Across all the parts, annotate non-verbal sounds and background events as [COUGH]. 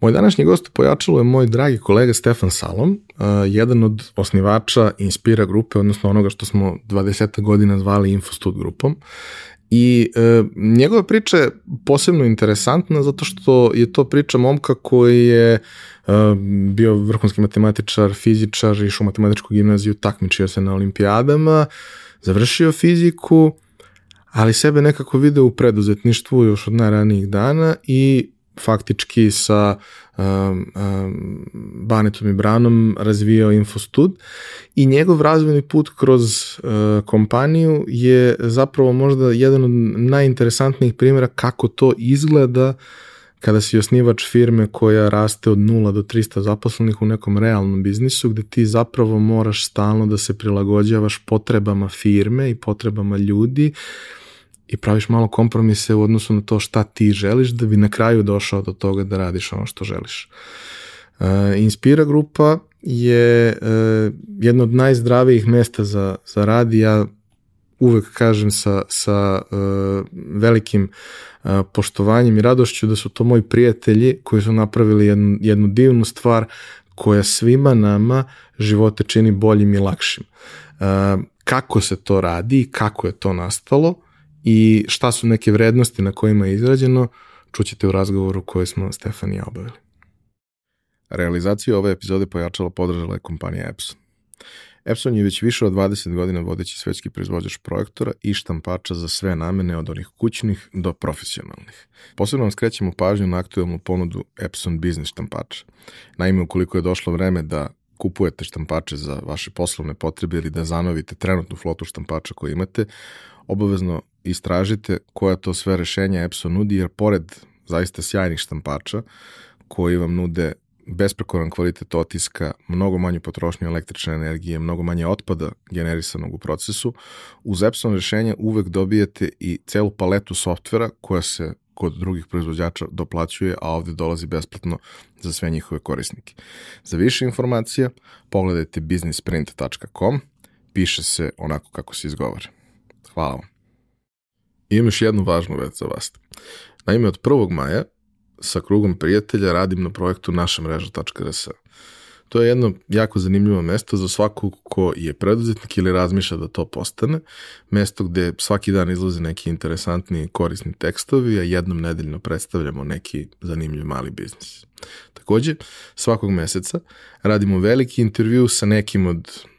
Moj današnji gost pojačalo je moj dragi kolega Stefan Salom, uh, jedan od osnivača Inspira grupe, odnosno onoga što smo 20 godina zvali Infostud grupom. I e, njegova priča je posebno interesantna zato što je to priča momka koji je e, bio vrhunski matematičar, fizičar, išao u matematičku gimnaziju, takmičio se na olimpijadama, završio fiziku, ali sebe nekako video u preduzetništvu još od najranijih dana i faktički sa um, um, Banetom i Branom razvijao Infostud i njegov razvojni put kroz uh, kompaniju je zapravo možda jedan od najinteresantnijih primjera kako to izgleda kada si osnivač firme koja raste od 0 do 300 zaposlenih u nekom realnom biznisu gde ti zapravo moraš stalno da se prilagođavaš potrebama firme i potrebama ljudi i praviš malo kompromise u odnosu na to šta ti želiš da bi na kraju došao do toga da radiš ono što želiš. Uh, Inspira grupa je uh, jedno od najzdravijih mesta za, za rad i ja uvek kažem sa, sa uh, velikim uh, poštovanjem i radošću da su to moji prijatelji koji su napravili jednu, jednu divnu stvar koja svima nama živote čini boljim i lakšim. Uh, kako se to radi i kako je to nastalo, i šta su neke vrednosti na kojima je izrađeno, čućete u razgovoru koji smo Stefan i ja obavili. Realizaciju ove epizode pojačala podržala je kompanija Epson. Epson je već više od 20 godina vodeći svetski proizvođač projektora i štampača za sve namene od onih kućnih do profesionalnih. Posebno vam skrećemo pažnju na aktualnu ponudu Epson Business štampača. Naime, ukoliko je došlo vreme da kupujete štampače za vaše poslovne potrebe ili da zanovite trenutnu flotu štampača koju imate, obavezno istražite koja to sve rešenja Epson nudi, jer pored zaista sjajnih štampača koji vam nude besprekoran kvalitet otiska, mnogo manju potrošnju električne energije, mnogo manje otpada generisanog u procesu, uz Epson rešenja uvek dobijete i celu paletu softvera koja se kod drugih proizvođača doplaćuje, a ovde dolazi besplatno za sve njihove korisnike. Za više informacija pogledajte businessprint.com, piše se onako kako se izgovara. Hvala vam. Imam još jednu važnu već za vas. Naime, od 1. maja sa krugom prijatelja radim na projektu naša mreža.rs. To je jedno jako zanimljivo mesto za svakog ko je preduzetnik ili razmišlja da to postane. Mesto gde svaki dan izlaze neki interesantni korisni tekstovi, a jednom nedeljno predstavljamo neki zanimljiv mali biznis. Takođe, svakog meseca radimo veliki intervju sa nekim od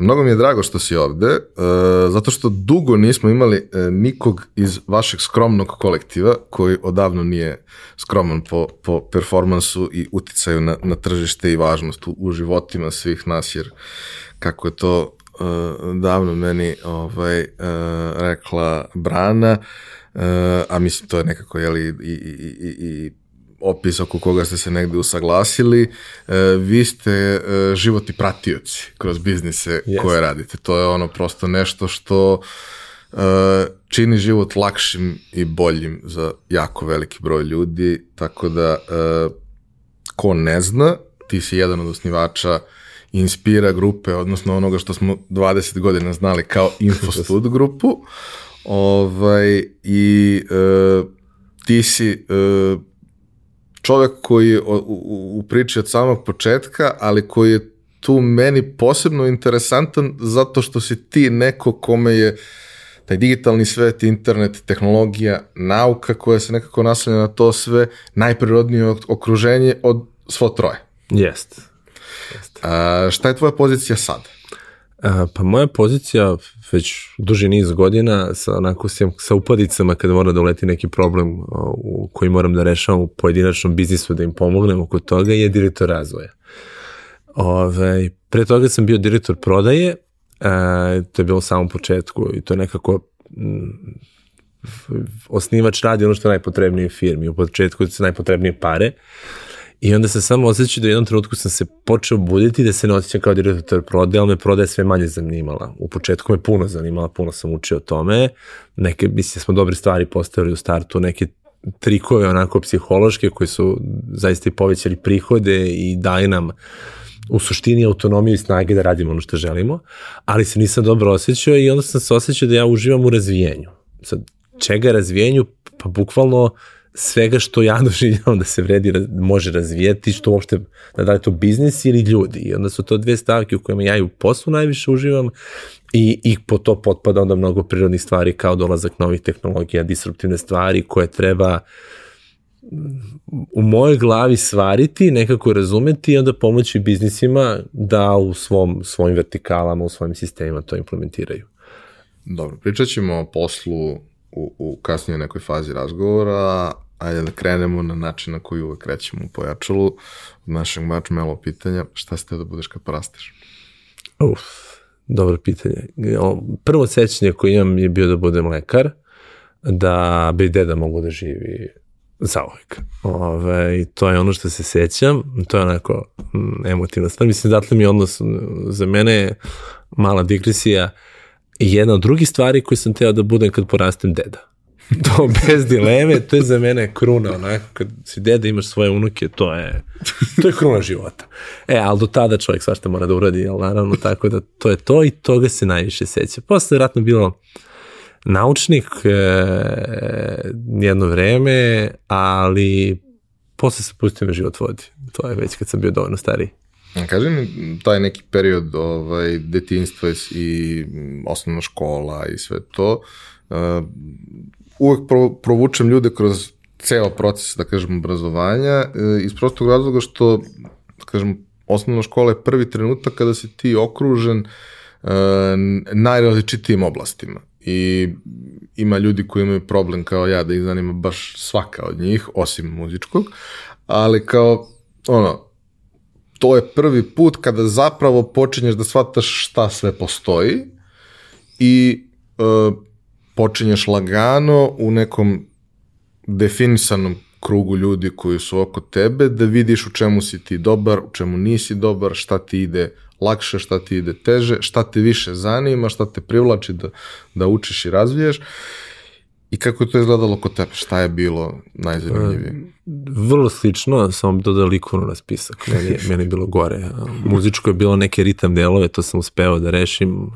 Mnogo mi je drago što si ovde, uh, zato što dugo nismo imali uh, nikog iz vašeg skromnog kolektiva, koji odavno nije skroman po, po performansu i uticaju na, na tržište i važnost u, u životima svih nas, jer kako je to uh, davno meni ovaj, rekla Brana, a mislim to je nekako jeli, i, i, i, i opis oko koga ste se negde usaglasili, e, vi ste e, životni pratioci kroz biznise yes. koje radite. To je ono prosto nešto što e, čini život lakšim i boljim za jako veliki broj ljudi, tako da ko ne zna, ti si jedan od osnivača Inspira grupe, odnosno onoga što smo 20 godina znali kao [LAUGHS] Infostud grupu, ovaj, i e, ti si e, čovek koji je u, u, u priči od samog početka, ali koji je tu meni posebno interesantan zato što si ti neko kome je taj digitalni svet, internet, tehnologija, nauka koja se nekako naslanja na to sve, najprirodnije okruženje od svo troje. Jest. Jest. A, šta je tvoja pozicija sad? A, pa moja pozicija već duži niz godina sa, onako, sa upadicama kada mora da uleti neki problem u koji moram da rešavam u pojedinačnom biznisu da im pomognem oko toga je direktor razvoja. Ove, pre toga sam bio direktor prodaje, a, to je bilo u samom početku i to je nekako m, osnivač radi ono što je najpotrebnije firmi. U početku su najpotrebnije pare. I onda sam samo osjećao da u jednom trenutku sam se počeo buditi da se ne osjećam kao direktor prodaje, ali me prodaje sve manje zanimala. U početku me puno zanimala, puno sam učio o tome. Neke, mislim, smo dobre stvari postavili u startu, neke trikove onako psihološke koji su zaista i povećali prihode i daje nam u suštini autonomiju i snage da radimo ono što želimo, ali se nisam dobro osjećao i onda sam se osjećao da ja uživam u razvijenju. Sad, čega razvijenju? Pa bukvalno svega što ja [LAUGHS] doživljavam da se vredi, može razvijeti, što uopšte, da, da li to biznis ili ljudi. I onda su to dve stavke u kojima ja i u poslu najviše uživam i, i po to potpada onda mnogo prirodnih stvari kao dolazak novih tehnologija, disruptivne stvari koje treba u mojoj glavi svariti, nekako razumeti i onda pomoći biznisima da u svom, svojim vertikalama, u svojim sistemima to implementiraju. Dobro, pričat ćemo o poslu u, u kasnije nekoj fazi razgovora, ajde da krenemo na način na koji uvek krećemo u pojačalu od našeg malo pitanja, šta ste da budeš kad porasteš? Uf, dobro pitanje. Prvo sećanje koje imam je bio da budem lekar, da bi deda mogu da živi zauvek. Ove, to je ono što se sećam, to je onako mm, emotivna stvar. Mislim, datle mi odnos za mene je mala digresija i jedna od drugih stvari koje sam teo da budem kad porastem deda. [LAUGHS] To bez dileme, to je za mene kruna, onako, kad si deda imaš svoje unuke, to je, to je kruna života. E, ali do tada čovjek svašta mora da uradi, ali naravno, tako da to je to i toga se najviše seća. Posle je vratno bilo naučnik e, jedno vreme, ali posle se pustio me život vodi. To je već kad sam bio dovoljno stariji. Kaži mi taj neki period ovaj, detinstva i osnovna škola i sve to, uh, uvek pro, provučem ljude kroz ceo proces, da kažem, obrazovanja, uh, iz prostog razloga što, da kažem, osnovna škola je prvi trenutak kada si ti okružen uh, najrazličitijim oblastima. I ima ljudi koji imaju problem kao ja da ih zanima baš svaka od njih, osim muzičkog, ali kao, ono, to je prvi put kada zapravo počinješ da shvataš šta sve postoji i e, počinješ lagano u nekom definisanom krugu ljudi koji su oko tebe, da vidiš u čemu si ti dobar, u čemu nisi dobar, šta ti ide lakše, šta ti ide teže, šta te više zanima, šta te privlači da, da učiš i razviješ. I kako je to izgledalo kod tebe? Šta je bilo najzanimljivije? E, vrlo slično, samo bi dodao likonu na spisak. Meni, meni je bilo gore. Muzičko je bilo neke ritam delove, to sam uspeo da rešim.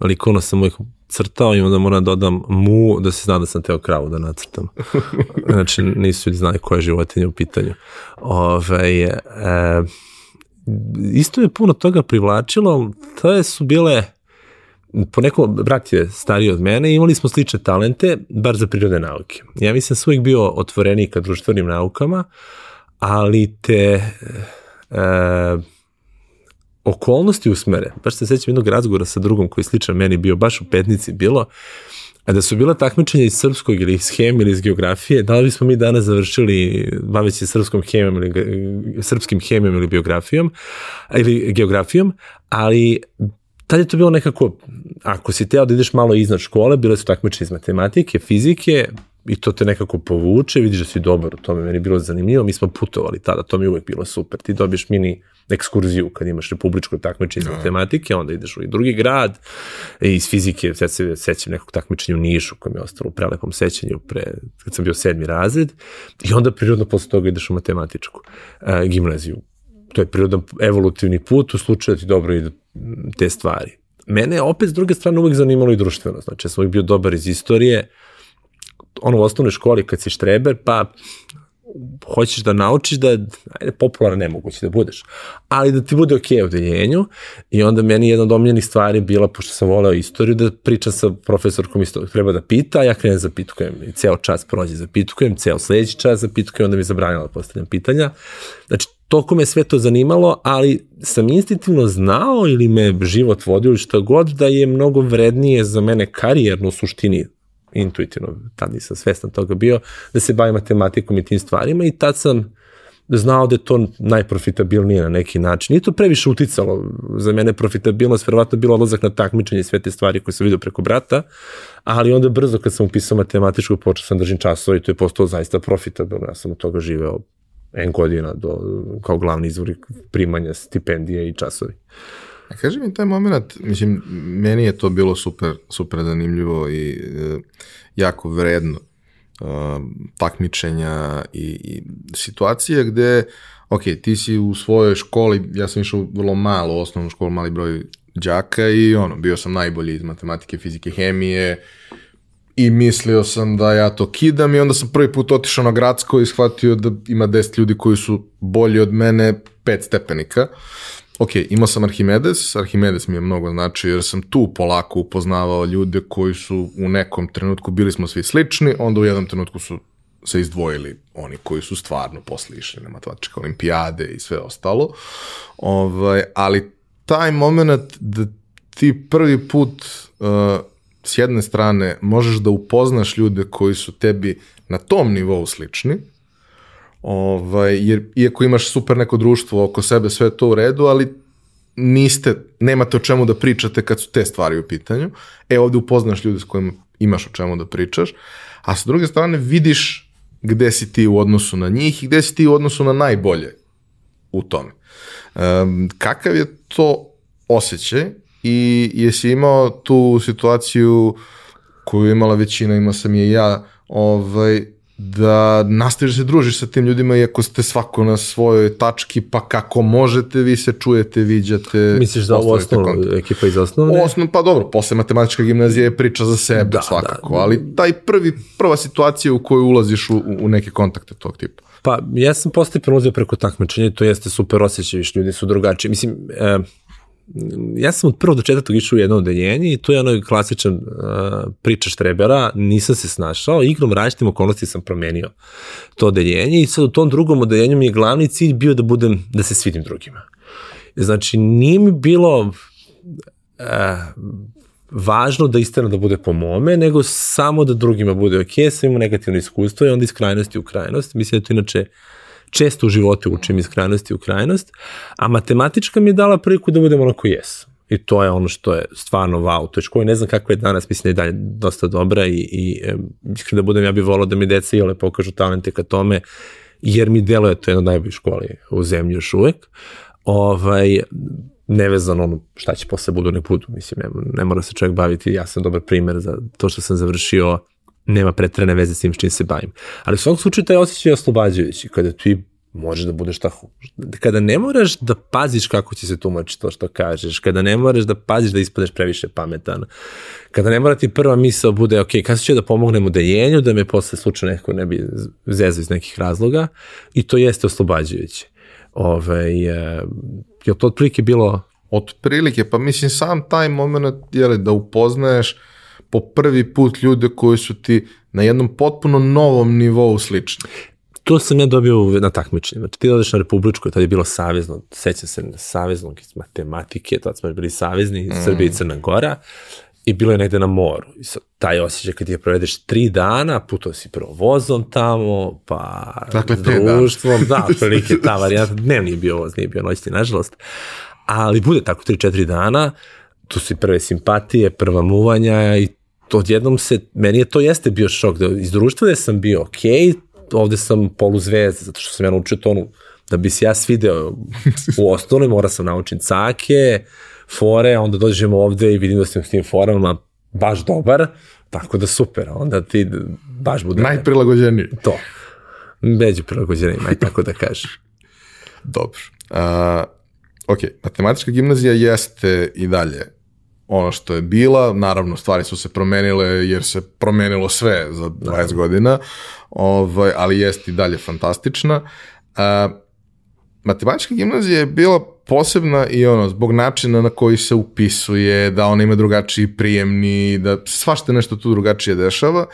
Likonu sam uvijek crtao i onda moram da dodam mu da se zna da sam teo kravu da nacrtam. [LAUGHS] Znači nisu ljudi znali koja je životinja u pitanju. Ove, e, isto je puno toga privlačilo, to su bile po neko, brat je stariji od mene, imali smo slične talente, bar za prirodne nauke. Ja mislim da sam uvijek bio otvorenik ka društvenim naukama, ali te e, okolnosti usmere. Baš se sećam jednog razgovora sa drugom koji je sličan meni bio baš u petnici bilo, a da su bila takmičenja iz srpskog ili iz hemije ili iz geografije, da li bismo mi danas završili baveći srpskom hemijom ili srpskim hemijom ili biografijom ili geografijom, ali tad je to bilo nekako, ako si teo da ideš malo iznad škole, bile su takmiče iz matematike, fizike, i to te nekako povuče, vidiš da si dobar u tome, meni je bilo zanimljivo, mi smo putovali tada, to mi je uvek bilo super, ti dobiješ mini ekskurziju kad imaš republičko takmičenje iz no. Da. matematike, onda ideš u drugi grad, i iz fizike, sad se sećam nekog takmičenja u Nišu, koje mi je ostalo u prelepom sećanju, pre, kad sam bio sedmi razred, i onda prirodno posle toga ideš u matematičku uh, gimnaziju. To je prirodan evolutivni put u slučaju da ti dobro ide te stvari. Mene je opet s druge strane uvek zanimalo i društveno, znači ja sam uvijek bio dobar iz istorije, ono u osnovnoj školi kad si štreber, pa hoćeš da naučiš da, ajde, popularno nemoguće da budeš, ali da ti bude okej okay u deljenju i onda meni jedna od omljenih stvari bila, pošto sam voleo istoriju, da pričam sa profesorkom isto treba da pita, ja krenem za pitkujem i ceo čas prođe za pitkujem, ceo sledeći čas za pitkujem, onda mi je zabranila da postavljam pitanja. Znači, toliko me sve to zanimalo, ali sam instinktivno znao ili me život vodio ili šta god da je mnogo vrednije za mene karijerno u suštini intuitivno, tad nisam svestan toga bio, da se bavim matematikom i tim stvarima i tad sam znao da je to najprofitabilnije na neki način. Nije to previše uticalo. Za mene profitabilnost verovatno bilo odlazak na takmičenje i sve te stvari koje sam vidio preko brata, ali onda brzo kad sam upisao matematičku počeo sam da držim časova i to je postao zaista profitabilno. Ja sam od toga živeo N godina do, kao glavni izvor primanja stipendije i časovi. A kaži mi taj moment, mislim, meni je to bilo super, super zanimljivo i e, jako vredno e, takmičenja i, i situacije gde, ok, ti si u svojoj školi, ja sam išao vrlo malo osnovnu školu, mali broj đaka i ono, bio sam najbolji iz matematike, fizike, hemije, i mislio sam da ja to kidam i onda sam prvi put otišao na gradsko i shvatio da ima 10 ljudi koji su bolji od mene pet stepenika. Ok, imao sam Arhimedes, Arhimedes mi je mnogo znači jer sam tu polako upoznavao ljude koji su u nekom trenutku, bili smo svi slični, onda u jednom trenutku su se izdvojili oni koji su stvarno posle išli na matematičke olimpijade i sve ostalo. Ovaj, ali taj moment da ti prvi put uh, s jedne strane možeš da upoznaš ljude koji su tebi na tom nivou slični, ovaj, jer iako imaš super neko društvo oko sebe, sve to u redu, ali niste, nemate o čemu da pričate kad su te stvari u pitanju. E, ovde upoznaš ljude s kojima imaš o čemu da pričaš, a sa druge strane vidiš gde si ti u odnosu na njih i gde si ti u odnosu na najbolje u tome. Um, kakav je to osjećaj i jesi imao tu situaciju koju imala većina, imao sam je ja, ovaj, da nastaviš da se družiš sa tim ljudima iako ste svako na svojoj tački, pa kako možete, vi se čujete, viđate. Misliš da ovo osnovno, ekipa iz osnovne? Osnov, pa dobro, posle matematička gimnazija je priča za sebe da, svakako, da. ali taj prvi, prva situacija u kojoj ulaziš u, u neke kontakte tog tipa. Pa ja sam postepeno uzeo preko takmičenja, to jeste super osjećaj, ljudi su drugačiji. Mislim, e, ja sam od prvog do četvrtog išao u jedno odeljenje i to je ono klasičan uh, priča štrebera, nisam se snašao, igrom različitim okolnosti sam promenio to odeljenje i sad u tom drugom odeljenju mi je glavni cilj bio da budem, da se svidim drugima. Znači, nije mi bilo uh, važno da istana da bude po mome, nego samo da drugima bude ok, sam imao negativno iskustvo i onda iz krajnosti u krajnost. Mislim da to inače uh, često u životu učim iz krajnosti u krajnost, a matematička mi je dala priliku da budem onako jes. I to je ono što je stvarno wow. To je škola, ne znam kako je danas, mislim da je dalje dosta dobra i, i iskreno da budem, ja bih volao da mi deca i ole pokažu talente ka tome, jer mi deluje to je jedna od najboljih školi u zemlji još uvek. Ovaj, nevezano ono šta će posle budu ne budu, mislim, ne, ne mora se čovjek baviti, ja sam dobar primer za to što sam završio nema pretrene veze s tim s čim se bavim. Ali u svakom slučaju taj osjećaj je oslobađajući, kada ti možeš da budeš tako, kada ne moraš da paziš kako će se tumačiti to što kažeš, kada ne moraš da paziš da ispadeš previše pametan, kada ne mora ti prva misla bude, ok, kada ću da pomognem u deljenju, da me posle slučajno neko ne bi zezao iz nekih razloga i to jeste oslobađajuće. Ove, je, je to otprilike bilo... Otprilike, pa mislim sam taj moment, jeli, da upoznaješ po prvi put ljude koji su ti na jednom potpuno novom nivou slični. To sam ja dobio na takmičenju. Znači, ti odeš na Republičko, tada je bilo savezno, sećam se na saveznog iz matematike, tada smo bili savezni, mm. Srbija i Crna Gora, i bilo je negde na moru. I sad, taj osjećaj kad je provedeš tri dana, putao si prvo vozom tamo, pa dakle, društvom, da, [LAUGHS] prilike ta varijanta, dnevni je bio voz, nije bio noćni, nažalost, ali bude tako 3-4 dana, tu su i prve simpatije, prva muvanja i odjednom se, meni je to jeste bio šok, da iz društva gde sam bio ok, ovde sam poluzvezda, zato što sam ja naučio tonu, da bi se ja svideo u [LAUGHS] osnovnoj, mora sam naučiti cake, fore, onda dođemo ovde i vidim da sam s tim forama baš dobar, tako da super, onda ti baš bude... Najprilagođeniji. To. Među prilagođenijima, aj tako da kažeš. [LAUGHS] Dobro. Uh, ok, matematička gimnazija jeste i dalje ono što je bila, naravno stvari su se promenile jer se promenilo sve za 20 godina, ovaj, ali jest i dalje fantastična. A, matematička gimnazija je bila posebna i ono, zbog načina na koji se upisuje, da ona ima drugačiji prijemni, da svašta nešto tu drugačije dešava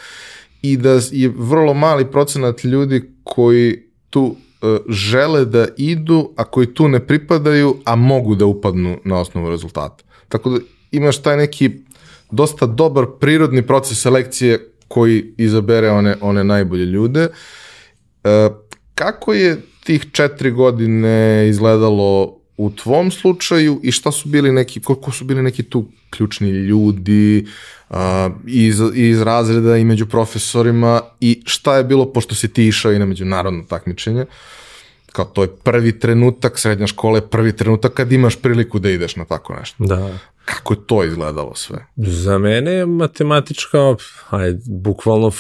i da je vrlo mali procenat ljudi koji tu e, žele da idu, a koji tu ne pripadaju, a mogu da upadnu na osnovu rezultata. Tako da imaš taj neki dosta dobar prirodni proces selekcije koji izabere one, one najbolje ljude. E, kako je tih četiri godine izgledalo u tvom slučaju i šta su bili neki, koliko su bili neki tu ključni ljudi uh, iz, iz razreda i među profesorima i šta je bilo, pošto si ti išao i na međunarodno takmičenje, kao to je prvi trenutak, srednja škola je prvi trenutak kad imaš priliku da ideš na tako nešto. Da. Kako je to izgledalo sve? Za mene je matematička, aj, bukvalno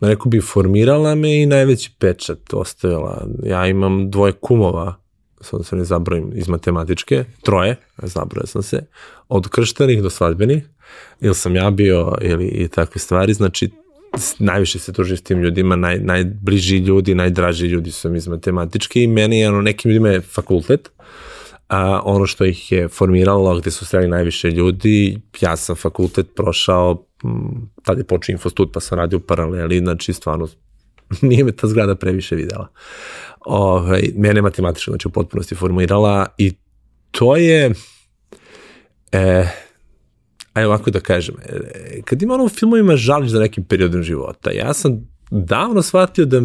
rekao bi formirala me i najveći pečat ostavila. Ja imam dvoje kumova sad se ne zabrojim, iz matematičke, troje, zabrojao sam se, od krštenih do svadbenih, ili sam ja bio, ili i takve stvari, znači najviše se tužim s tim ljudima, naj, najbliži ljudi, najdraži ljudi su mi iz matematičke i meni, ono, nekim ljudima je fakultet, a ono što ih je formiralo, gde su sreli najviše ljudi, ja sam fakultet prošao, tada je počeo infostud, pa sam radio u paraleli, znači stvarno [LAUGHS] nije me ta zgrada previše videla. Ovaj, mene matematička znači u potpunosti formirala i to je e, ajde ovako da kažem, e, kad ima ono u filmovima žališ za nekim periodom života, ja sam davno shvatio da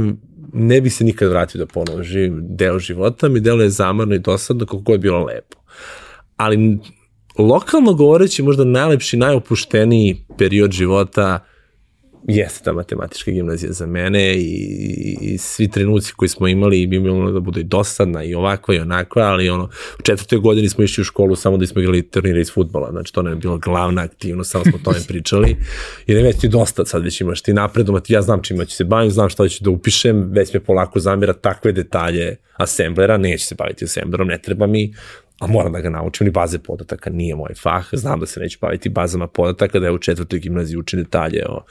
ne bi se nikad vratio da ponovo živim deo života, mi delo je zamarno i dosadno kako je bilo lepo. Ali lokalno govoreći možda najlepši, najopušteniji period života jeste ta matematička gimnazija za mene i, i svi trenuci koji smo imali bi imali da bude dosadna i ovakva i onakva, ali ono, u četvrtoj godini smo išli u školu samo da smo igrali turnire iz futbola, znači to nam je bila glavna aktivnost, samo smo o tome pričali, [LAUGHS] jer je već ti dosta sad već imaš ti napredom, ja znam čima ću se bavim, znam šta ću da upišem, već me polako zamira takve detalje assemblera, neću se baviti assemblerom, ne treba mi, a moram da ga naučim, ni baze podataka nije moj fah, znam da se neću baviti bazama podataka, da je u četvrtoj gimnaziji učim detalje o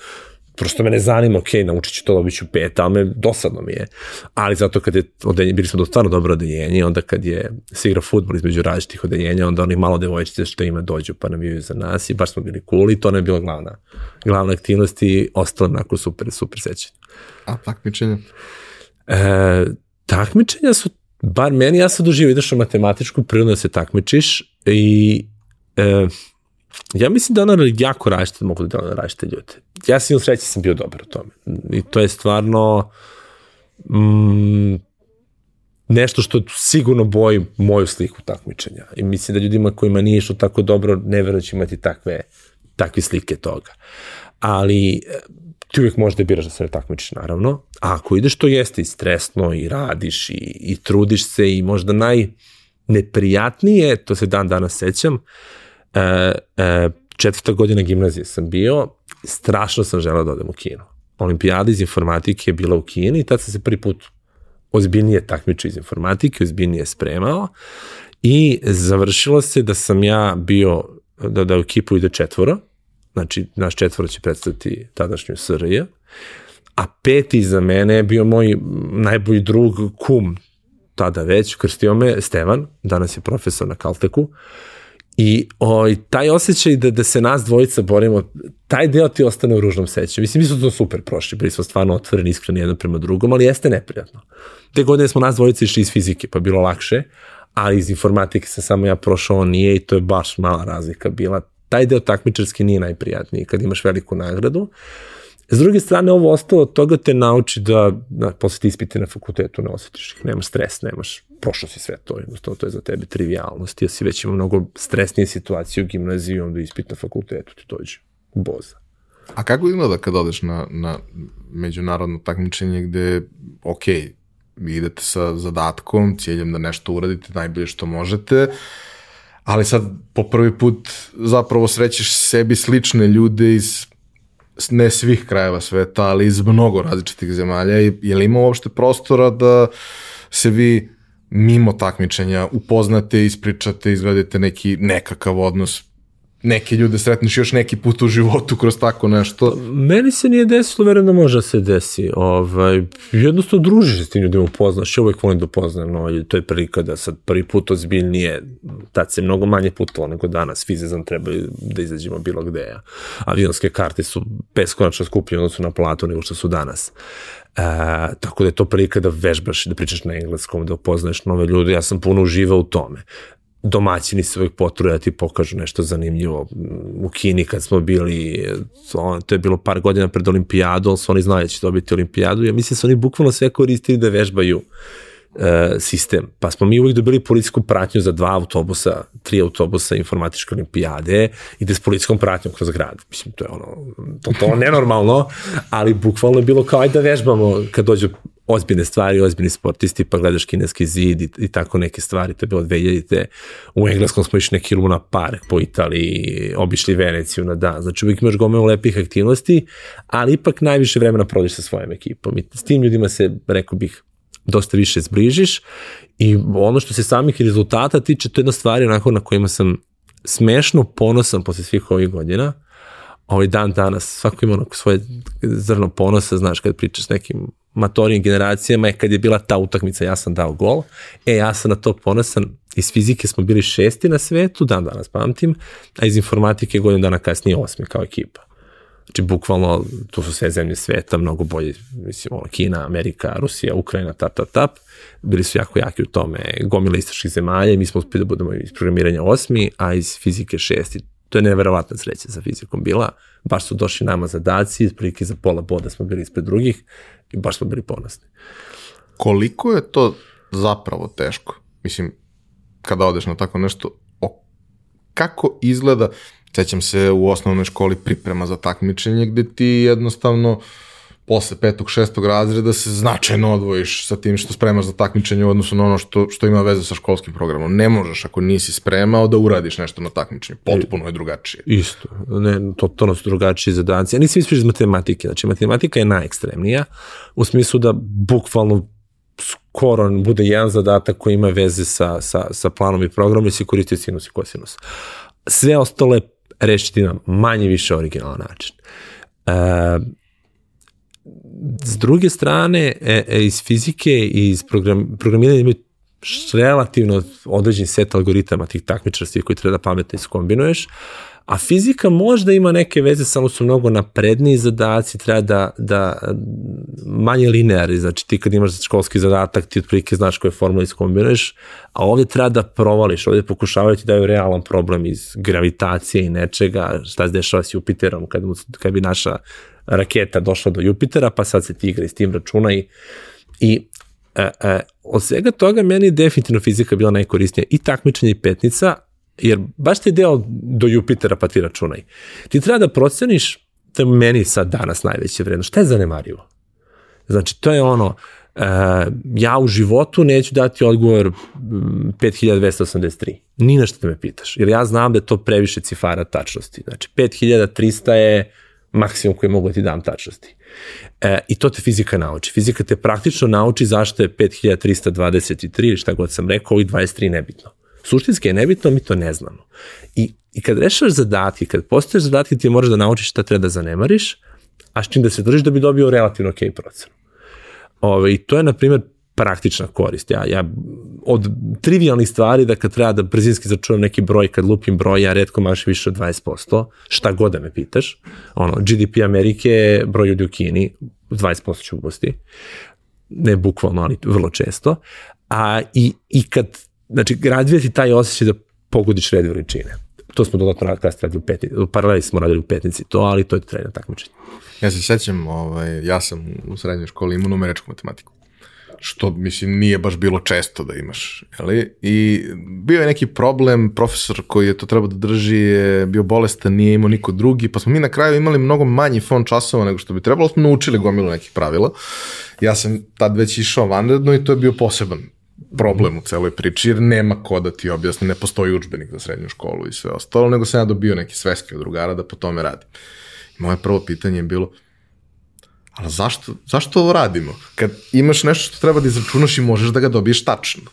prosto me ne zanima, ok, naučit ću to, dobit ću pet, ali me dosadno mi je. Ali zato kad je odeljenje, bili smo do stvarno dobro odeljenje, onda kad je se igra futbol između različitih odeljenja, onda oni malo devojčice što ima dođu pa navijaju za nas i baš smo bili cool i to ne je bila glavna, glavna aktivnost i ostalo onako super, super sećanje. A takmičenja? E, takmičenja su, bar meni, ja sam doživio, ideš u matematičku, prirodno da se takmičiš i e, Ja mislim da ono jako različite mogu da delo na različite ljude. Ja sam ili sreći sam bio dobar u tome. I to je stvarno mm, nešto što sigurno boji moju sliku takmičenja. I mislim da ljudima kojima nije išlo tako dobro, ne verujem da će imati takve, takve slike toga. Ali eh, ti uvijek možeš da biraš da se ne takmičiš, naravno. A ako ideš, to jeste i stresno, i radiš, i, i trudiš se, i možda najneprijatnije, to se dan danas sećam, e, e, četvrta godina gimnazije sam bio, strašno sam želeo da odem u kino. Olimpijada iz informatike je bila u Kini i tad sam se prvi put ozbiljnije takmičio iz informatike, ozbiljnije spremao i završilo se da sam ja bio, da, da u ekipu ide četvoro, znači naš četvoro će predstaviti tadašnju SRJ, a peti za mene je bio moj najbolji drug, kum, tada već, krstio me, Stevan, danas je profesor na Kalteku, I oj, taj osjećaj da, da se nas dvojica borimo, taj deo ti ostane u ružnom sećanju. Mislim, mi smo to super prošli, bili smo stvarno otvoreni, iskreni jedno prema drugom, ali jeste neprijatno. Te godine smo nas dvojica išli iz fizike, pa bilo lakše, ali iz informatike sam samo ja prošao, on nije i to je baš mala razlika bila. Taj deo takmičarski nije najprijatniji kad imaš veliku nagradu. S druge strane, ovo ostalo od toga te nauči da, da posle ti ispite na fakultetu ne osjetiš ih, nemaš stres, nemaš, prošlo si sve to, jednostavno to je za tebe trivialnost, ja si već ima mnogo stresnije situacije u gimnaziji, onda ispit na fakultetu ti dođe boza. A kako izgleda kad odeš na, na međunarodno takmičenje gde, ok, idete sa zadatkom, ciljem da nešto uradite najbolje što možete, ali sad po prvi put zapravo srećeš sebi slične ljude iz ne svih krajeva sveta, ali iz mnogo različitih zemalja. Je li ima uopšte prostora da se vi mimo takmičenja upoznate, ispričate, izgledate neki nekakav odnos neke ljude sretneš još neki put u životu kroz tako nešto. Meni se nije desilo, verujem da može da se desi. Ovaj, jednostavno družiš se s tim ljudima, upoznaš. Ja uvek volim da upoznam, no, to je prilika da sad prvi put ozbiljnije, tad se mnogo manje putovalo nego danas, fizizam treba da izađemo bilo gde. Ja. Avionske karte su beskonačno skuplje odnosno na platu nego što su danas. E, tako da je to prilika da vežbaš, da pričaš na engleskom, da upoznaješ nove ljude. Ja sam puno uživao u tome domaćini se uvijek potruje da ti pokažu nešto zanimljivo. U Kini kad smo bili, to, to je bilo par godina pred olimpijadu, ali su oni znali da će dobiti olimpijadu. Ja mislim da su oni bukvalno sve koristili da vežbaju e, sistem. Pa smo mi uvijek dobili policijsku pratnju za dva autobusa, tri autobusa informatičke olimpijade, ide s policijskom pratnjom kroz grad. Mislim, to je ono, to, to nenormalno, ali bukvalno je bilo kao ajde da vežbamo kad dođu ozbiljne stvari, ozbiljni sportisti, pa gledaš kineski zid i, i tako neke stvari, to je bilo 2000. U Engleskom smo išli neki Luna Park po Italiji, obišli Veneciju na dan, znači uvijek imaš gomeo lepih aktivnosti, ali ipak najviše vremena provodiš sa svojom ekipom. I s tim ljudima se, rekao bih, dosta više zbližiš. I ono što se samih rezultata tiče, to je jedna stvar onako na kojima sam smešno ponosan posle svih ovih godina, ovaj dan danas, svako ima onako svoje zrno ponosa, znaš, kad pričaš s nekim matorijim generacijama, je kad je bila ta utakmica, ja sam dao gol, e, ja sam na to ponosan, iz fizike smo bili šesti na svetu, dan danas pamtim, a iz informatike godinu dana kasnije osmi kao ekipa. Znači, bukvalno, tu su sve zemlje sveta, mnogo bolje, mislim, ono, Kina, Amerika, Rusija, Ukrajina, tap, tap, tap, bili su jako jaki u tome, gomila istočnih zemalja i mi smo uspili da budemo iz programiranja osmi, a iz fizike šesti. To je neverovatna sreća sa fizikom bila. Baš su došli nama zadaci, prilike za pola boda smo bili ispred drugih i baš smo bili ponosni. Koliko je to zapravo teško? Mislim, kada odeš na tako nešto, o, kako izgleda, sećam se u osnovnoj školi priprema za takmičenje, gde ti jednostavno posle petog, šestog razreda se značajno odvojiš sa tim što spremaš za takmičenje u odnosu na ono što, što ima veze sa školskim programom. Ne možeš ako nisi spremao da uradiš nešto na takmičenju. Potpuno je drugačije. Isto. Ne, totalno su drugačiji zadaci. Ja nisam ispiš iz matematike. Znači, matematika je najekstremnija u smislu da bukvalno skoro bude jedan zadatak koji ima veze sa, sa, sa planom i programom i si koristio sinus i kosinus. Sve ostalo je rešiti na manje više originalan način. E, s druge strane, e, e, iz fizike i iz program, programiranja imaju relativno određen set algoritama tih takmičarstvi koji treba da pametno iskombinuješ, a fizika možda ima neke veze, samo su mnogo napredniji zadaci, treba da, da manje lineari, znači ti kad imaš školski zadatak, ti otprilike znaš koje formule iskombinuješ, a ovdje treba da provališ, ovdje pokušavaju ti daju realan problem iz gravitacije i nečega, šta se dešava s Jupiterom kad, mu, kad bi naša raketa došla do Jupitera, pa sad se ti igra s tim računa i, i e, e, od svega toga meni je definitivno fizika bila najkorisnija i takmičenje i petnica, jer baš ti je deo do Jupitera pa ti računaj. Ti treba da proceniš, to je meni sad danas najveće vredno, šta je zanemarivo? Znači, to je ono, uh, ja u životu neću dati odgovor 5283. Ni na što da me pitaš, jer ja znam da je to previše cifara tačnosti. Znači, 5300 je maksimum koji mogu da ti dam tačnosti. E, I to te fizika nauči. Fizika te praktično nauči zašto je 5323 ili šta god sam rekao, ovih 23 nebitno. Suštinski je nebitno, mi to ne znamo. I, i kad rešaš zadatke, kad postoješ zadatke, ti moraš da naučiš šta treba da zanemariš, a s čim da se držiš da bi dobio relativno ok procenu. Ove, I to je, na primjer, praktična korist. Ja, ja od trivialnih stvari da kad treba da brzinski začuvam neki broj, kad lupim broj, ja redko maš više od 20%, šta god da me pitaš. Ono, GDP Amerike, broj ljudi u Kini, 20% ću uposti. Ne bukvalno, ali vrlo često. A i, i kad, znači, građujeti taj osjećaj da pogodiš red veličine. To smo dodatno kasnije radili u petnici, u paraleli smo radili u petnici to, ali to je trajno takmičenje. Ja se sećam, ovaj, ja sam u srednjoj školi imao numeričku matematiku što mislim nije baš bilo često da imaš, jeli? I bio je neki problem, profesor koji je to trebao da drži je bio bolestan, nije imao niko drugi, pa smo mi na kraju imali mnogo manji fon časova nego što bi trebalo, smo naučili gomilu nekih pravila. Ja sam tad već išao vanredno i to je bio poseban problem u celoj priči, jer nema ko da ti objasni, ne postoji učbenik za srednju školu i sve ostalo, nego sam ja dobio neki sveske od drugara da po tome radim. Moje prvo pitanje je bilo, Ali zašto, zašto ovo radimo? Kad imaš nešto što treba da izračunaš i možeš da ga dobiješ tačno.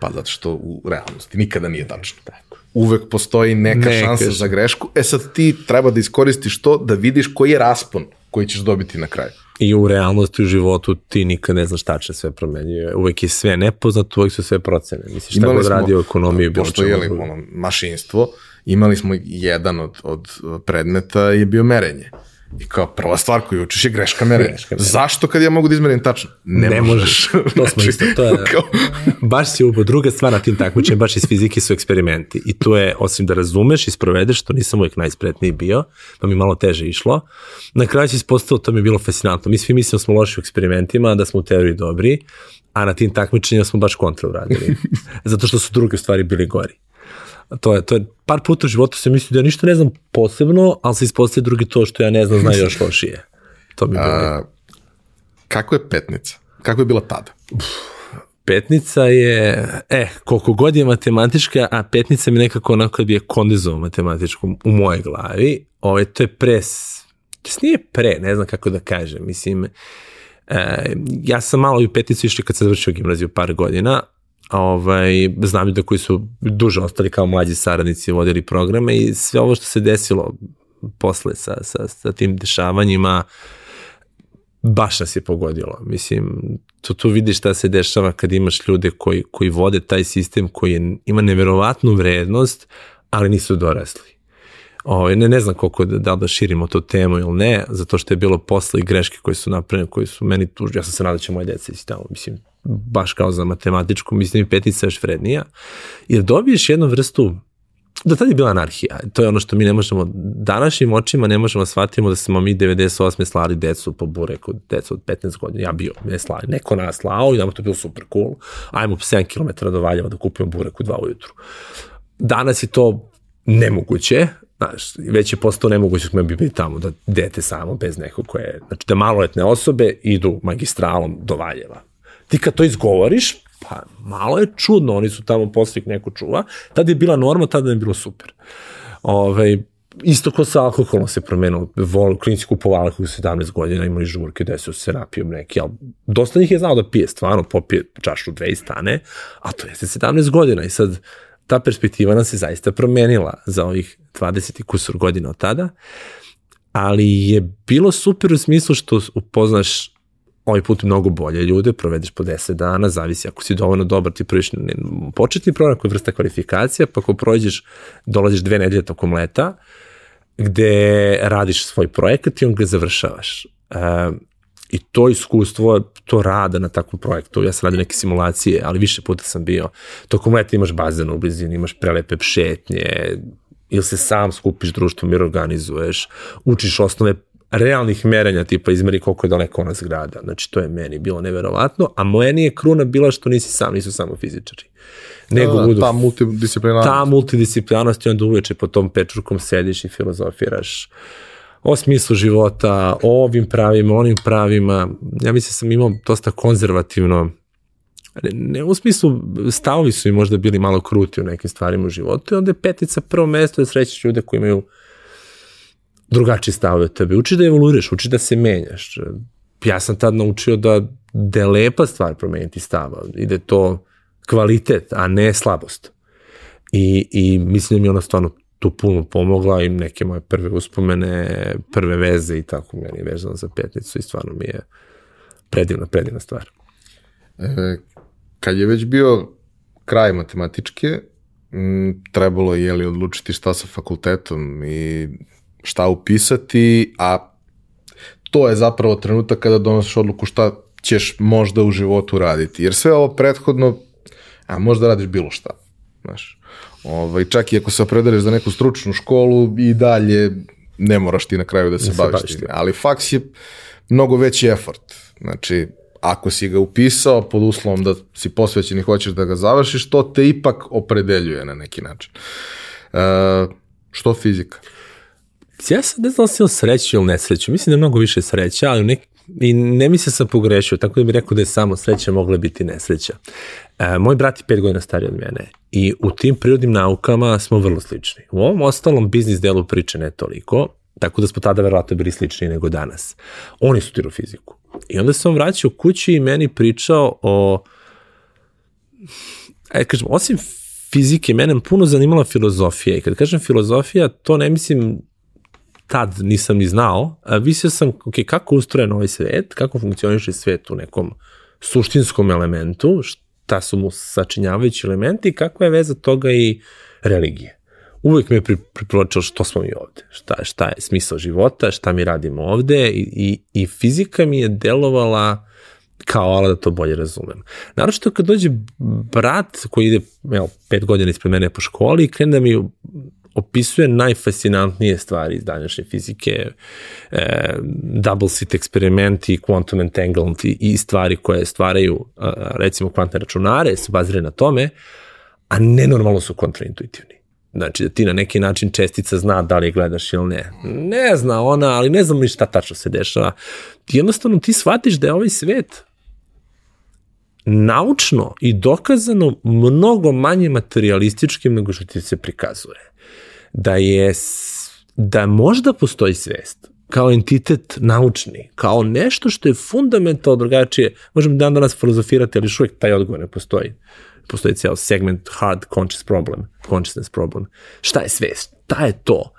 Pa zato što u realnosti nikada nije tačno. Tako. uvek postoji neka Neka šansa za grešku. E sad ti treba da iskoristiš to da vidiš koji je raspon koji ćeš dobiti na kraju. I u realnosti u životu ti nikad ne znaš tačno sve promenjuje. Uvek je sve nepoznato, uvek su sve procene. Misliš, šta god radi u ekonomiji, bilo pošto je li ono, mašinstvo, imali smo jedan od, od predmeta je bio merenje. I kao prva stvar koju učiš je greška merenja. Greška merenja. Zašto kad ja mogu da izmerim tačno? Ne, Ne možeš. [LAUGHS] To smo isto, to je, [LAUGHS] kao, [LAUGHS] baš si ubo. Druga stvar na tim takmičenjima, baš iz fizike su eksperimenti. I to je, osim da razumeš i sprovedeš, što nisam uvijek najspretniji bio, pa mi malo teže išlo. Na kraju se ispostavilo, to mi je bilo fascinantno. Mi svi mislimo da smo loši u eksperimentima, da smo u teoriji dobri, a na tim takmičenjima smo baš kontra uradili. Zato što su druge stvari bili gori. To je, to je, par puta u životu se misli da ja ništa ne znam posebno, ali se ispostavlja drugi to što ja ne znam, znaju još lošije. To mi je bilo. a, kako je petnica? Kako je bila tada? Petnica je, e, koliko god je matematička, a petnica mi nekako onako bi je kondizovao matematičkom u moje glavi, ovo, to je pres, to nije pre, ne znam kako da kažem, mislim, e, ja sam malo i u petnicu išli kad sam završio gimnaziju par godina, ovaj, znam da koji su duže ostali kao mlađi saradnici vodili programe i sve ovo što se desilo posle sa, sa, sa tim dešavanjima, baš nas je pogodilo. Mislim, to tu vidiš šta se dešava kad imaš ljude koji, koji vode taj sistem koji je, ima neverovatnu vrednost, ali nisu dorasli. O, ne, ne znam koliko da, da da širimo tu temu ili ne, zato što je bilo posle i greške koje su napravljene, koji su meni tužni. Ja sam se nadao da će moje deca ići tamo, mislim, baš kao za matematičku, mislim i petica je još vrednija, jer dobiješ jednu vrstu da tad je bila anarhija. To je ono što mi ne možemo, današnjim očima ne možemo da shvatimo da smo mi 98. slali decu po bureku, decu od 15 godina. Ja bio, ne slali, neko nas slao i nam to bilo super cool. Ajmo 7 km do Valjeva da kupimo burek u 2 ujutru. Danas je to nemoguće, znaš, već je postao nemoguće kako bi bili tamo, da dete samo bez nekog koje, znači da maloletne osobe idu magistralom do Valjeva. Ti kad to izgovoriš, pa malo je čudno, oni su tamo posle neko čuva, tada je bila norma, tada je bilo super. Ove, isto ko sa alkoholom se promenilo, vol, klinici kupovali u 17 godina, imali žurke, desio se napijom neki, ali dosta njih je znao da pije, stvarno popije čašu dve i stane, a to jeste 17 godina i sad ta perspektiva nam se zaista promenila za ovih 20 i kusur godina od tada, ali je bilo super u smislu što upoznaš ovaj put mnogo bolje ljude, provedeš po 10 dana, zavisi ako si dovoljno dobar, ti prviš početni program koji je vrsta kvalifikacija, pa ako prođeš, dolaziš dve nedelje tokom leta, gde radiš svoj projekat i on ga završavaš. E, I to iskustvo, to rada na takvom projektu, ja sam radio neke simulacije, ali više puta sam bio, tokom leta imaš bazen u blizini, imaš prelepe šetnje, ili se sam skupiš društvom i organizuješ, učiš osnove realnih merenja, tipa izmeri koliko je daleko ona zgrada. Znači, to je meni bilo neverovatno, a moja nije kruna bila što nisi sam, nisu samo fizičari. Nego Da, budu ta multidisciplinarnost. ta multidisciplinarnost i onda uveče po tom pečurkom sediš i filozofiraš o smislu života, o ovim pravima, onim pravima. Ja mislim da sam imao dosta konzervativno ne, ne u smislu stavovi su i možda bili malo kruti u nekim stvarima u životu i onda je petica prvo mesto da srećeš ljude koji imaju drugačiji stavove od tebe. Uči da evoluiraš, uči da se menjaš. Ja sam tad naučio da, da je lepa stvar promeniti stava i da je to kvalitet, a ne slabost. I, i mislim da mi ona stvarno tu puno pomogla i neke moje prve uspomene, prve veze i tako meni je vezano za petnicu i stvarno mi je predivna, predivna stvar. E, kad je već bio kraj matematičke, m, trebalo je li odlučiti šta sa fakultetom i šta upisati, a to je zapravo trenutak kada donosiš odluku šta ćeš možda u životu raditi. Jer sve ovo prethodno, a možda radiš bilo šta. Znaš, ovaj, čak i ako se opredeliš za neku stručnu školu i dalje ne moraš ti na kraju da se, se baviš baviš time. Ali faks je mnogo veći effort. Znači, ako si ga upisao pod uslovom da si posvećen i hoćeš da ga završiš, to te ipak opredeljuje na neki način. E, što fizika? Ja sam ne znam da sam sreću ili nesreću. Mislim da je mnogo više sreća, ali nek, i ne mislim da sam pogrešio, tako da bih rekao da je samo sreća mogla biti nesreća. E, moj brat je pet godina stariji od mene i u tim prirodnim naukama smo vrlo slični. U ovom ostalom biznis delu priče ne toliko, tako da smo tada verovatno bili slični nego danas. Oni studiraju fiziku. I onda sam vraćao kući i meni pričao o, ajde kažem, osim fizike, mene puno zanimala filozofija i kad kažem filozofija, to ne mislim tad nisam ni znao, a mislio sam ok, kako ustrojen ovaj svet, kako funkcioniše svet u nekom suštinskom elementu, šta su mu sačinjavajući elementi i kakva je veza toga i religije. Uvek me je pripročilo što smo mi ovde, šta, šta je smisao života, šta mi radimo ovde i, i, i fizika mi je delovala kao ala da to bolje razumem. Naravno kad dođe brat koji ide evo, pet godina ispred mene po školi i krene da mi opisuje najfascinantnije stvari iz današnje fizike, e, double slit eksperimenti, quantum entanglement i, i stvari koje stvaraju, recimo, kvantne računare, su bazirane na tome, a nenormalno su kontraintuitivni. Znači da ti na neki način čestica zna da li je gledaš ili ne. Ne zna ona, ali ne znam ni šta tačno se dešava. Jednostavno ti shvatiš da je ovaj svet naučno i dokazano mnogo manje materialističkim nego što ti se prikazuje. Da je da možda postoji svest kao entitet naučni, kao nešto što je fundamentalno drugačije. Možemo dan danas filozofirati, ali još uvijek taj odgovor ne postoji. Postoji cijel segment hard conscious problem, consciousness problem. Šta je svest? Šta je to?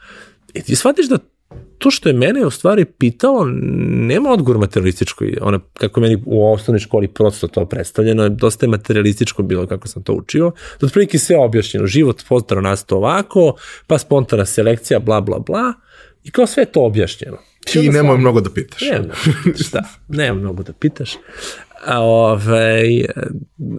I ti shvatiš da to što je mene u stvari pitalo, nema odgovor materialističko. Ona, kako meni u osnovnoj školi prosto to predstavljeno, dosta je materialističko bilo kako sam to učio. Da otprilike sve objašnjeno. Život pozdrav nasto ovako, pa spontana selekcija, bla, bla, bla. I kao sve to objašnjeno. I nemoj mnogo da pitaš. Nema, šta, nema mnogo da pitaš. A, ovaj,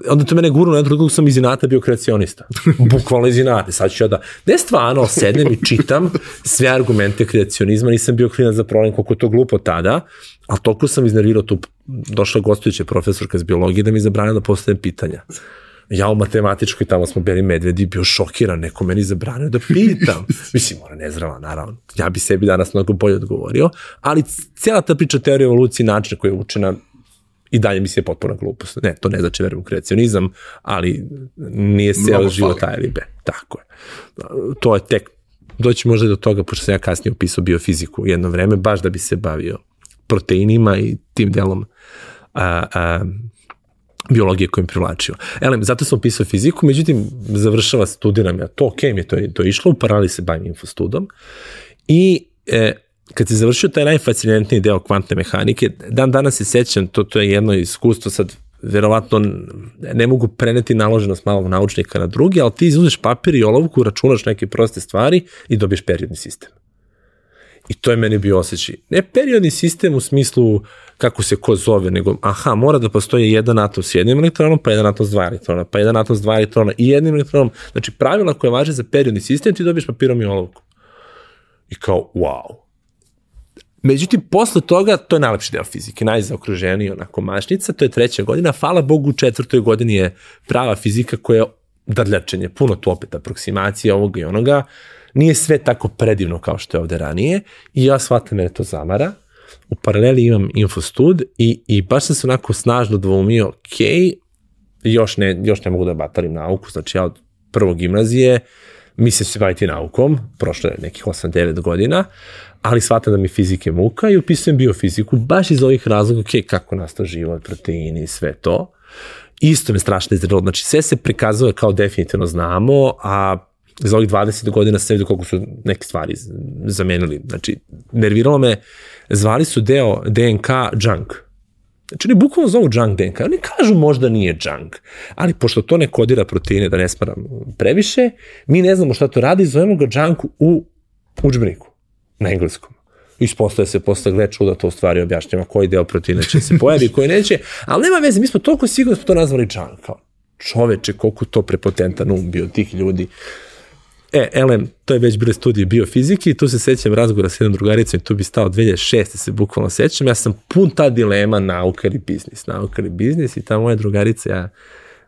onda to mene gurno, na drugog sam iz inata bio kreacionista. [LAUGHS] Bukvalno iz inata. Sad ću ja da, ne stvarno, sednem i čitam sve argumente kreacionizma, nisam bio klinac za problem koliko je to glupo tada, ali toliko sam iznervirao tu, došla gostujuća profesorka iz biologije da mi zabranila da postavim pitanja. Ja u matematičkoj, tamo smo bili medvedi, bio šokiran, neko meni zabranio da pitam. [LAUGHS] Mislim, ona nezrala, naravno. Ja bi sebi danas mnogo bolje odgovorio, ali cijela ta priča teorije evolucije načina koja je učena i dalje mi se je potpuna glupost. Ne, to ne znači verujem u kreacionizam, ali nije ceo život ili B. Tako je. To je tek, doći možda do toga, pošto sam ja kasnije upisao biofiziku jedno vreme, baš da bi se bavio proteinima i tim delom a, a, biologije kojim privlačio. Elem, zato sam upisao fiziku, međutim, završava studiram ja to, ok, mi je to, to išlo, u parali se bavim infostudom i e, kad se završio taj najfascinantniji deo kvantne mehanike, dan danas se sećam, to, to je jedno iskustvo sad, verovatno ne mogu preneti naloženost malog naučnika na drugi, ali ti izuzeš papir i olovku, računaš neke proste stvari i dobiješ periodni sistem. I to je meni bio osjećaj. Ne periodni sistem u smislu kako se ko zove, nego aha, mora da postoji jedan atom s jednim elektronom, pa jedan atom s dva elektrona, pa jedan atom s dva elektrona i jednim elektronom. Znači pravila koje važe za periodni sistem ti dobiješ papirom i olovku. I kao, wow Međutim, posle toga, to je najlepši deo fizike, najzaokruženiji onako mašnica, to je treća godina, hvala Bogu u četvrtoj godini je prava fizika koja je dadljačenje, puno tu opet aproksimacija ovoga i onoga, nije sve tako predivno kao što je ovde ranije i ja shvatam mene to zamara, u paraleli imam infostud i, i baš sam se onako snažno dvoumio, ok, još ne, još ne mogu da batalim nauku, znači ja od prvog gimnazije mislim se baviti naukom, prošlo je nekih 8-9 godina, ali shvatam da mi fizike muka i upisujem biofiziku baš iz ovih razloga, ok, kako nastao život, proteini i sve to. Isto me strašno izredilo, znači sve se prikazuje kao definitivno znamo, a za ovih 20 godina se vidio koliko su neke stvari zamenili. Znači, nerviralo me, zvali su deo DNK junk. Znači, oni bukvalno zovu junk DNK. Oni kažu možda nije junk, ali pošto to ne kodira proteine, da ne smaram previše, mi ne znamo šta to radi, zovemo ga junk u učbeniku na engleskom. Ispostaje se posle gle čuda to stvari objašnjava koji deo proteina će se pojavi, koji neće, ali nema veze, mi smo toliko sigurni da smo to nazvali junk, kao čoveče, koliko to prepotentan um bio tih ljudi. E, Elem, to je već bile studije biofizike i tu se sećam razgovora sa jednom drugaricom i tu bi stao 2006. se bukvalno sećam. Ja sam pun ta dilema nauka ili biznis, nauka ili biznis i ta moja drugarica, ja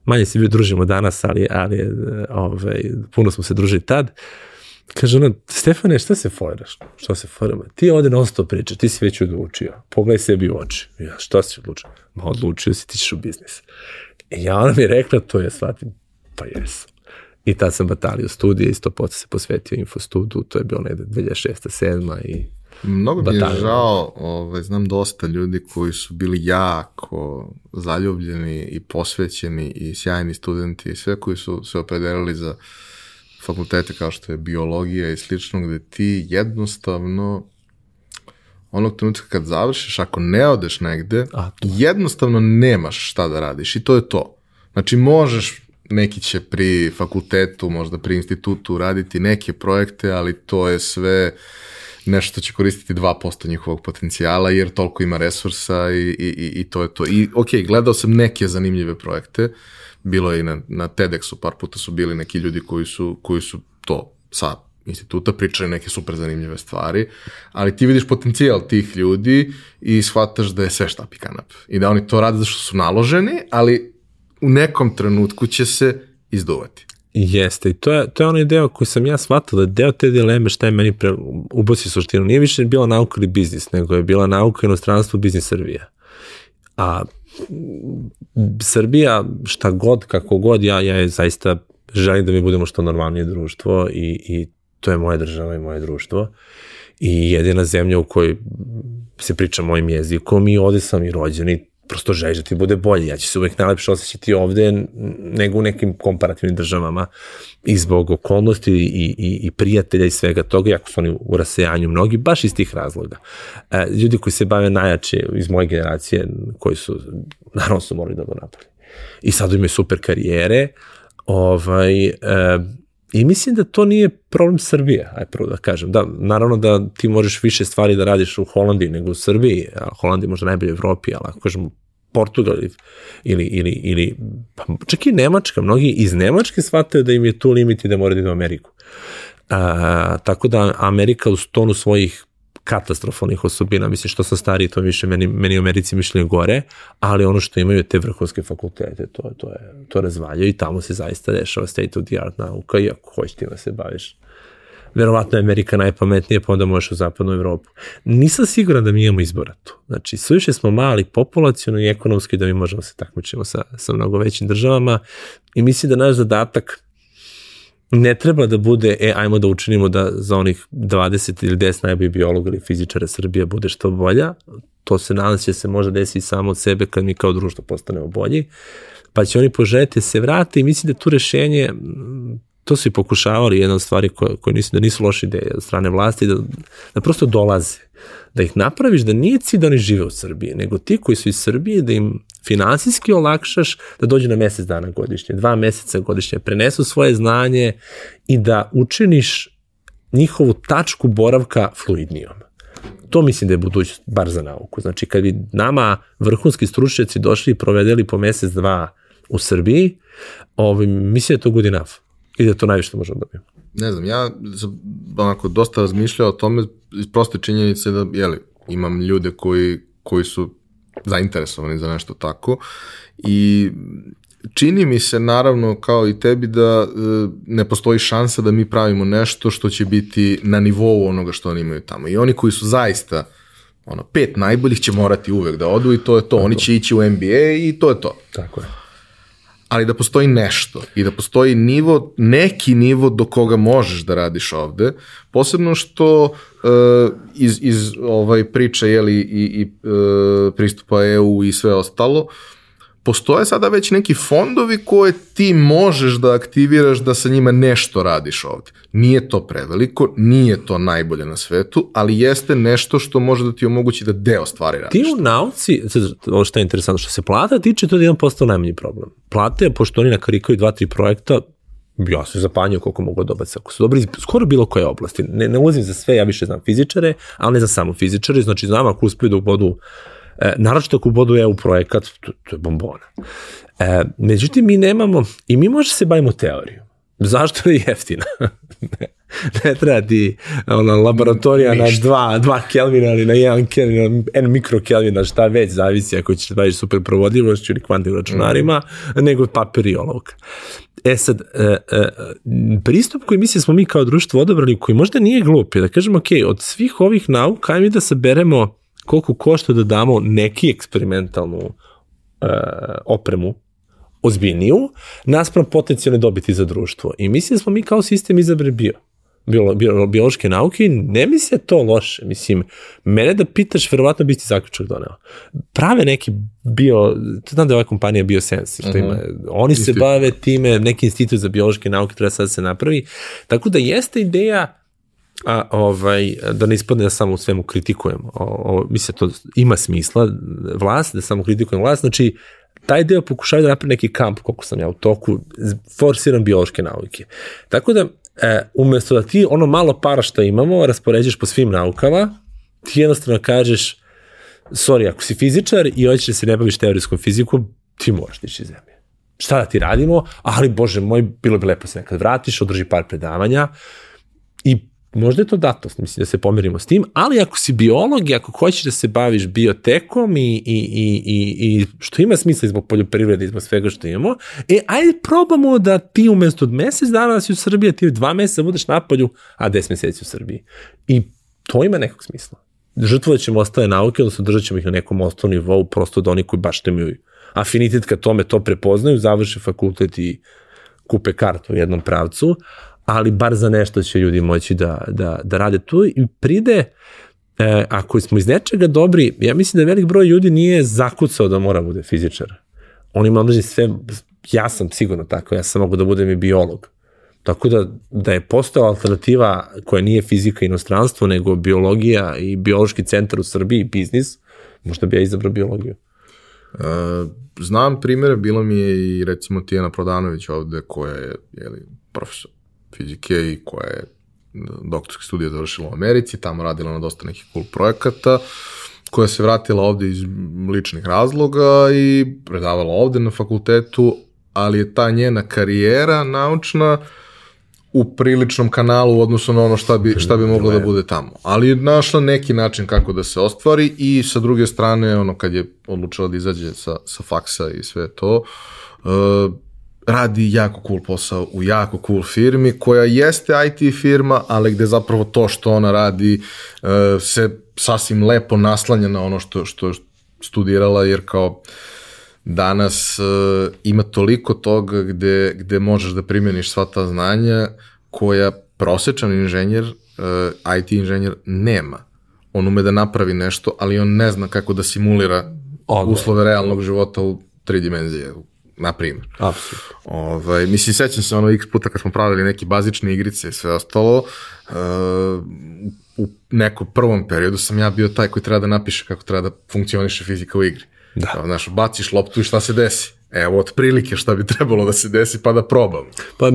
manje se bio družimo danas, ali, ali ovaj, puno smo se družili tad. Kaže ona, Stefane, šta se fojraš? Šta se fojrama? Ti ovde non stop priča, ti si već odlučio. Pogledaj sebi u oči. Ja, šta si odlučio? Ma odlučio si, ti ćeš u biznis. I ja ona mi je rekla, to je shvatim, pa jes. I tad sam batalio studije, isto pot se posvetio infostudu, to je bilo negde 2006. 7. i Mnogo mi je žao, ovaj, znam dosta ljudi koji su bili jako zaljubljeni i posvećeni i sjajni studenti i sve koji su se opredelili za fakultete kao što je biologija i slično, gde ti jednostavno onog trenutka kad završiš, ako ne odeš negde, A, jednostavno nemaš šta da radiš i to je to. Znači možeš, neki će pri fakultetu, možda pri institutu raditi neke projekte, ali to je sve nešto što će koristiti 2% njihovog potencijala, jer toliko ima resursa i, i, i, to je to. I ok, gledao sam neke zanimljive projekte, bilo je i na, na TEDxu, par puta su bili neki ljudi koji su, koji su to sa instituta pričali neke super zanimljive stvari, ali ti vidiš potencijal tih ljudi i shvataš da je sve štap i kanap. I da oni to rade zato što su naloženi, ali u nekom trenutku će se izduvati. Jeste, i to je, to je onaj deo koji sam ja shvatila, da deo te dileme šta je meni pre, ubosi suštinu. Nije više bila nauka ili biznis, nego je bila nauka inostranstvo, biznis Srbija. A Srbija, šta god, kako god, ja, ja je zaista želim da mi budemo što normalnije društvo i, i to je moja država i moje društvo. I jedina zemlja u kojoj se priča mojim jezikom i ovde sam i rođen i prosto želiš da ti bude bolje. Ja ću se uvek najlepše osjećati ovde nego u nekim komparativnim državama i zbog okolnosti i, i, i prijatelja i svega toga, jako su oni u rasejanju mnogi, baš iz tih razloga. E, ljudi koji se bave najjače iz moje generacije, koji su, naravno su morali da napolje. I sad imaju super karijere, ovaj, e, I mislim da to nije problem Srbije, aj prvo da kažem. Da, naravno da ti možeš više stvari da radiš u Holandiji nego u Srbiji, a Holandija možda najbolje u Evropi, ali ako kažemo Portugal ili, ili, ili pa čak i Nemačka, mnogi iz Nemačke shvataju da im je tu limit i da mora da idu u Ameriku. A, tako da Amerika u tonu svojih katastrofalnih osobina, mislim što sam stariji, to više meni, meni u Americi mišljenje gore, ali ono što imaju te vrhunske fakultete, to, to, je, to razvaljaju i tamo se zaista dešava state of the art nauka i ako hoćeš tim da se baviš. Verovatno je Amerika najpametnija, pa onda možeš u zapadnu Evropu. Nisam siguran da mi imamo izbora tu. Znači, suviše smo mali populacijalno i ekonomski da mi možemo se takmičimo sa, sa mnogo većim državama i mislim da naš zadatak ne treba da bude, e, ajmo da učinimo da za onih 20 ili 10 najboljih biologa ili fizičara Srbije bude što bolja. To se nadam će se možda desiti samo od sebe kad mi kao društvo postanemo bolji. Pa će oni poželjeti se vrati i mislim da tu rešenje to su i pokušavali jedna od stvari koje, koje nisu, da nisu loše ideje od strane vlasti, da, da prosto dolaze, da ih napraviš da nije cilj da oni žive u Srbiji, nego ti koji su iz Srbije da im finansijski olakšaš da dođu na mesec dana godišnje, dva meseca godišnje, prenesu svoje znanje i da učiniš njihovu tačku boravka fluidnijom. To mislim da je budućnost, bar za nauku. Znači, kad bi nama vrhunski stručnjaci došli i provedeli po mesec, dva u Srbiji, ovaj, mislim da je to good enough i da to najviše možemo dobijemo. Ne znam, ja sam onako dosta razmišljao o tome proste činjenice da, jeli, imam ljude koji, koji su zainteresovani za nešto tako i čini mi se naravno kao i tebi da e, ne postoji šansa da mi pravimo nešto što će biti na nivou onoga što oni imaju tamo. I oni koji su zaista ono, pet najboljih će morati uvek da odu i to je to. Oni će ići u NBA i to je to. Tako je ali da postoji nešto i da postoji nivo, neki nivo do koga možeš da radiš ovde, posebno što uh, iz, iz ovaj priče jeli, i, i uh, pristupa EU i sve ostalo, postoje sada već neki fondovi koje ti možeš da aktiviraš da sa njima nešto radiš ovde. Nije to preveliko, nije to najbolje na svetu, ali jeste nešto što može da ti omogući da deo stvari radiš. Ti u nauci, ovo što je interesantno, što se plata tiče, to je jedan postao najmanji problem. Plate, pošto oni nakarikaju dva, tri projekta, ja se zapanjio koliko mogu dobati ako su dobri, skoro bilo koje oblasti. Ne, ne ulazim za sve, ja više znam fizičare, ali ne za samo fizičare, znači znam ako uspiju da ubodu E, naročito ako bodu EU projekat, to, to je bombona. E, međutim, mi nemamo, i mi možemo se bavimo teorijom. Zašto je jeftina? [LAUGHS] ne, ne treba ti ona, laboratorija na 2, 2 Kelvina ili na 1 Kelvin, n mikrokelvina, šta već, zavisi ako ćeš baviš super provodljivošću ili kvantnim računarima, mm. nego papir i olovka. E sad, e, e, pristup koji mislim smo mi kao društvo odabrali, koji možda nije glup, je da kažemo, ok, od svih ovih nauka, ajmo da saberemo koliko košta da damo neki eksperimentalnu uh, opremu ozbiljniju, naspram potencijalne dobiti za društvo. I mislim da smo mi kao sistem izabre bio. bio, bio, biološke nauke ne mi se to loše. Mislim, mene da pitaš, verovatno bi ti zaključak doneo. Prave neki bio, znam da je ova kompanija Biosense, što ima, uh -huh. oni se bave time, neki institut za biološke nauke treba sad da se napravi, tako da jeste ideja a, ovaj, da ne ispadne da samo u svemu kritikujem. O, o, mislim, to ima smisla, vlast, da samo kritikujem vlast, znači taj deo pokušaju da napravi neki kamp, koliko sam ja u toku, forsiram biološke nauke. Tako da, e, umesto da ti ono malo para što imamo raspoređaš po svim naukama, ti jednostavno kažeš, sorry, ako si fizičar i hoćeš da se ne baviš teorijskom fizikom, ti moraš tići zemlje. Šta da ti radimo? Ali, bože moj, bilo bi lepo se nekad vratiš, održi par predavanja i možda je to datost, mislim da se pomirimo s tim, ali ako si biolog i ako hoćeš da se baviš biotekom i, i, i, i, i što ima smisla zbog poljoprivrede i zbog svega što imamo, e, ajde probamo da ti umesto od mesec dana da si u Srbiji, ti dva meseca budeš na polju, a 10 meseci u Srbiji. I to ima nekog smisla. Žrtvovat ćemo ostale nauke, odnosno držat ćemo ih na nekom osnovnom nivou, prosto da oni koji baš imaju afinitet ka tome to prepoznaju, završe fakultet i kupe kartu u jednom pravcu, ali bar za nešto će ljudi moći da, da, da rade tu i pride, e, ako smo iz nečega dobri, ja mislim da velik broj ljudi nije zakucao da mora bude fizičar. On ima određen sve, ja sam sigurno tako, ja sam mogu da budem i biolog. Tako da, da je postojala alternativa koja nije fizika i inostranstvo, nego biologija i biološki centar u Srbiji, biznis, možda bi ja izabrao biologiju. Uh, znam primere, bilo mi je i recimo Tijana Prodanović ovde koja je jeli, profesor fizike i koja je doktorski studije završila u Americi, tamo radila na dosta nekih cool projekata, koja se vratila ovde iz ličnih razloga i predavala ovde na fakultetu, ali je ta njena karijera naučna u priličnom kanalu u odnosu na ono šta bi, šta bi moglo da bude tamo. Ali je našla neki način kako da se ostvari i sa druge strane, ono kad je odlučila da izađe sa, sa faksa i sve to, uh, radi jako cool posao u jako cool firmi koja jeste IT firma, ali gde zapravo to što ona radi uh, se sasvim lepo naslanja na ono što, što studirala, jer kao danas uh, ima toliko toga gde, gde možeš da primjeniš sva ta znanja koja prosečan inženjer, uh, IT inženjer nema. On ume da napravi nešto, ali on ne zna kako da simulira Odme. uslove realnog života u tri dimenzije, na primjer. Apsolutno. Ovaj, mislim, sećam se ono x puta kad smo pravili neke bazične igrice i sve ostalo, uh, u nekom prvom periodu sam ja bio taj koji treba da napiše kako treba da funkcioniše fizika u igri. Da. Kao, znaš, baciš loptu i šta se desi. Evo, otprilike šta bi [LAUGHS] trebalo da se desi, pa da probam. Pa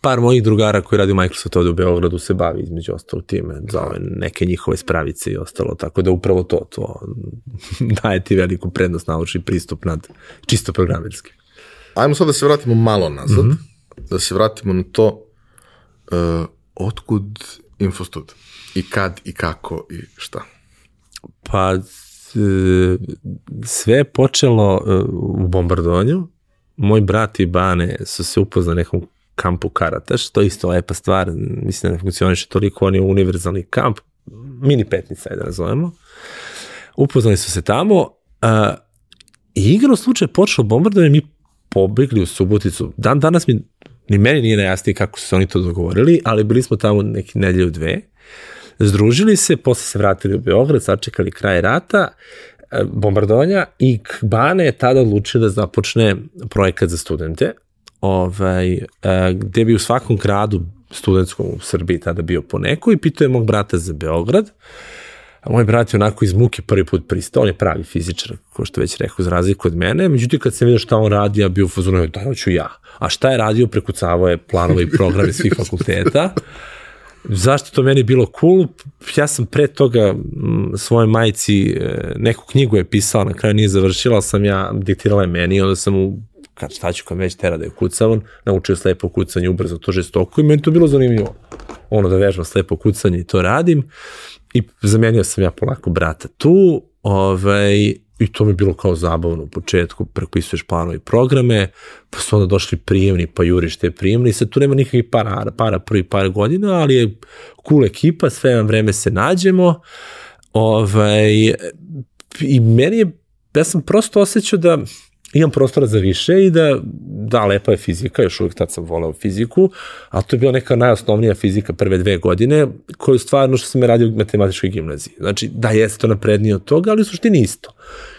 par mojih drugara koji radi u Microsoftu ovde u Beogradu se bavi između ostalo time, za ove neke njihove spravice i ostalo, tako da upravo to, to [LAUGHS] daje ti veliku prednost naučni pristup nad čisto programerski. Ajmo sad da se vratimo malo nazad, mm -hmm. da se vratimo na to uh, otkud Infostud i kad i kako i šta. Pa e, sve je počelo e, u bombardovanju. Moj brat i Bane su se upoznali nekom kampu Karataš, to je isto lepa stvar, mislim da ne funkcioniše toliko, on je univerzalni kamp, mini petnica je da nazovemo. Upoznali su se tamo uh, i igra u slučaju počelo bombardovanje, mi pobegli u Suboticu. Dan danas mi, ni meni nije najjasnije kako su se oni to dogovorili, ali bili smo tamo neki nedelju dve. Združili se, posle se vratili u Beograd, sačekali kraj rata, e, bombardovanja i Kbane je tada odlučio da započne projekat za studente, ovaj, e, gde bi u svakom gradu studentskom u Srbiji tada bio po neko i pitao je mog brata za Beograd. A moj brat je onako iz muke prvi put pristao, on je pravi fizičar, ko što već rekao, za razliku od mene. Međutim, kad sam vidio šta on radi, ja bio u fazonu, da, hoću ja. A šta je radio, prekucavao je planove i programe svih [LAUGHS] fakulteta. Zašto to meni bilo cool? Ja sam pre toga svoje majici e, neku knjigu je pisala, na kraju nije završila, sam ja diktirala je meni, onda sam mu kad šta ću kad već tera da je kucavan, naučio slepo kucanje ubrzo to žestoko i meni to bilo zanimljivo. Ono da vežbam slepo kucanje i to radim i zamenio sam ja polako brata tu, ovaj, i to mi je bilo kao zabavno u početku, prepisuješ planove i programe, pa su onda došli prijemni, pa juriš te prijemni, sad tu nema nikakvih para, para prvi par godina, ali je cool ekipa, sve vam vreme se nađemo, ovaj, i meni je, ja sam prosto osjećao da imam prostora za više i da, da, lepa je fizika, još uvijek tad sam volao fiziku, ali to je bila neka najosnovnija fizika prve dve godine, koju stvarno što sam je radio u matematičkoj gimnaziji. Znači, da, jeste to naprednije od toga, ali u suštini isto.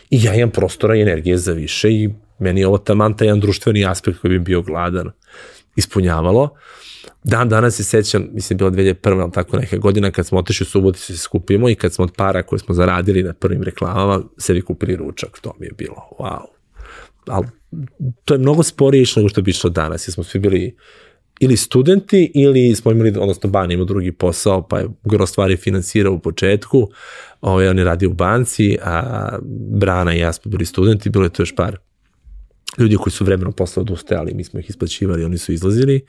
I ja imam prostora i energije za više i meni je ovo taman taj jedan društveni aspekt koji bi bio gladan ispunjavalo. Dan danas se sećam, mislim, bila 2001. ali tako neka godina kad smo otišli u Suboticu se skupimo i kad smo od para koje smo zaradili na prvim reklamama sebi kupili ručak, to mi je bilo wow. Ali to je mnogo sporije išlo nego što bi išlo danas, jer smo svi bili ili studenti ili smo imali, odnosno Ban ima drugi posao, pa je gro stvari finansirao u početku, ovaj, on je radio u banci, a Brana i ja smo bili studenti, bilo je to još par ljudi koji su vremenom posle odustajali, mi smo ih isplaćivali, oni su izlazili.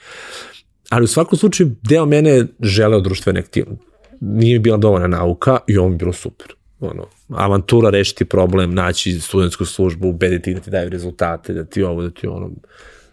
Ali u svakom slučaju, deo mene želeo društvene aktivnosti. Nije mi bila dovoljna nauka i ovo mi bilo super. Ono, avantura, rešiti problem, naći studentsku službu, ubediti da ti daju rezultate, da ti ovo, da ti ono,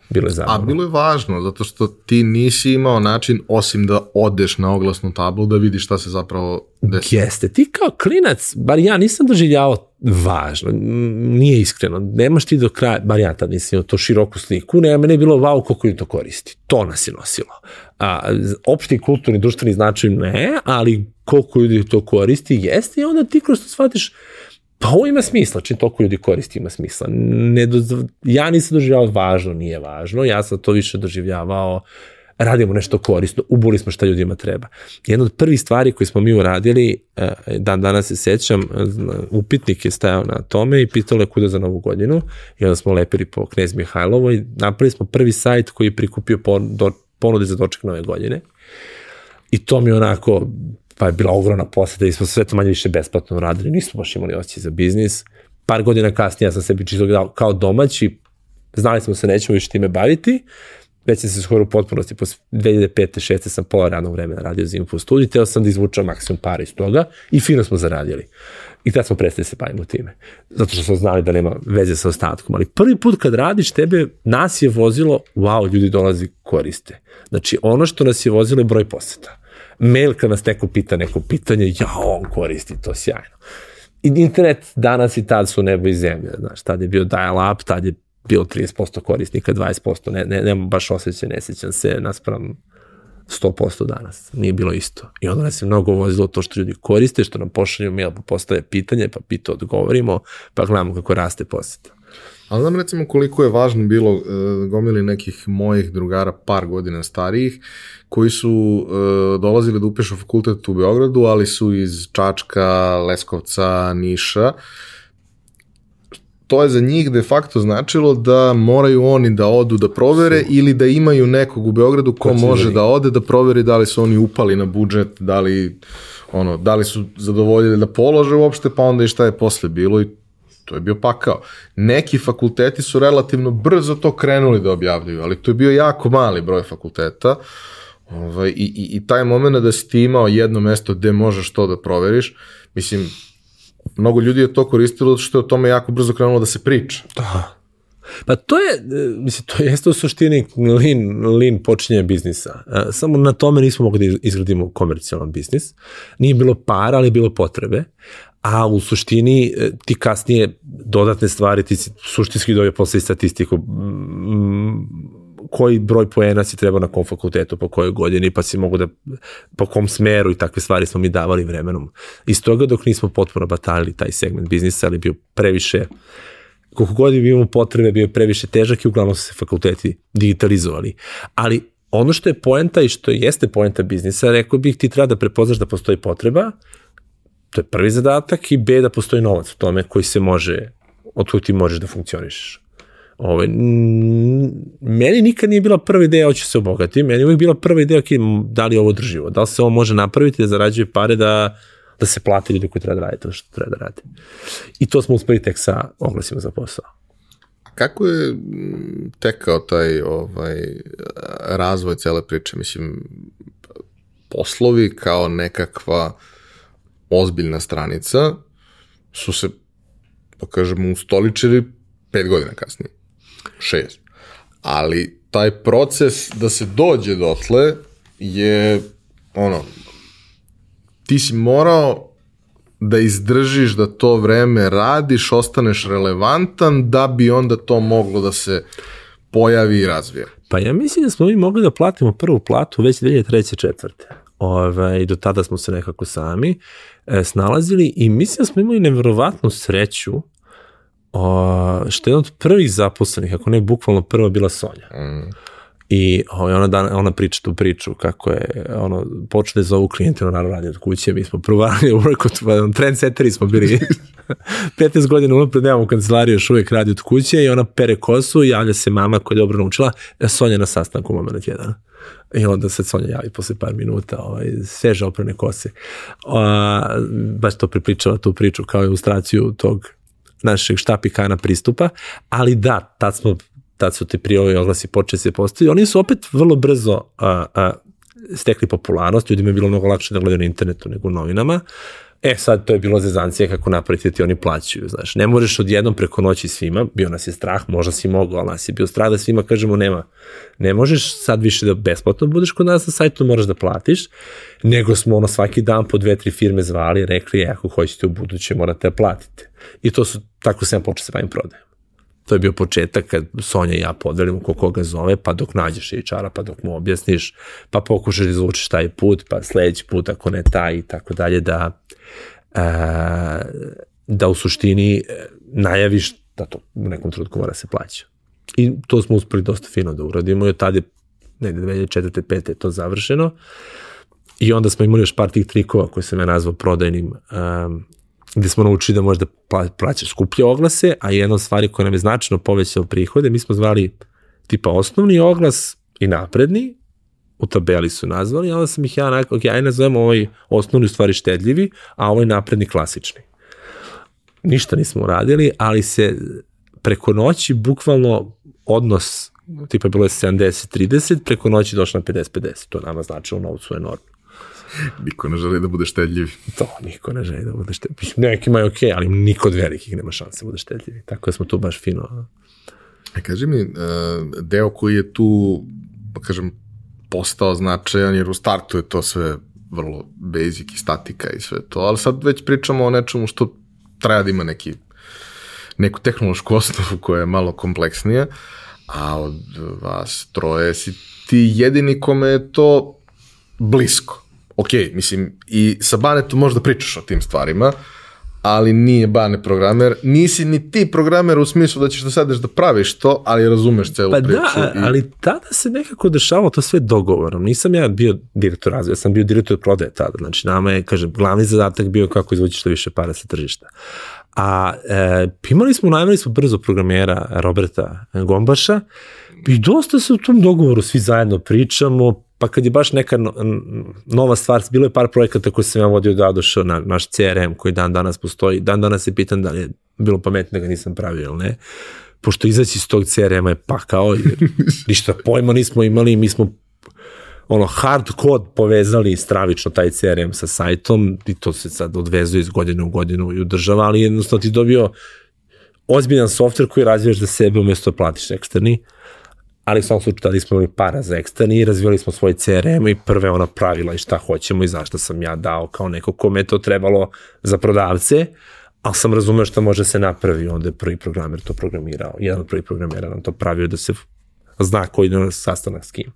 bilo je zabavno. A bilo je važno, zato što ti nisi imao način, osim da odeš na oglasnu tablu, da vidiš šta se zapravo desi. Jeste, ti kao klinac, bar ja nisam doživljavao važno, nije iskreno, nemaš ti do kraja, bar ja tad nisam imao to široku sliku, ne, mene je bilo vau koliko im to koristi, to nas je nosilo. A, opšti kulturni, društveni značaj ne, ali koliko ljudi to koristi, jeste i onda ti kroz to shvatiš, Pa ovo ima smisla, čim toliko ljudi koristi ima smisla. Ne do, ja nisam doživljavao važno, nije važno, ja sam to više doživljavao radimo nešto korisno, ubuli smo šta ljudima treba. Jedna od prvih stvari koje smo mi uradili, eh, dan danas se sećam, upitnik je stajao na tome i pitalo je kuda za novu godinu i onda smo lepili po Knez Mihajlovo i napravili smo prvi sajt koji je prikupio ponude za doček nove godine. I to mi onako pa je bila ogromna poseta i smo sve to manje više besplatno radili, nismo baš imali osjećaj za biznis. Par godina kasnije ja sam sebi čisto dao kao domaći, znali smo se nećemo više time baviti, već sam se skoro u potpunosti, posle 2005. 6. sam pola radnog vremena radio za Info studiju, teo sam da izvučam maksimum para iz toga i fino smo zaradili. I tad smo prestali da se bavimo time. Zato što smo znali da nema veze sa ostatkom. Ali prvi put kad radiš, tebe, nas je vozilo, wow, ljudi dolazi koriste. Znači, ono što nas je vozilo je broj poseta mail kad nas neko pita neko pitanje, ja, on koristi to sjajno. I internet danas i tad su nebo i zemlja, znaš, tad je bio dial-up, tad je bilo 30% korisnika, 20%, ne, ne, nemam baš osjećaj, ne sećam se, naspram 100% danas. Nije bilo isto. I onda nas je mnogo vozilo to što ljudi koriste, što nam pošalju mail, pa postave pitanje, pa pita odgovorimo, pa gledamo kako raste poseta. Ali znam recimo koliko je važno bilo uh, gomili nekih mojih drugara par godina starijih koji su uh, dolazili da upišu fakultet u Beogradu, ali su iz Čačka, Leskovca, Niša. To je za njih de facto značilo da moraju oni da odu da provere su. ili da imaju nekog u Beogradu ko može da ode da proveri da li su oni upali na budžet, da li ono, da li su zadovoljili da polože uopšte, pa onda i šta je posle bilo i to je bio pakao. Neki fakulteti su relativno brzo to krenuli da objavljuju, ali to je bio jako mali broj fakulteta. Ovaj, i, i, I taj moment da si ti imao jedno mesto gde možeš to da proveriš, mislim, mnogo ljudi je to koristilo što je o tome jako brzo krenulo da se priča. Da. Pa to je, e, mislim, to jeste u suštini lean, lean počinje biznisa. E, samo na tome nismo mogli da izgradimo komercijalan biznis. Nije bilo para, ali bilo potrebe a u suštini e, ti kasnije dodatne stvari, ti si suštinski dobio posle statistiku koji broj poena si treba na kom fakultetu, po kojoj godini, pa si mogu da, po kom smeru i takve stvari smo mi davali vremenom. Iz toga dok nismo potpuno batalili taj segment biznisa, ali bio previše, koliko god je imamo potrebe, bio previše težak i uglavnom su se fakulteti digitalizovali. Ali ono što je poenta i što jeste poenta biznisa, rekao bih ti treba da prepoznaš da postoji potreba, To je prvi zadatak i B da postoji novac u tome koji se može, od kojeg ti možeš da funkcionišeš. Ove, ovaj, meni nikad nije bila prva ideja hoću se obogati, meni je uvijek bila prva ideja okay, da li je ovo drživo, da li se ovo može napraviti da zarađuje pare da, da se plati ljudi koji treba da radi to što treba da radi. I to smo uspeli tek sa oglasima za posao. Kako je tekao taj ovaj, razvoj cele priče? Mislim, poslovi kao nekakva ozbiljna stranica, su se, da kažemo, ustoličili pet godina kasnije. Šest. Ali taj proces da se dođe dotle je, ono, ti si morao da izdržiš da to vreme radiš, ostaneš relevantan, da bi onda to moglo da se pojavi i razvije. Pa ja mislim da smo mi mogli da platimo prvu platu već 2003. četvrte. Ove, do tada smo se nekako sami e, snalazili i mislim da smo imali neverovatnu sreću o, što je jedan od prvih zaposlenih, ako ne bukvalno prva bila Sonja. Mm. I ovaj, ona, dan, ona priča tu priču kako je ono, počne da zovu klijente, ona naravno radi od kuće, mi smo prvo radili u work trendsetteri smo bili [LAUGHS] 15 godina unapred nemamo kancelariju, još uvijek radi od kuće i ona pere kosu javlja se mama koja je dobro naučila, Sonja na sastanku moment jedan. I onda se Sonja javi posle par minuta, ovaj, sveže oprane kose. A, baš to pripričava tu priču kao ilustraciju tog našeg štapikana pristupa, ali da, tad smo tad su ti prijavi oglasi počeli se postaviti. Oni su opet vrlo brzo a, a, stekli popularnost, ljudima je bilo mnogo lakše da gledaju na internetu nego u novinama. E sad to je bilo zezancija kako napraviti da ti oni plaćaju, znaš. Ne možeš odjednom preko noći svima, bio nas je strah, možda si mogao, ali nas je bio strah da svima kažemo nema. Ne možeš sad više da besplatno budeš kod nas na sajtu, moraš da platiš, nego smo ono svaki dan po dve, tri firme zvali, rekli, e, ako hoćete u buduće morate da platite. I to su, tako sam počeo se bavim prodajem. To je bio početak kad Sonja i ja podelimo ko koga zove, pa dok nađeš HR-a, pa dok mu objasniš, pa pokušaš da izvučeš taj put, pa sledeći put ako ne taj i tako dalje, da, e, da u suštini e, najaviš da to u nekom trenutku mora se plaća. I to smo uspeli dosta fino da uradimo i od tada je negde 2004. 5. je to završeno. I onda smo imali još par tih trikova koje sam ja nazvao prodajnim um, gde smo naučili da možda plaća skuplje oglase, a jedna od stvari koja nam je značajno povećala prihode, mi smo zvali tipa osnovni oglas i napredni, u tabeli su nazvali, a onda sam ih ja nakon, ok, aj nazovem ovaj osnovni u stvari štedljivi, a ovaj napredni klasični. Ništa nismo uradili, ali se preko noći bukvalno odnos tipa bilo je 70-30, preko noći došlo na 50-50. To nama znači u novcu enormno. Niko ne želi da bude štedljiv. To, niko ne želi da bude štedljiv. Nekima je okej, okay, ali niko od velikih nema šanse da bude štedljiv. Tako da smo tu baš fino. E, kaži mi, e, deo koji je tu, pa kažem, postao značajan, jer u startu je to sve vrlo basic i statika i sve to, ali sad već pričamo o nečemu što treba da ima neki, neku tehnološku osnovu koja je malo kompleksnija, a od vas troje si ti jedini kome je to blisko ok, mislim, i sa Banetom možda pričaš o tim stvarima, ali nije Bane programer, nisi ni ti programer u smislu da ćeš da sadeš da praviš to, ali razumeš celu pa priču. Pa da, i... ali tada se nekako dešavalo to sve dogovorom. Nisam ja bio direktor razvoja, sam bio direktor prodaje tada. Znači, nama je, kažem, glavni zadatak bio kako izvući što više para sa tržišta. A e, imali smo, najmali smo brzo programera Roberta Gombaša i dosta se u tom dogovoru svi zajedno pričamo, pa kad je baš neka nova stvar, bilo je par projekata koje sam ja vodio da došao na naš CRM koji dan danas postoji, dan danas se pitan da li je bilo pametno da ga nisam pravio ili ne, pošto izaći iz tog CRM-a je pakao, jer [LAUGHS] ništa pojma nismo imali, mi smo ono hard kod povezali stravično taj CRM sa sajtom i to se sad odvezuje iz godine u godinu i udržava, ali jednostavno ti dobio ozbiljan softver koji razvijaš za sebe umesto da platiš eksterni. Uh, ali u svom slučaju tada smo imali para za eksterni i razvijali smo svoj CRM i prve ona pravila i šta hoćemo i zašto sam ja dao kao neko kome je to trebalo za prodavce, ali sam razumeo šta može se napravi, onda je prvi programer to programirao, jedan od prvih programera nam to pravio da se zna koji je sastanak s kim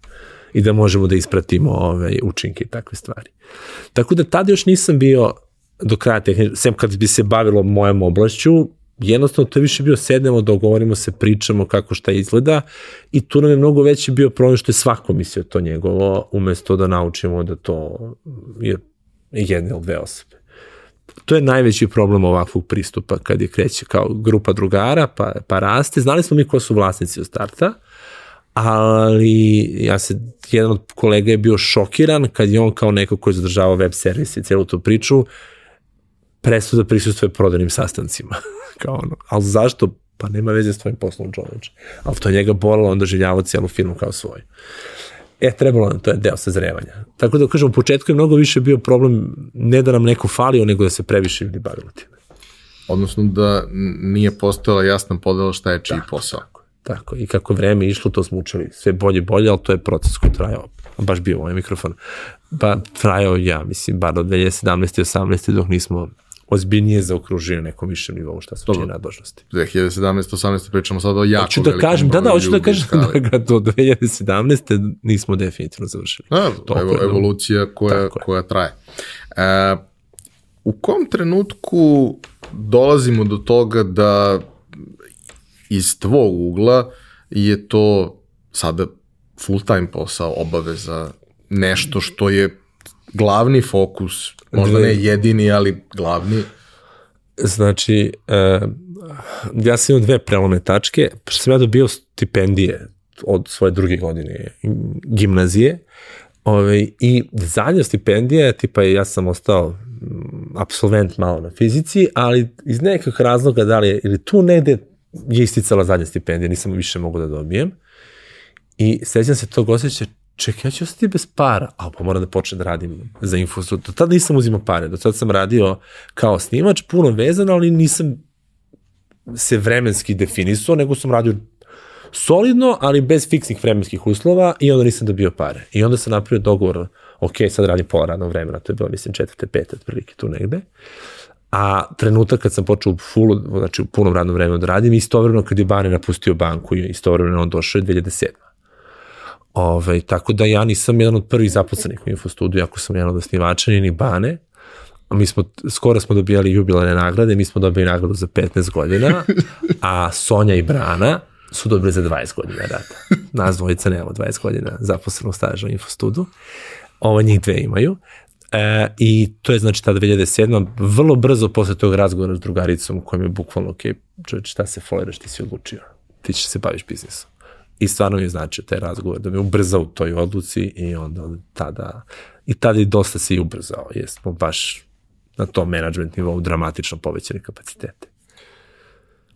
i da možemo da ispratimo ove učinke i takve stvari. Tako da tada još nisam bio do kraja tehnički, sem kad bi se bavilo mojom oblašću, jednostavno to je više bio sednemo, dogovorimo se, pričamo kako šta izgleda i tu nam je mnogo veći bio problem što je svako mislio to njegovo, umesto da naučimo da to je jedne ili dve osobe. To je najveći problem ovakvog pristupa kad je kreće kao grupa drugara pa, pa raste. Znali smo mi ko su vlasnici od starta, ali ja se, jedan od kolega je bio šokiran kad je on kao neko koji zadržava web servis i celu tu priču, prestao da prisustuje prodanim sastancima. [LAUGHS] kao ono, ali zašto? Pa nema veze s tvojim poslom čoveče. Ali to je njega bolalo, on doživljava cijelu firmu kao svoju. E, trebalo nam, to je deo sazrevanja. Tako da, kažem, u početku je mnogo više bio problem ne da nam neko falio, nego da se previše ljudi bavilo time. Odnosno da nije postojala jasna podela šta je čiji tako, posao. Tako, tako, i kako vreme išlo, to smo učili sve bolje i bolje, ali to je proces koji trajao, baš bio ovaj mikrofon, pa trajao ja, mislim, bar od 2017. i 18. dok nismo ozbiljnije zaokružio na nekom višem nivou šta Dobro. čini nadležnosti. 2017-18 pričamo sad o jako Hoću da kažem, da, da, hoću da kažem da ga do 2017. nismo definitivno završili. Da, Toliko evo, evolucija koja, koja traje. E, u kom trenutku dolazimo do toga da iz tvog ugla je to sada full time posao, obaveza, nešto što je glavni fokus, možda Dve- ne jedini, ali glavni. Znači, uh, ja sam imao dve prelome tačke, pošto sam ja dobio stipendije od svoje druge godine gimnazije, Ove, I zadnja stipendija, je, tipa ja sam ostao mm, absolvent malo na fizici, ali iz nekog razloga da li je, ili tu negde je isticala zadnja stipendija, nisam više mogu da dobijem. I sećam se tog osjećaja, čekaj, ja ću ostati bez para, a pa moram da počnem da radim za infrastrukturu. Do tada nisam uzimao pare, do tada sam radio kao snimač, puno vezano, ali nisam se vremenski definisao, nego sam radio solidno, ali bez fiksnih vremenskih uslova i onda nisam dobio pare. I onda sam napravio dogovor, ok, sad radim pola radnog vremena, to je bilo, mislim, četvrte, pete, otprilike tu negde. A trenutak kad sam počeo u fullu, znači u punom radnom vremenu da radim, istovremeno kad je Bane napustio banku i istovremeno on došao je 2007. Ove, tako da ja nisam jedan od prvih zaposlenih u Infostudiju, ako sam jedan od osnivača, ni Bane. A mi smo, skoro smo dobijali jubilane nagrade, mi smo dobili nagradu za 15 godina, [LAUGHS] a Sonja i Brana su dobili za 20 godina rada. Nas dvojica nemamo 20 godina zaposlenog staža u Infostudu. Ovo njih dve imaju. E, I to je znači ta 2007. Vrlo brzo posle tog razgovora s drugaricom kojom je bukvalno, ok, čovječ, šta se foliraš, ti si odlučio. Ti ćeš se baviš biznisom. I stvarno mi je značio taj razgovor da me ubrza u toj odluci i onda tada, i tada i dosta se i ubrzao, jer smo baš na tom management nivou dramatično povećali kapacitete.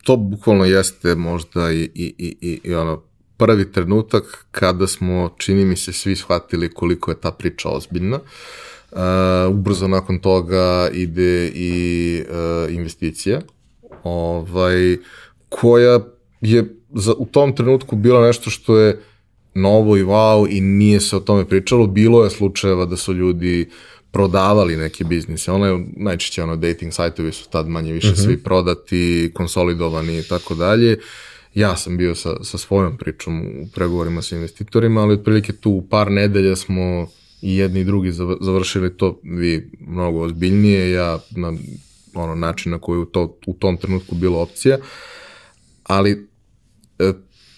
To bukvalno jeste možda i, i, i, i, i ono, prvi trenutak kada smo, čini mi se, svi shvatili koliko je ta priča ozbiljna. Uh, ubrzo nakon toga ide i uh, investicija, ovaj, koja je za, u tom trenutku bila nešto što je novo i wow i nije se o tome pričalo. Bilo je slučajeva da su ljudi prodavali neke biznise. Ono je najčešće ono dating sajtovi su tad manje više uh -huh. svi prodati, konsolidovani i tako dalje. Ja sam bio sa, sa svojom pričom u pregovorima sa investitorima, ali otprilike tu u par nedelja smo i jedni i drugi završili to vi mnogo ozbiljnije, ja na ono način na koji u, to, u tom trenutku bilo opcija, ali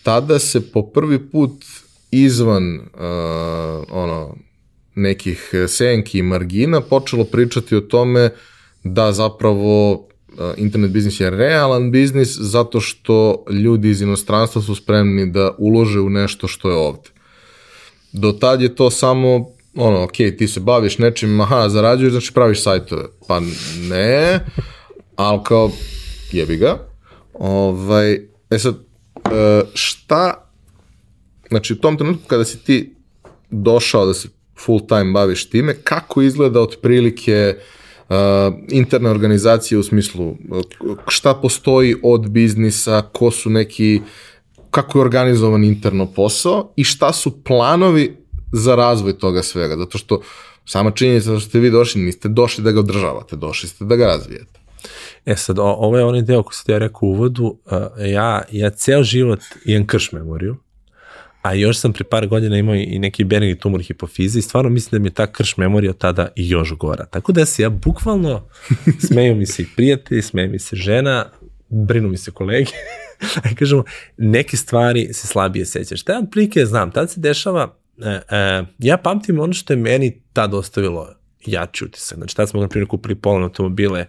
tada se po prvi put izvan uh, ono nekih senki i margina počelo pričati o tome da zapravo uh, internet biznis je realan biznis zato što ljudi iz inostranstva su spremni da ulože u nešto što je ovde. Do tad je to samo ono, ok, ti se baviš nečim, aha, zarađuješ, znači praviš sajtove. Pa ne, ali kao, jebi ga. Ovaj, e sad, šta, znači u tom trenutku kada si ti došao da se full time baviš time, kako izgleda otprilike uh, interna organizacija u smislu uh, šta postoji od biznisa, ko su neki, kako je organizovan interno posao i šta su planovi za razvoj toga svega, zato što sama činjenica da ste vi došli, niste došli da ga održavate, došli ste da ga razvijete. E sad, o, ovo je onaj deo koji ste ja rekao u uvodu, uh, ja, ja ceo život imam krš memoriju, a još sam pre par godina imao i neki benigni tumor hipofize i stvarno mislim da mi je ta krš memorija od tada i još gora. Tako da se ja bukvalno, [LAUGHS] smeju mi se i prijatelji, smeju mi se žena, brinu mi se kolege, [LAUGHS] a kažemo, neke stvari se slabije sećaš. Taj otprilike znam, tad se dešava, e, e, ja pamtim ono što je meni tad ostavilo jači utisak. Znači, tad smo, na primjer, kupili polovne automobile,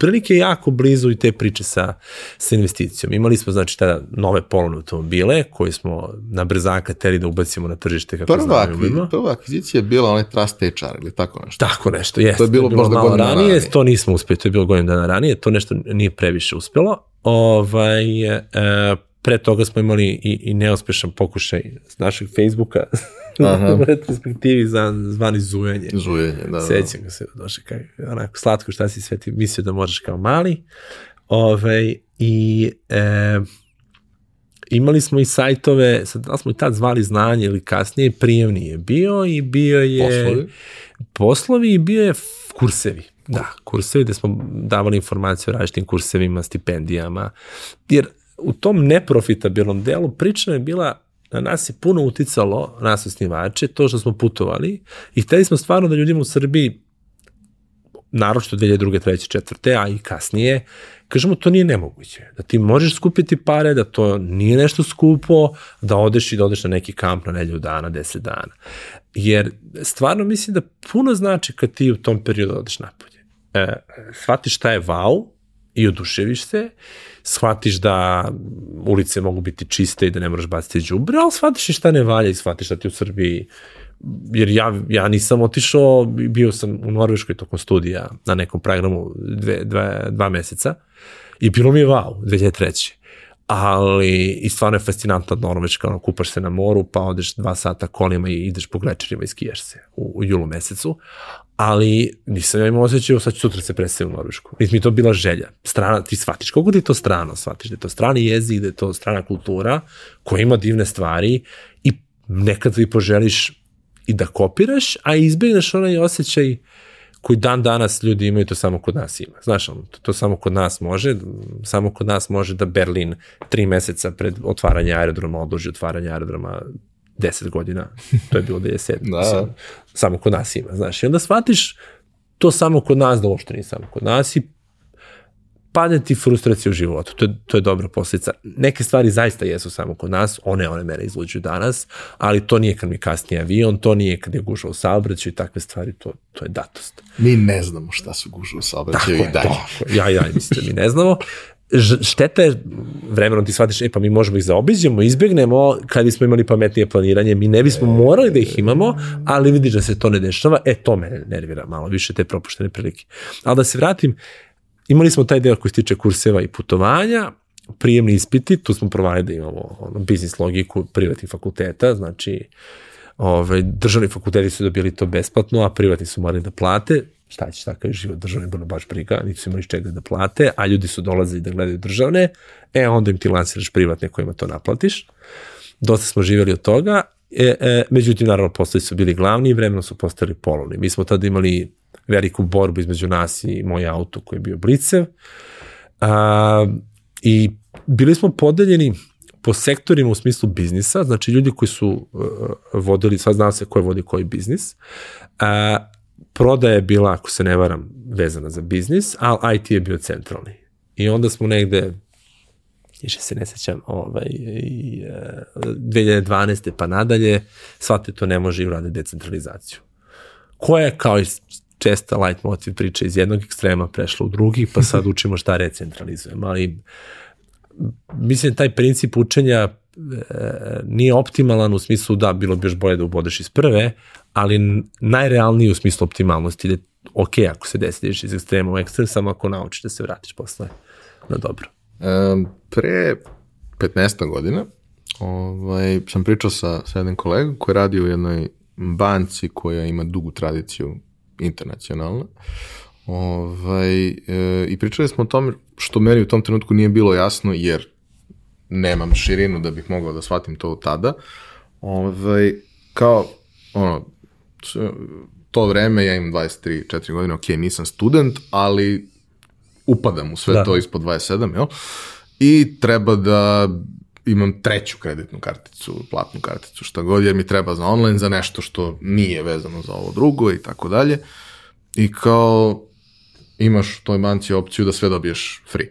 otprilike jako blizu i te priče sa, sa investicijom. Imali smo, znači, tada nove polovne automobile koje smo na brzaka teli da ubacimo na tržište kako prva, znamo. Prva, prva akvizicija je bila onaj Trust HR ili tako nešto. Tako nešto, jeste. To je bilo, bilo možda malo godina ranije, ranije. to nismo uspeli, to je bilo godinu dana ranije, to nešto nije previše uspelo. Ovaj, e, pre toga smo imali i, i neuspešan pokušaj našeg Facebooka [LAUGHS] [LAUGHS] u retrospektivi za zvani zujanje. Zujanje, da. da. Sećam ga se, došli kaj, onako slatko šta si sve ti mislio da možeš kao mali. Ove, I e, imali smo i sajtove, sad da smo i tad zvali znanje ili kasnije, prijemni je bio i bio je Poslovi. poslovi i bio je kursevi. Da, kursevi gde smo davali informacije o različitim kursevima, stipendijama, jer u tom neprofitabilnom delu priča je bila na nas je puno uticalo, nas osnivače, to što smo putovali i hteli smo stvarno da ljudima u Srbiji naročito 2002. 3. 4. a i kasnije, kažemo to nije nemoguće. Da ti možeš skupiti pare, da to nije nešto skupo, da odeš i da odeš na neki kamp na nedelju dana, 10 dana. Jer stvarno mislim da puno znači kad ti u tom periodu odeš napolje. E, shvatiš šta je wow i oduševiš se, shvatiš da ulice mogu biti čiste i da ne moraš baciti džubre, ali shvatiš i šta ne valja i shvatiš da ti u Srbiji jer ja, ja nisam otišao, bio sam u Norveškoj tokom studija na nekom programu dve, dve, dva meseca i bilo mi je wow, 2003 ali i stvarno je fascinantna Norveška, ono, kupaš se na moru, pa odeš dva sata kolima i ideš po glečerima i skijaš se u, u julu mesecu, ali nisam ja imao osjećaj, sad ću sutra se predstaviti u Norvešku. Nisi mi to bila želja. Strana, ti shvatiš, koliko ti je to strano, shvatiš da je to strani jezik, da je to strana kultura, koja ima divne stvari i nekad ti poželiš i da kopiraš, a izbjegneš onaj osjećaj koji dan danas ljudi imaju, to samo kod nas ima. Znaš, to, to samo kod nas može, samo kod nas može da Berlin tri meseca pred otvaranje aerodroma odloži otvaranje aerodroma 10 godina, to je bilo [LAUGHS] 97. da. Sam, samo kod nas ima, znaš. I onda shvatiš to samo kod nas, da uopšte nije samo kod nas i padne ti frustracija u životu. To je, to je dobra posljedica. Neke stvari zaista jesu samo kod nas, one one mene izluđuju danas, ali to nije kad mi kasnije avion, to nije kad je guža u saobraćaju i takve stvari, to, to je datost. Mi ne znamo šta su guža u saobraćaju i dalje. To, ja, ja, mislim da mi ne znamo. šteta je, vremenom ti shvatiš, e pa mi možemo ih zaobiđemo, izbjegnemo, kad bismo imali pametnije planiranje, mi ne bismo morali da ih imamo, ali vidiš da se to ne dešava, e to mene nervira malo više te propuštene prilike. Ali da se vratim, imali smo taj deo koji se tiče kurseva i putovanja, prijemni ispiti, tu smo provali da imamo ono, biznis logiku privatnih fakulteta, znači ovaj, državni fakulteti su dobili to besplatno, a privatni su morali da plate, šta će takav život državni bilo baš briga, niti su imali čega da plate, a ljudi su dolazili da gledaju državne, e onda im ti lansiraš privatne kojima to naplatiš. Dosta smo živjeli od toga, e, e, međutim naravno postoji su bili glavni i vremeno su postali polovni. Mi smo tada imali veliku borbu između nas i moj auto koji je bio Blicev. A, I bili smo podeljeni po sektorima u smislu biznisa, znači ljudi koji su uh, vodili, sad zna se ko je vodi koji biznis. A, prodaja je bila, ako se ne varam, vezana za biznis, ali IT je bio centralni. I onda smo negde više se ne sećam, ovaj, i, uh, 2012. pa nadalje, shvate to ne može i urade decentralizaciju. Koja je kao i česta light motiv priča iz jednog ekstrema prešla u drugi, pa sad [LAUGHS] učimo šta recentralizujemo, ali mislim taj princip učenja e, nije optimalan u smislu da bilo bi još bolje da ubodeš iz prve, ali najrealniji u smislu optimalnosti da je ok ako se desi da iz ekstrema u ekstrem, samo ako naučiš da se vratiš posle na dobro. Um, pre 15 godina ovaj, sam pričao sa, sa jednim kolegom koji radi u jednoj banci koja ima dugu tradiciju internacionalna. Ovaj, e, I pričali smo o tome što meni u tom trenutku nije bilo jasno, jer nemam širinu da bih mogao da shvatim to tada. Ovaj, kao, ono, to vreme, ja imam 23-4 godine, ok, nisam student, ali upadam u sve da. to ispod 27, jel? I treba da imam treću kreditnu karticu, platnu karticu, šta god, jer mi treba za online, za nešto što nije vezano za ovo drugo i tako dalje. I kao imaš u toj banci opciju da sve dobiješ free.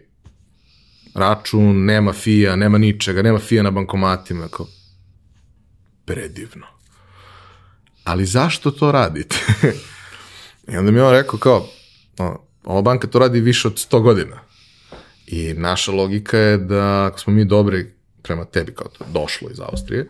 Račun, nema fija, nema ničega, nema fija na bankomatima, kao predivno. Ali zašto to radite? [LAUGHS] I onda mi on rekao kao, ova banka to radi više od 100 godina. I naša logika je da ako smo mi dobri prema tebi, kao to došlo iz Austrije,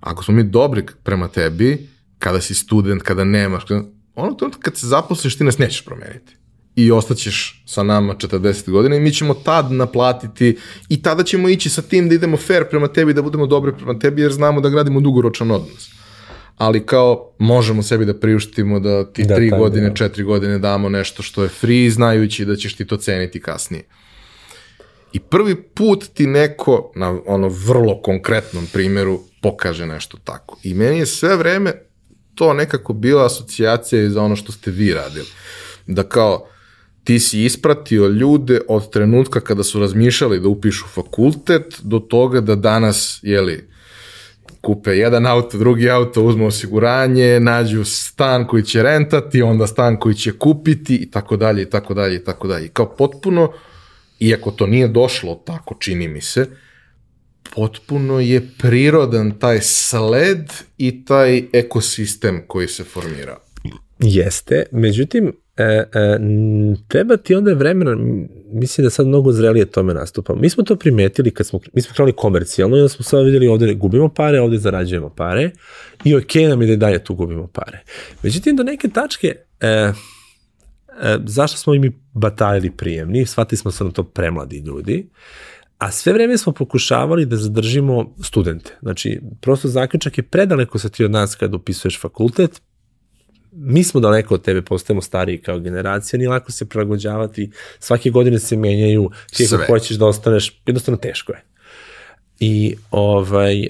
ako smo mi dobri prema tebi, kada si student, kada nemaš, kada, ono trenutka kad se zaposliš ti nas nećeš promeniti. I ostaćeš sa nama 40 godina i mi ćemo tad naplatiti i tada ćemo ići sa tim da idemo fair prema tebi, da budemo dobri prema tebi jer znamo da gradimo dugoročan odnos. Ali kao možemo sebi da priuštimo da ti da, tri godine, da. četiri godine damo nešto što je free, znajući da ćeš ti to ceniti kasnije. I prvi put ti neko na ono vrlo konkretnom primjeru pokaže nešto tako. I meni je sve vreme to nekako bila asocijacija za ono što ste vi radili. Da kao, ti si ispratio ljude od trenutka kada su razmišljali da upišu fakultet do toga da danas, jeli, kupe jedan auto, drugi auto, uzmu osiguranje, nađu stan koji će rentati, onda stan koji će kupiti i tako dalje i tako dalje i tako dalje. Kao potpuno, iako to nije došlo tako, čini mi se, potpuno je prirodan taj sled i taj ekosistem koji se formira. Jeste, međutim, e, e, treba ti onda vremena, mislim da sad mnogo zrelije tome nastupa. Mi smo to primetili kad smo, mi smo krenuli komercijalno i onda smo sad vidjeli ovde gubimo pare, ovde zarađujemo pare i ok nam je da dalje tu gubimo pare. Međutim, do neke tačke, e, e, zašto smo i mi bataljili prijemni, shvatili smo se na to premladi ljudi, a sve vreme smo pokušavali da zadržimo studente. Znači, prosto zaključak je predaleko sa ti od nas kada upisuješ fakultet, mi smo daleko od tebe, postajemo stariji kao generacija, nije lako se prilagođavati, svake godine se menjaju, ti ako hoćeš da ostaneš, jednostavno teško je. I, ovaj,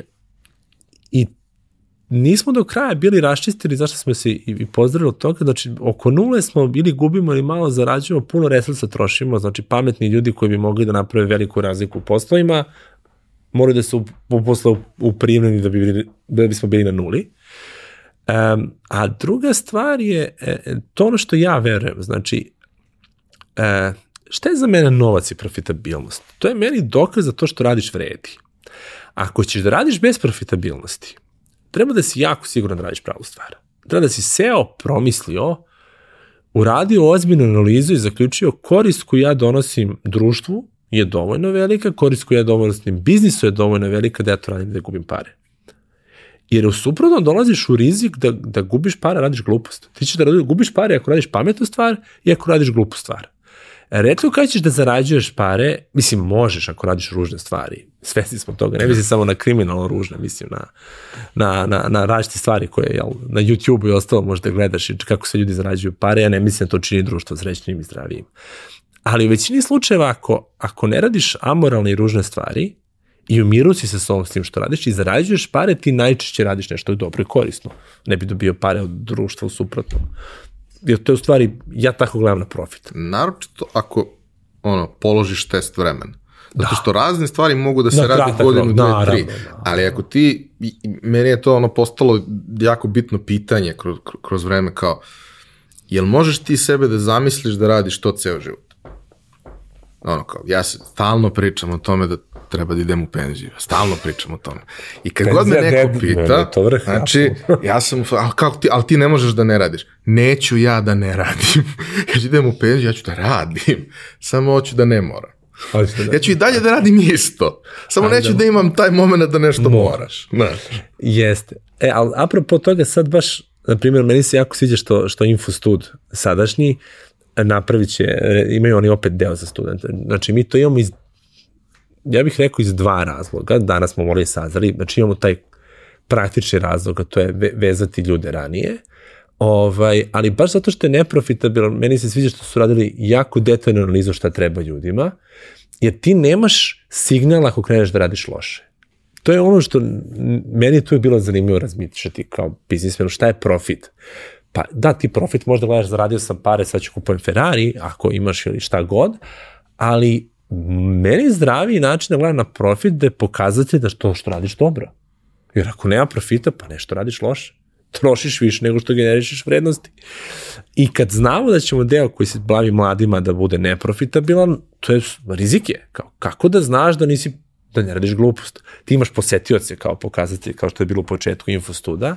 nismo do kraja bili raščistili zašto smo se i, i pozdravili od toga, znači oko nule smo bili gubimo ili malo zarađujemo, puno resursa trošimo, znači pametni ljudi koji bi mogli da naprave veliku razliku u poslovima, moraju da uposle u primljeni da, bi bili, da bismo bili na nuli. Um, a druga stvar je e, to ono što ja verujem, znači e, šta je za mene novac i profitabilnost? To je meni dokaz za to što radiš vredi. Ako ćeš da radiš bez profitabilnosti, treba da si jako siguran da radiš pravu stvar. Treba da si seo, promislio, uradio ozbiljnu analizu i zaključio korist koju ja donosim društvu je dovoljno velika, korist koju ja donosim biznisu je dovoljno velika da ja to radim da gubim pare. Jer u suprotno dolaziš u rizik da, da gubiš pare, radiš glupost. Ti ćeš da radiš, gubiš pare ako radiš pametnu stvar i ako radiš glupu stvar. Redko kada ćeš da zarađuješ pare, mislim možeš ako radiš ružne stvari, svesni smo toga, ne mislim samo na kriminalno ružne, mislim na, na, na, na različite stvari koje jel, na YouTube i ostalo možda gledaš i kako se ljudi zarađuju pare, ja ne mislim da to čini društvo srećnim i zdravijim. Ali u većini slučajeva ako, ako ne radiš amoralne i ružne stvari, i u miru si se s ovom s tim što radiš i zarađuješ pare, ti najčešće radiš nešto dobro i korisno. Ne bi dobio pare od društva u suprotnom. Jer to je u stvari, ja tako gledam na profit. Naročito ako ono, položiš test vremena. Zato da. što razne stvari mogu da se na rade godinu, dve, tri. Da. Ali ako ti, meni je to ono postalo jako bitno pitanje kroz, kroz vreme kao, jel možeš ti sebe da zamisliš da radiš to ceo život? Ono kao, ja se stalno pričam o tome da treba da idem u penziju. Stalno pričam o tome. I kad Penzija god me neko debi, pita, ne, to vrh, znači, ja sam, ali, kako ti, ali ti ne možeš da ne radiš. Neću ja da ne radim. [LAUGHS] ću idem u penziju, ja ću da radim. Samo hoću da ne moram. Da ja ću i dalje da radim isto. Samo neću da... imam taj moment da nešto Mo. moraš. Znaš. Jeste. E, ali apropo toga sad baš, na primjer, meni se jako sviđa što, što Infostud sadašnji napravit će, imaju oni opet deo za studente. Znači, mi to imamo iz ja bih rekao iz dva razloga, danas smo morali sazali, znači imamo taj praktični razlog, a to je vezati ljude ranije, ovaj, ali baš zato što je neprofitabilan, meni se sviđa što su radili jako detaljnu analizu šta treba ljudima, jer ti nemaš signal ako kreneš da radiš loše. To je ono što meni tu je bilo zanimljivo razmišljati kao biznismenu, šta je profit. Pa da, ti profit možda gledaš, zaradio sam pare, sad ću kupujem Ferrari, ako imaš ili šta god, ali meni zdravi način da gledam na profit da je pokazati da to što radiš dobro. Jer ako nema profita, pa nešto radiš loše. Trošiš više nego što generišeš vrednosti. I kad znamo da ćemo deo koji se bavi mladima da bude neprofitabilan, to je rizik je. Kao, kako da znaš da nisi da ne radiš glupost. Ti imaš posetioce kao pokazatelj, kao što je bilo u početku Infostuda,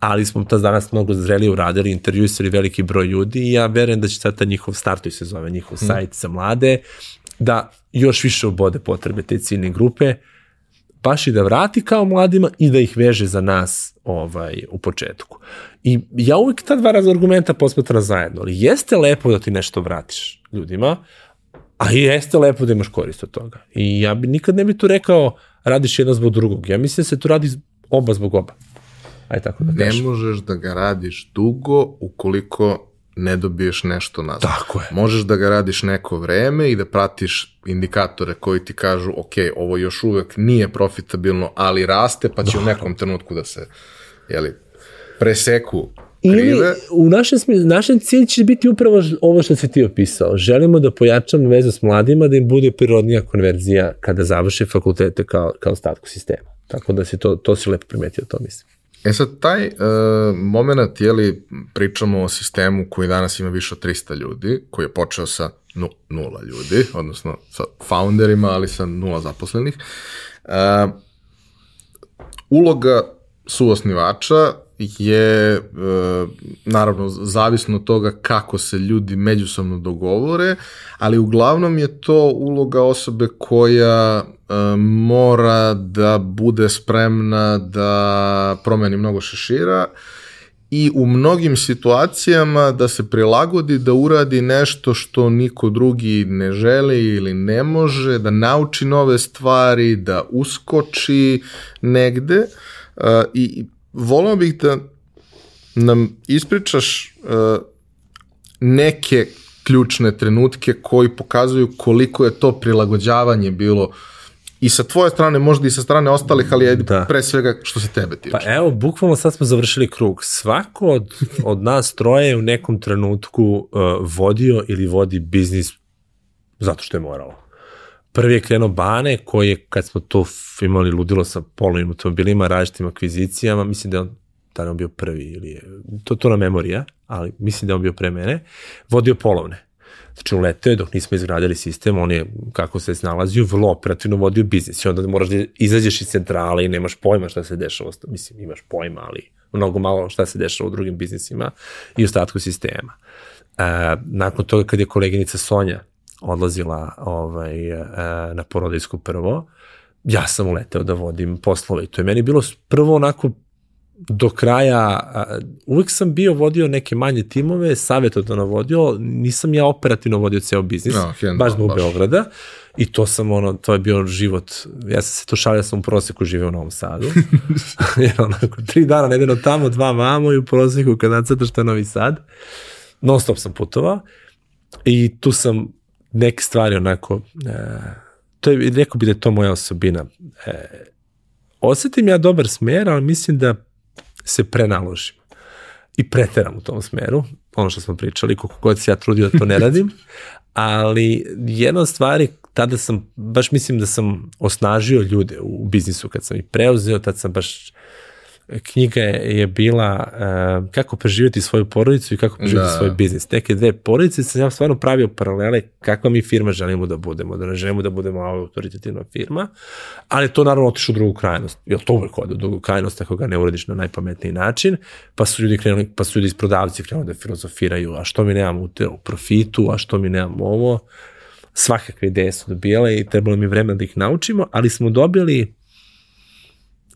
ali smo to danas mnogo zrelije uradili, intervjuisali veliki broj ljudi i ja verujem da će sad ta njihov start, se zove njihov hmm. sajt za mlade, da još više obode potrebe te ciljne grupe, baš i da vrati kao mladima i da ih veže za nas ovaj, u početku. I ja uvijek ta dva argumenta posmatram zajedno, ali jeste lepo da ti nešto vratiš ljudima, a jeste lepo da imaš korist od toga. I ja bi nikad ne bi tu rekao radiš jedno zbog drugog. Ja mislim da se tu radi oba zbog oba. Aj tako da kažem. Ne možeš da ga radiš dugo ukoliko ne dobiješ nešto nazad. Tako je. Možeš da ga radiš neko vreme i da pratiš indikatore koji ti kažu, ok, ovo još uvek nije profitabilno, ali raste, pa će da. u nekom trenutku da se jeli, preseku krive. Ili u našem, našem cilj će biti upravo ovo što si ti opisao. Želimo da pojačamo vezu s mladima, da im bude prirodnija konverzija kada završe fakultete kao, kao statku sistema. Tako da si to, to si lepo primetio, to mislim. E sad, taj uh, moment, jeli, pričamo o sistemu koji danas ima više od 300 ljudi, koji je počeo sa nu, nula ljudi, odnosno sa founderima, ali sa nula zaposlenih. Uh, uloga suosnivača je e, naravno zavisno od toga kako se ljudi međusobno dogovore, ali uglavnom je to uloga osobe koja e, mora da bude spremna da promeni mnogo šešira i u mnogim situacijama da se prilagodi da uradi nešto što niko drugi ne želi ili ne može, da nauči nove stvari, da uskoči negde uh, i volao bih da nam ispričaš uh, neke ključne trenutke koji pokazuju koliko je to prilagođavanje bilo i sa tvoje strane, možda i sa strane ostalih, ali je da. pre svega što se tebe tiče. Pa evo, bukvalno sad smo završili krug. Svako od, od nas troje je u nekom trenutku uh, vodio ili vodi biznis zato što je moralo. Prvi je krenuo Bane, koji je, kad smo to imali ludilo sa polovnim automobilima, različitim akvizicijama, mislim da je on tada on bio prvi ili je, to, to na memorija, ali mislim da je on bio pre mene, vodio polovne. Znači, uleteo je dok nismo izgradili sistem, on je, kako se snalazio, vrlo operativno vodio biznis. I onda moraš da izađeš iz centrale i nemaš pojma šta se dešava. Mislim, imaš pojma, ali mnogo malo šta se dešava u drugim biznisima i ostatku sistema. E, nakon toga, kad je koleginica Sonja odlazila ovaj, e, na porodijsku prvo, ja sam uleteo da vodim poslove i to je meni bilo prvo onako do kraja, uvek sam bio vodio neke manje timove, savjetodano vodio, nisam ja operativno vodio ceo biznis, no, hand, baš zbog Beograda, i to sam ono, to je bio život, ja sam se to šalio, sam u proseku živeo u Novom Sadu, [LAUGHS] [LAUGHS] jer onako, tri dana nedeljno tamo, dva mamo i u proseku kad nacrtaš to je Novi Sad, non stop sam putovao, i tu sam neke stvari onako, e, to je, rekao bi da je to moja osobina, e, osetim ja dobar smer, ali mislim da se prenaložim i preteram u tom smeru, ono što smo pričali, koliko god se ja trudio da to ne radim, [LAUGHS] ali jedna od stvari, tada sam, baš mislim da sam osnažio ljude u biznisu kad sam ih preuzeo, tad sam baš knjiga je bila uh, kako preživjeti svoju porodicu i kako preživjeti da. svoj biznis. Neke dve porodice sam ja stvarno pravio paralele kakva mi firma želimo da budemo, da ne želimo da budemo autoritativna firma, ali to naravno otišlo u drugu krajnost. Jel to uvek ode u drugu krajnost ako ga ne uradiš na najpametniji način, pa su ljudi krenuli, pa su ljudi iz prodavci krenuli da filozofiraju, a što mi nemamo u, te, u profitu, a što mi nemamo ovo, svakakve ideje su dobijale i trebalo mi vremena da ih naučimo, ali smo dobili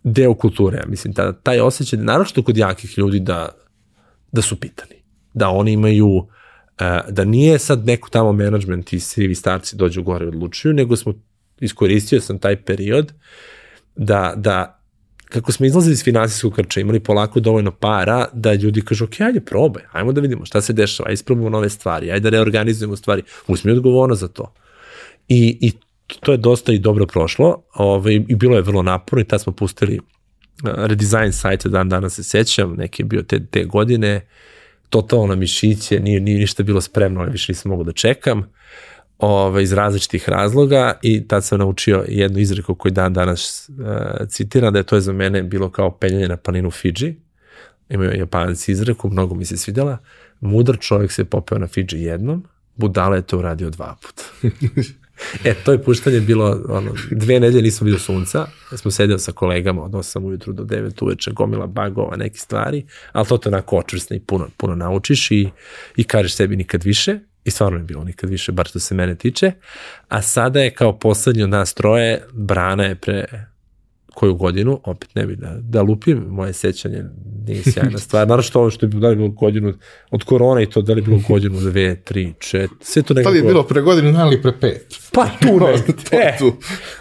deo kulture, ja mislim, ta, taj osjećaj, naročito kod jakih ljudi, da, da su pitani. Da oni imaju, uh, da nije sad neko tamo management i sivi starci dođu gore i odlučuju, nego smo, iskoristio sam taj period da, da kako smo izlazili iz finansijskog krča, imali polako dovoljno para da ljudi kažu, ok, ajde probaj, ajmo da vidimo šta se dešava, ajde isprobamo nove stvari, ajde da reorganizujemo stvari, uzmi odgovornost za to. I, i to je dosta i dobro prošlo ovaj, i bilo je vrlo naporno i tad smo pustili uh, redesign sajta, dan danas se sećam, neki je bio te, te godine, totalno mišiće, nije, nije ništa bilo spremno, ali više nisam mogu da čekam, ovaj, iz različitih razloga i tad sam naučio jednu izreku koju dan danas uh, citiram, da je to za mene bilo kao penjanje na planinu Fiji, imaju japanac izreku, mnogo mi se svidjela, mudar čovjek se popeo na Fiji jednom, budala je to uradio dva puta. [LAUGHS] [LAUGHS] E, to je puštanje bilo, ono, dve nedelje nismo bilo sunca, smo sedeli sa kolegama od 8 ujutru do 9 uveče, gomila bagova, neke stvari, ali to te onako očvrsne i puno, puno naučiš i, i kažeš sebi nikad više, i stvarno je bilo nikad više, bar što se mene tiče, a sada je kao poslednji od nas troje, Brana je pre koju godinu, opet ne bi da, da lupim, moje sećanje nije sjajna [LAUGHS] stvar, naravno što ovo što je bilo, da bilo godinu od korona i to da li bilo godinu, dve, tri, čet, sve to nekako... Pa je bilo pre godinu, ali pre pet. Pa tu [LAUGHS] ne, e, tu.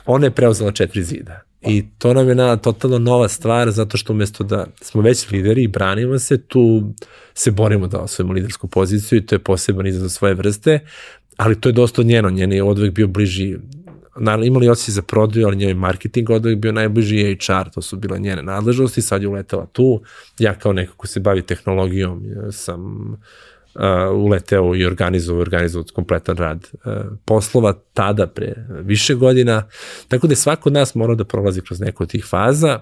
Ona je preuzela četiri zida. I to nam je na totalno nova stvar, zato što umesto da smo već lideri i branimo se, tu se borimo da osvojimo lidersku poziciju i to je poseban izazov svoje vrste, ali to je dosta njeno, njen je odvek bio bliži naravno imali osjećaj za prodaju, ali njoj marketing odavek bio najbliži HR, to su bile njene nadležnosti, sad je uletela tu, ja kao neko ko se bavi tehnologijom sam uh, uleteo i organizovao, organizovao kompletan rad uh, poslova tada pre više godina, tako da je svako od nas morao da prolazi kroz neku od tih faza,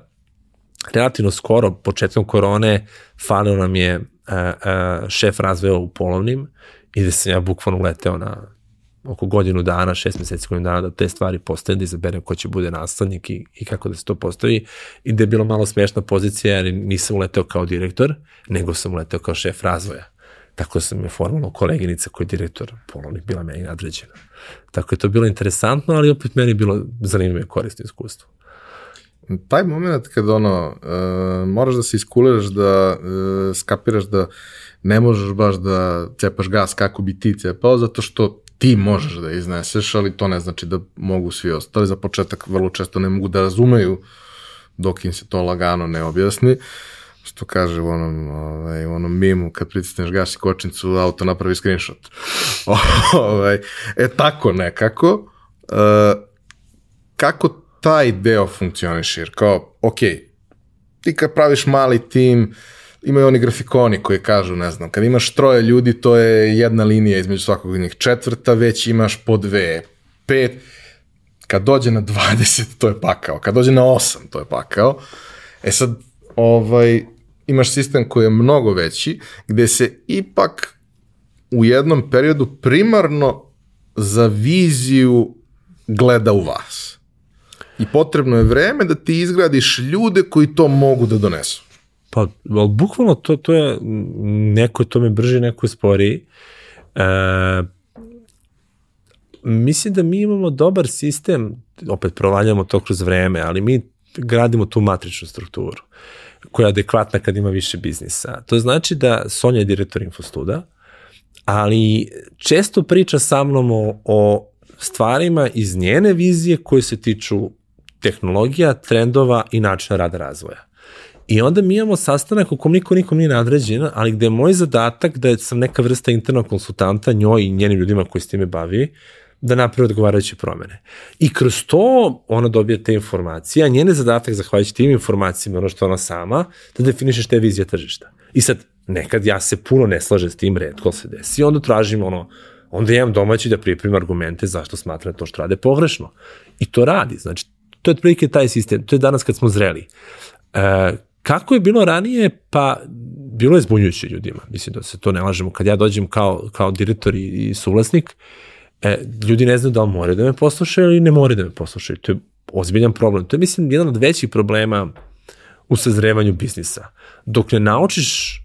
relativno skoro, početkom korone, falio nam je uh, uh, šef razvoja u polovnim i da sam ja bukvalno uleteo na oko godinu dana, šest meseci godinu dana da te stvari postane, da izaberem ko će bude nastavnik i, i kako da se to postavi i da je bilo malo smešna pozicija jer nisam uleteo kao direktor, nego sam uleteo kao šef razvoja. Tako sam je formalno koleginica koji je direktor polovnik bila meni nadređena. Tako je to bilo interesantno, ali opet meni je bilo zanimljivo i korisno iskustvo. Taj moment kad ono, uh, moraš da se iskuliraš, da uh, skapiraš da ne možeš baš da cepaš gas kako bi ti cepao, zato što ti možeš da izneseš, ali to ne znači da mogu svi ostali. Za početak vrlo često ne mogu da razumeju dok im se to lagano ne objasni. Što kaže u onom, ovaj, u onom mimu, kad pritisneš gas i kočnicu, auto napravi screenshot. [LAUGHS] ovaj, e tako nekako. E, kako taj deo funkcioniš? Jer kao, ok, ti kad praviš mali tim, imaju oni grafikoni koji kažu, ne znam, kad imaš troje ljudi, to je jedna linija između svakog od njih. Četvrta već imaš po dve, pet, kad dođe na 20, to je pakao. Kad dođe na 8, to je pakao. E sad, ovaj, imaš sistem koji je mnogo veći, gde se ipak u jednom periodu primarno za viziju gleda u vas. I potrebno je vreme da ti izgradiš ljude koji to mogu da donesu. Pa, ali bukvalno to, to je, neko to me brže, neko je sporiji. E, mislim da mi imamo dobar sistem, opet provaljamo to kroz vreme, ali mi gradimo tu matričnu strukturu koja je adekvatna kad ima više biznisa. To znači da Sonja je direktor Infostuda, ali često priča sa mnom o, o stvarima iz njene vizije koje se tiču tehnologija, trendova i načina rada razvoja. I onda mi imamo sastanak u kom niko nikom nije nadređen, ali gde je moj zadatak da sam neka vrsta internog konsultanta njoj i njenim ljudima koji s time bavi, da napravi odgovarajuće promene. I kroz to ona dobije te informacije, a njene zadatak, zahvaljujući tim informacijama, ono što ona sama, da definiše šta je vizija tržišta. I sad, nekad ja se puno ne slažem s tim, redko se desi, onda tražim ono, onda imam domaći da pripremim argumente zašto smatram da to što rade pogrešno. I to radi, znači, to je otprilike taj sistem, to je danas kad smo zreli. E, Kako je bilo ranije, pa bilo je zbunjujuće ljudima, mislim da se to ne lažemo. Kad ja dođem kao, kao direktor i, i suvlasnik, e, ljudi ne znaju da li moraju da me poslušaju ili ne moraju da me poslušaju. To je ozbiljan problem. To je, mislim, jedan od većih problema u sazrevanju biznisa. Dok ne naučiš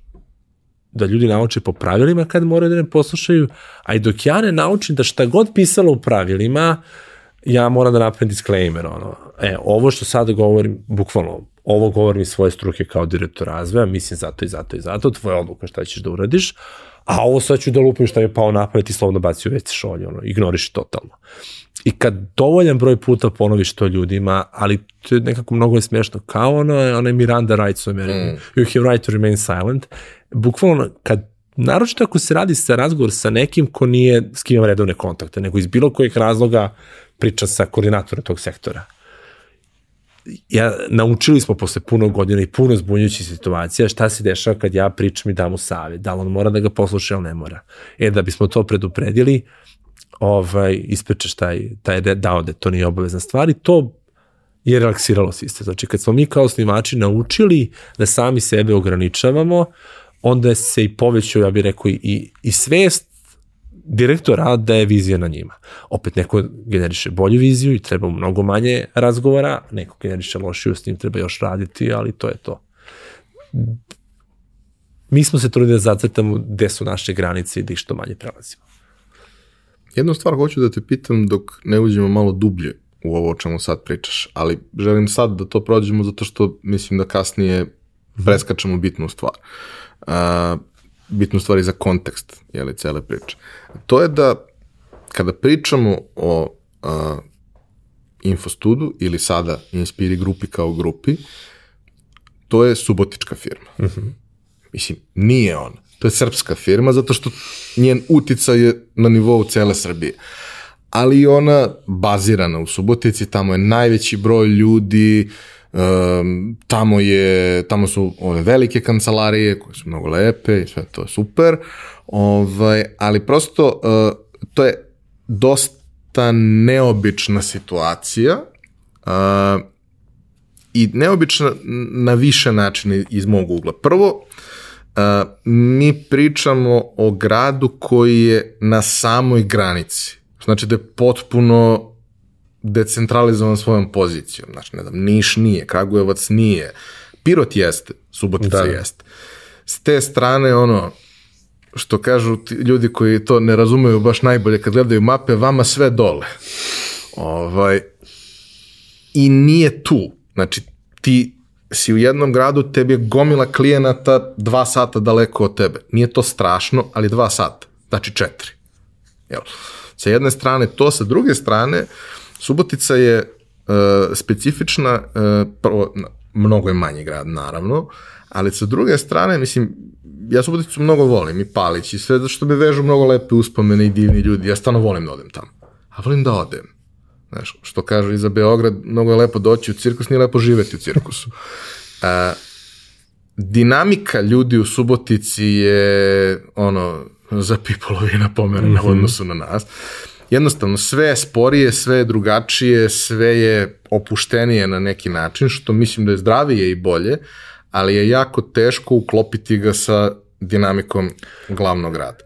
da ljudi nauče po pravilima kad moraju da me poslušaju, a i dok ja ne naučim da šta god pisalo u pravilima, ja moram da napravim disclaimer, ono, e, ovo što sada govorim, bukvalno, ovo govorim iz svoje struke kao direktor razvoja, mislim zato i zato i zato, tvoja odluka šta ćeš da uradiš, a ovo sad ću da lupim šta je pao napamet i slovno baci u već šolje, ono, ignoriš totalno. I kad dovoljan broj puta ponoviš to ljudima, ali to je nekako mnogo je smiješno, kao ono, je Miranda Wright u mm. you have right to remain silent, bukvalno kad naročito ako se radi sa razgovor sa nekim ko nije s kim ima redovne kontakte, nego iz bilo kojeg razloga priča sa koordinatorom tog sektora ja, naučili smo posle puno godina i puno zbunjujućih situacija šta se dešava kad ja pričam i dam mu savjet, da li on mora da ga posluša ili ne mora. E, da bismo to predupredili, ovaj, ispričaš taj, taj dao da to nije obavezna stvar i to je relaksiralo sistem. Znači, kad smo mi kao osnivači naučili da sami sebe ograničavamo, onda se i povećao, ja bih rekao, i, i svest direktora da je vizija na njima. Opet neko generiše bolju viziju i treba mnogo manje razgovora, neko generiše lošiju, s njim treba još raditi, ali to je to. Mi smo se trudili da zacrtamo gde su naše granice i da ih što manje prelazimo. Jednu stvar hoću da te pitam dok ne uđemo malo dublje u ovo o čemu sad pričaš, ali želim sad da to prođemo zato što mislim da kasnije preskačemo bitnu stvar. Uh, bitnu stvari za kontekst jeli, cele priče. To je da kada pričamo o a, Infostudu ili sada Inspiri grupi kao grupi, to je subotička firma. Uh mhm. -huh. Mislim, nije ona. To je srpska firma zato što njen uticaj je na nivou cele Srbije. ali ona bazirana u Subotici, tamo je najveći broj ljudi, tamo, je, tamo su ove velike kancelarije koje su mnogo lepe i sve to je super, ovaj, ali prosto uh, to je dosta neobična situacija uh, i neobična na više načina iz mog ugla. Prvo, uh, mi pričamo o gradu koji je na samoj granici. Znači da je potpuno decentralizovan svojom pozicijom. Znači, ne znam, Niš nije, Kragujevac nije, Pirot jeste, Subotica da. jeste. S te strane, ono, što kažu ti ljudi koji to ne razumeju baš najbolje kad gledaju mape, vama sve dole. Ovaj, I nije tu. Znači, ti si u jednom gradu, tebi je gomila klijenata dva sata daleko od tebe. Nije to strašno, ali dva sata. Znači četiri. Jel? Sa jedne strane to, sa druge strane, Subotica je uh, specifična, uh, prvo, mnogo je manji grad, naravno, ali sa druge strane, mislim, ja Suboticu mnogo volim i Palić i sve, zato što me vežu mnogo lepe uspomene i divni ljudi, ja stvarno volim da odem tamo. A volim da odem. Znaš, što kažu i za Beograd, mnogo je lepo doći u cirkus, nije lepo živeti u cirkusu. Uh, dinamika ljudi u Subotici je ono za pipolovina pomerena mm -hmm. u odnosu na nas. Jednostavno, sve je sporije, sve je drugačije, sve je opuštenije na neki način, što mislim da je zdravije i bolje, ali je jako teško uklopiti ga sa dinamikom glavnog grada.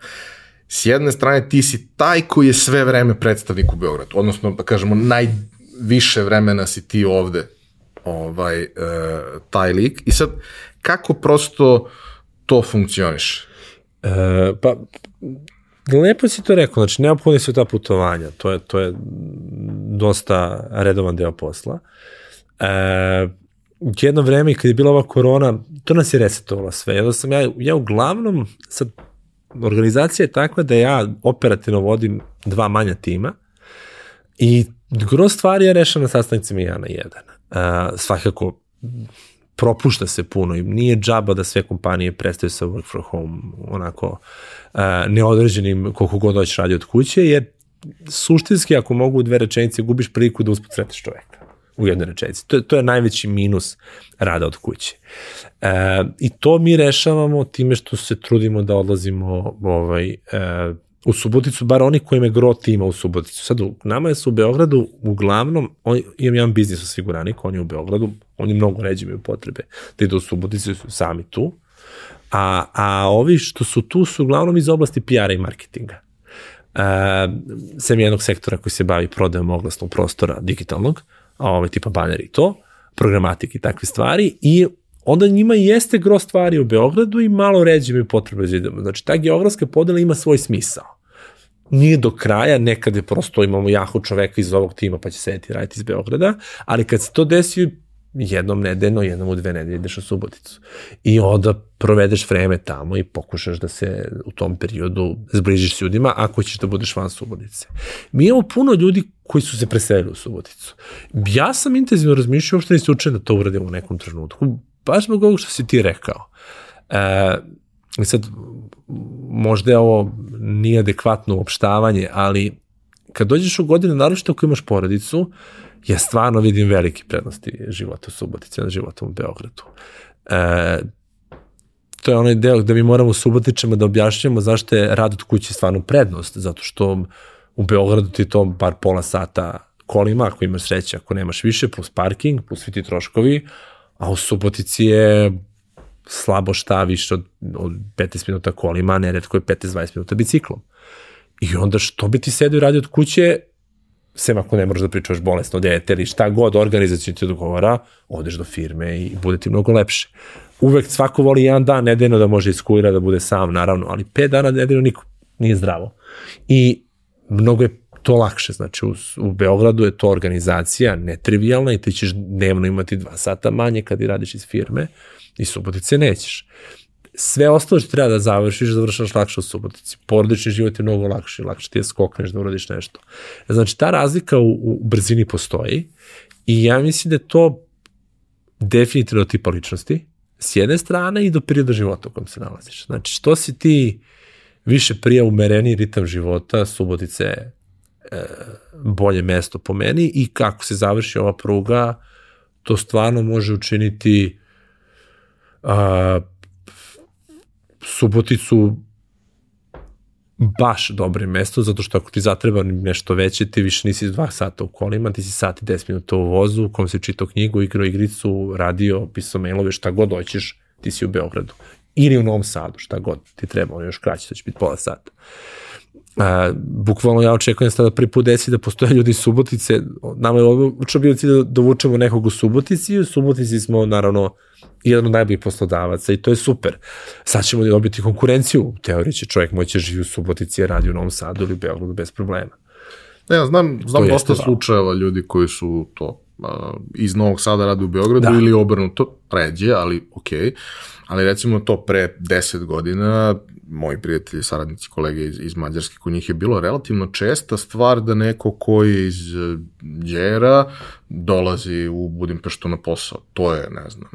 S jedne strane, ti si taj koji je sve vreme predstavnik u Beogradu, odnosno, da kažemo, najviše vremena si ti ovde, ovaj, uh, taj lik. I sad, kako prosto to funkcioniše? E, pa, lepo si to rekao, znači neophodne su ta putovanja, to je, to je dosta redovan deo posla. E, jedno vreme kad je bila ova korona, to nas je resetovala sve. Jedno sam ja, ja uglavnom, sad, organizacija je takva da ja operativno vodim dva manja tima i gro stvari ja rešam na sastancima ja na jedan. Uh, svakako propušta se puno i nije džaba da sve kompanije prestaju sa work from home onako uh, neodređenim koliko god hoćeš radi od kuće, jer suštinski ako mogu u dve rečenice gubiš priliku da usput sreteš čoveka u jednoj rečenici. To je, to je najveći minus rada od kuće. E, I to mi rešavamo time što se trudimo da odlazimo ovaj, e, u Suboticu, bar oni koji me gro tima u Suboticu. Sad, nama je su u Beogradu, uglavnom, on, imam jedan biznis osiguranik, on je u Beogradu, oni mnogo ređe imaju potrebe da idu u Suboticu, su sami tu, a, a ovi što su tu su uglavnom iz oblasti PR-a i marketinga. E, sem jednog sektora koji se bavi prodajom oglasnog prostora digitalnog, a ovaj tipa baner i to, programatik i takve stvari i onda njima jeste gro stvari u Beogradu i malo ređe imaju potrebe da idemo. Znači, ta geografska podela ima svoj smisao nije do kraja, nekad je prosto imamo jahu čoveka iz ovog tima pa će sedeti raditi iz Beograda, ali kad se to desi jednom nedeljno, jednom u dve nedelje ideš u Suboticu. I onda provedeš vreme tamo i pokušaš da se u tom periodu zbližiš s ljudima ako ćeš da budeš van Subotice. Mi imamo puno ljudi koji su se preselili u Suboticu. Ja sam intenzivno razmišljao, uopšte nisi učen da to uradim u nekom trenutku, baš zbog ovog što si ti rekao. E, sad, možda je ovo nije adekvatno uopštavanje, ali kad dođeš u godine, naročito ako imaš porodicu, ja stvarno vidim velike prednosti života u Subotici na životom u Beogradu. E, to je onaj deo gde mi moramo Subotičama da objašnjamo zašto je rad od kuće stvarno prednost, zato što u Beogradu ti to bar pola sata kolima, ako imaš sreće, ako nemaš više, plus parking, plus svi ti troškovi, a u Subotici je slabo šta više od, od 15 minuta kolima, neretko je 15-20 minuta biciklom. I onda što bi ti sedio i radio od kuće, sem ako ne moraš da pričaš bolesno dete ili šta god organizacija ti odgovara, odeš do firme i bude ti mnogo lepše. Uvek svako voli jedan dan nedeljno da može iskulira da bude sam, naravno, ali pet dana nedeljno niko nije zdravo. I mnogo je to lakše, znači u, u Beogradu je to organizacija netrivialna i ti ćeš dnevno imati dva sata manje kad i radiš iz firme, i Subotice nećeš. Sve ostalo što treba da završiš, završaš lakše u Subotici. Porodični život je mnogo lakši, lakše ti je skokneš da uradiš nešto. Znači, ta razlika u, u brzini postoji i ja mislim da je to definitivno tipa ličnosti, s jedne strane i do perioda života u kojem se nalaziš. Znači, što si ti više prija umereni ritam života, Subotice e, bolje mesto po meni i kako se završi ova pruga, to stvarno može učiniti a, Suboticu baš dobrim mesto, zato što ako ti zatreba nešto veće, ti više nisi dva sata u kolima, ti si sat i 10 minuta u vozu, u kom si čitao knjigu, igrao igricu, radio, pisao mailove, šta god hoćeš, ti si u Beogradu. Ili u Novom Sadu, šta god ti treba, ono još kraće, to će biti pola sata. A, bukvalno ja očekujem sada prvi put desi da postoje ljudi iz Subotice, nama je učeo bio cilj da dovučemo nekog u Subotici i u Subotici smo naravno jedan od najboljih poslodavaca i to je super. Sad ćemo dobiti konkurenciju, u teoriji će čovjek moći da živi u Subotici radi u Novom Sadu ili u Beogradu bez problema. Ne, ja znam, znam dosta slučajeva ljudi koji su to iz Novog Sada rade u Beogradu da. ili obrnuto, ređe, ali okej. Okay. Ali recimo to pre 10 godina moji prijatelji, saradnici, kolege iz, iz Mađarske, kod njih je bilo relativno česta stvar da neko koji je iz Đera dolazi u Budimpeštu na posao. To je, ne znam,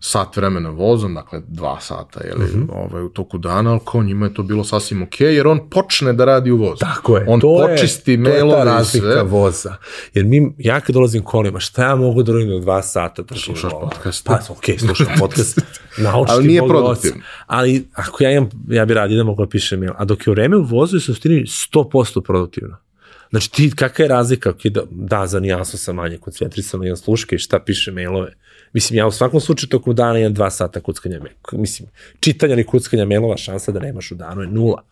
sat vremena vozom, dakle dva sata jeli, mm -hmm. ovaj, u toku dana, ali kao njima je to bilo sasvim ok, jer on počne da radi u vozu. Tako je. On to počisti je, mailove To je ta razlika voza. Jer mi, ja kad dolazim kolima, šta ja mogu da radim do dva sata? Da slušaš podcast. Pa, ok, slušam [LAUGHS] podcast. Naučiti ali nije produktivno. Ali ako ja imam, ja bi radio da mogu da pišem mail. A dok je vreme u vozu je suštini 100% produktivno. Znači, ti, kakva je razlika? Okay, da, da, za nijansu sam manje koncentrisan jedan sluške i šta piše mailove. Mislim, ja u svakom slučaju tokom dana imam dva sata kuckanja mailova. Mislim, čitanja ili kuckanja mailova, šansa da nemaš u danu je nula.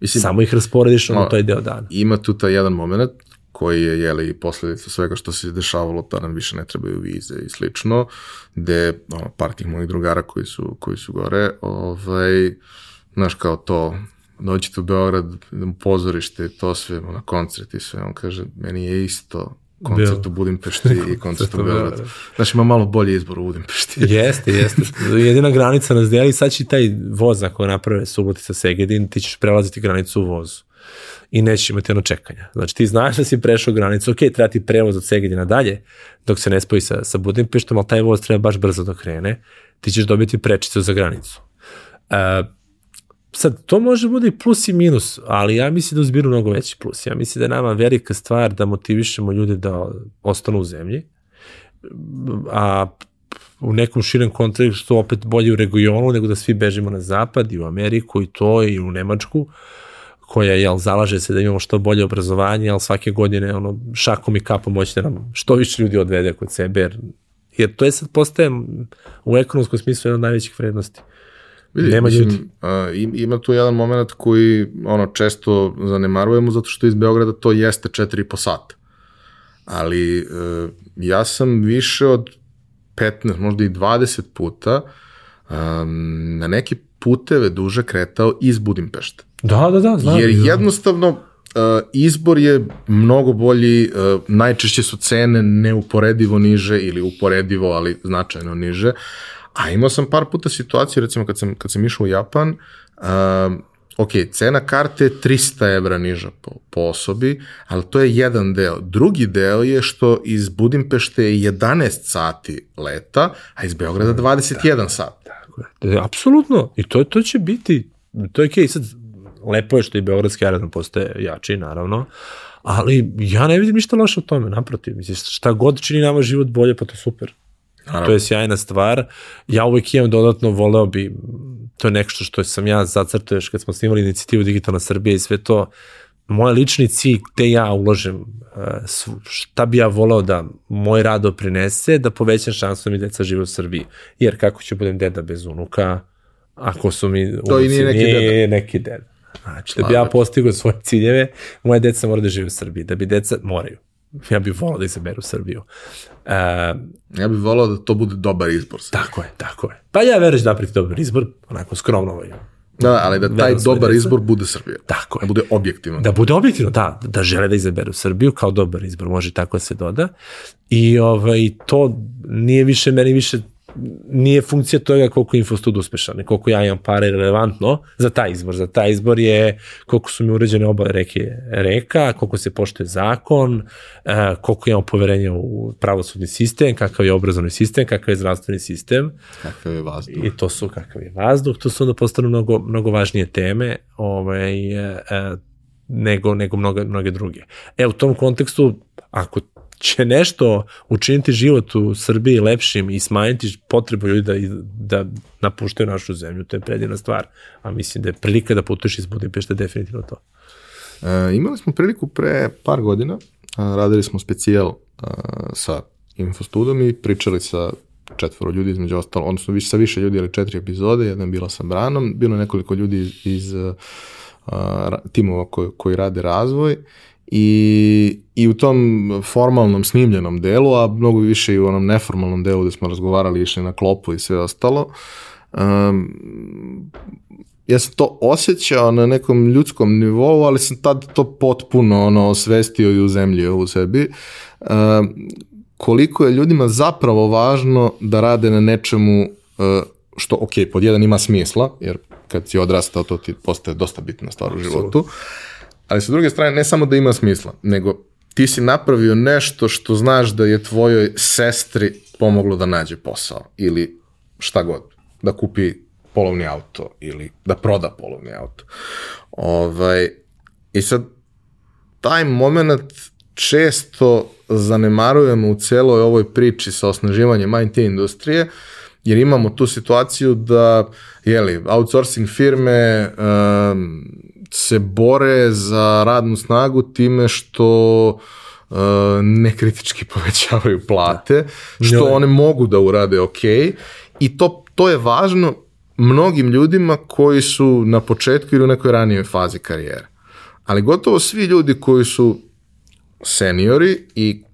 Mislim, Samo ih rasporediš na taj deo dana. Ima tu taj jedan moment koji je, jeli, posledica svega što se dešavalo, da nam više ne trebaju vize i slično, gde, ono, par tih mojih drugara koji su, koji su gore, ovaj, znaš, kao to, dođite u Beograd, pozorište, to sve, na koncert i sve, on kaže, meni je isto koncert u Budimpešti i [LAUGHS] koncert u Beogradu. Znaš, ima malo bolji izbor u Budimpešti. [LAUGHS] jeste, jeste. Jedina granica nas deli, sad će taj voz ako naprave Subotica Segedin, ti ćeš prelaziti granicu u vozu i nećeš imati ono čekanja. Znači ti znaš da si prešao granicu, ok, treba ti prevoz od Segedina dalje, dok se ne spoji sa, sa Budimpeštom, ali taj voz treba baš brzo da krene, ti ćeš dobiti prečicu za granicu. Uh, sad, to može bude i plus i minus, ali ja mislim da uzbiru mnogo veći plus. Ja mislim da je nama velika stvar da motivišemo ljude da ostanu u zemlji, a u nekom širem kontekstu opet bolje u regionu nego da svi bežimo na zapad i u Ameriku i to i u Nemačku koja jel, zalaže se da imamo što bolje obrazovanje, ali svake godine ono, šakom i kapom moći da nam što više ljudi odvede kod sebe, jer, jer to je sad postaje u ekonomskom smislu jedna od najvećih vrednosti. Vidi, Nema mislim, ljudi. A, ima tu jedan moment koji ono često zanemarujemo zato što iz Beograda to jeste 4,5 sata. Ali e, ja sam više od 15, možda i 20 puta um, na neki puteve duže kretao iz Budimpešta. Da, da, da. Znam, Jer jednostavno uh, izbor je mnogo bolji, uh, najčešće su cene neuporedivo niže ili uporedivo, ali značajno niže. A imao sam par puta situaciju, recimo kad sam, kad sam išao u Japan, uh, ok, cena karte je 300 evra niža po, po osobi, ali to je jedan deo. Drugi deo je što iz Budimpešte je 11 sati leta, a iz Beograda 21 da, sat. Tako je. Apsolutno. I to, to će biti, to je okej. Okay. Sad, lepo je što i Beogradski aerodrom postaje jači, naravno, ali ja ne vidim ništa loše u tome, naprotiv. Mislim, šta god čini nama život bolje, pa to super. Naravno. To je sjajna stvar. Ja uvek imam dodatno, voleo bi, to je nešto što sam ja zacrtao još kad smo snimali inicijativu Digitalna Srbija i sve to, moj lični cilj gde ja ulažem uh, šta bi ja volao da moj rad doprinese, da povećam šansu da mi deca žive u Srbiji. Jer kako ću budem deda bez unuka, ako su mi to unuci, i nije neki nije deda. neki deda. Znači, da bi ja postigao svoje ciljeve, moje deca mora da žive u Srbiji. Da bi deca, moraju. Ja bih volao da izaberu Srbiju. Uh, ja bih volao da to bude dobar izbor. Tako je, tako je. Pa ja verujem da napraviti dobar izbor, onako skromno ovaj. Da, ali da taj dobar izbor bude Srbija. Tako je. Da bude objektivno. Da bude objektivno, da. Da žele da izaberu Srbiju kao dobar izbor, može tako da se doda. I ovaj, to nije više, meni više nije funkcija toga koliko je Infostud uspešan, koliko ja imam pare relevantno za taj izbor. Za taj izbor je koliko su mi uređene obale reke reka, koliko se poštuje zakon, e, koliko imamo poverenja u pravosudni sistem, kakav je obrazovni sistem, kakav je zdravstveni sistem. Kakav je vazduh. I to su kakav je vazduh. To su onda postane mnogo, mnogo važnije teme. Ovaj, e, e nego, nego mnoge, mnoge druge. E, u tom kontekstu, ako će nešto učiniti život u Srbiji lepšim i smanjiti potrebu ljudi da, da napuštaju našu zemlju, to je predivna stvar. A mislim da je prilika da putuješ iz Budimpešte definitivno to. E, imali smo priliku pre par godina, radili smo specijal a, sa Infostudom i pričali sa četvoro ljudi između ostalo, odnosno više, sa više ljudi, ali četiri epizode, jedna je bila sa Branom, bilo nekoliko ljudi iz, iz a, timova koji, koji rade razvoj i, i u tom formalnom snimljenom delu, a mnogo više i u onom neformalnom delu gde smo razgovarali, išli na klopu i sve ostalo, um, ja sam to osjećao na nekom ljudskom nivou, ali sam tad to potpuno ono, osvestio i uzemljio u sebi. Um, koliko je ljudima zapravo važno da rade na nečemu uh, što, ok, pod jedan ima smisla, jer kad si odrastao, to ti postaje dosta bitna stvar u životu, ali sa druge strane, ne samo da ima smisla, nego ti si napravio nešto što znaš da je tvojoj sestri pomoglo da nađe posao ili šta god, da kupi polovni auto ili da proda polovni auto. Ovaj, I sad, taj moment često zanemarujemo u celoj ovoj priči sa osnaživanjem IT industrije, jer imamo tu situaciju da, jeli, outsourcing firme um, se bore za radnu snagu time što uh, nekritički [LAUGHS] povećavaju plate, što one mogu da urade ok, i to, to je važno mnogim ljudima koji su na početku ili u nekoj ranijoj fazi karijere. Ali gotovo svi ljudi koji su seniori i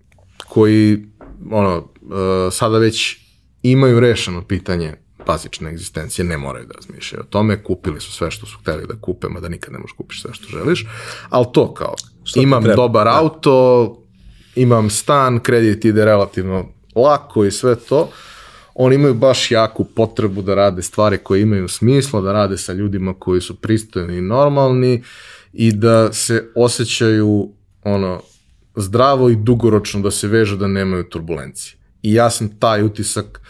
koji ono, uh, sada već imaju rešeno pitanje bazične egzistencije, ne moraju da razmišljaju o tome, kupili su sve što su hteli da kupe, mada nikad ne možeš kupiš sve što želiš, ali to kao, što imam dobar da. auto, imam stan, kredit ide relativno lako i sve to, oni imaju baš jaku potrebu da rade stvari koje imaju smisla, da rade sa ljudima koji su pristojni i normalni i da se osjećaju ono zdravo i dugoročno da se vežu da nemaju turbulencije. I ja sam taj utisak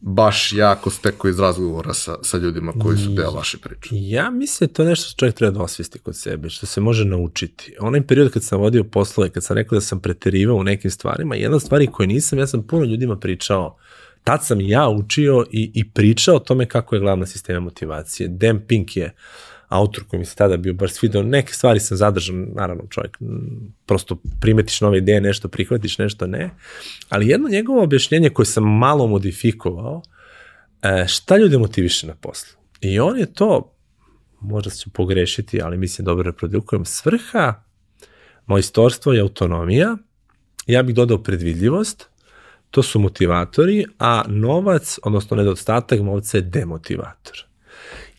baš jako steko iz razgovora sa, sa ljudima koji su deo vaše priče. Ja mislim da to nešto što čovjek treba da osvijesti kod sebe, što se može naučiti. Onaj period kad sam vodio poslove, kad sam rekao da sam preterivao u nekim stvarima, jedna stvari koje nisam, ja sam puno ljudima pričao, tad sam ja učio i, i pričao o tome kako je glavna sistema motivacije. Dan Pink je autor koji mi se tada bio baš svidao, neke stvari sam zadržan, naravno čovjek, prosto primetiš nove ideje, nešto prihvatiš, nešto ne, ali jedno njegovo objašnjenje koje sam malo modifikovao, e, šta ljude motiviše na poslu? I on je to, možda ću pogrešiti, ali mislim dobro reprodukujem, svrha, mojstorstvo i autonomija, ja bih dodao predvidljivost, to su motivatori, a novac, odnosno nedostatak novca je demotivator.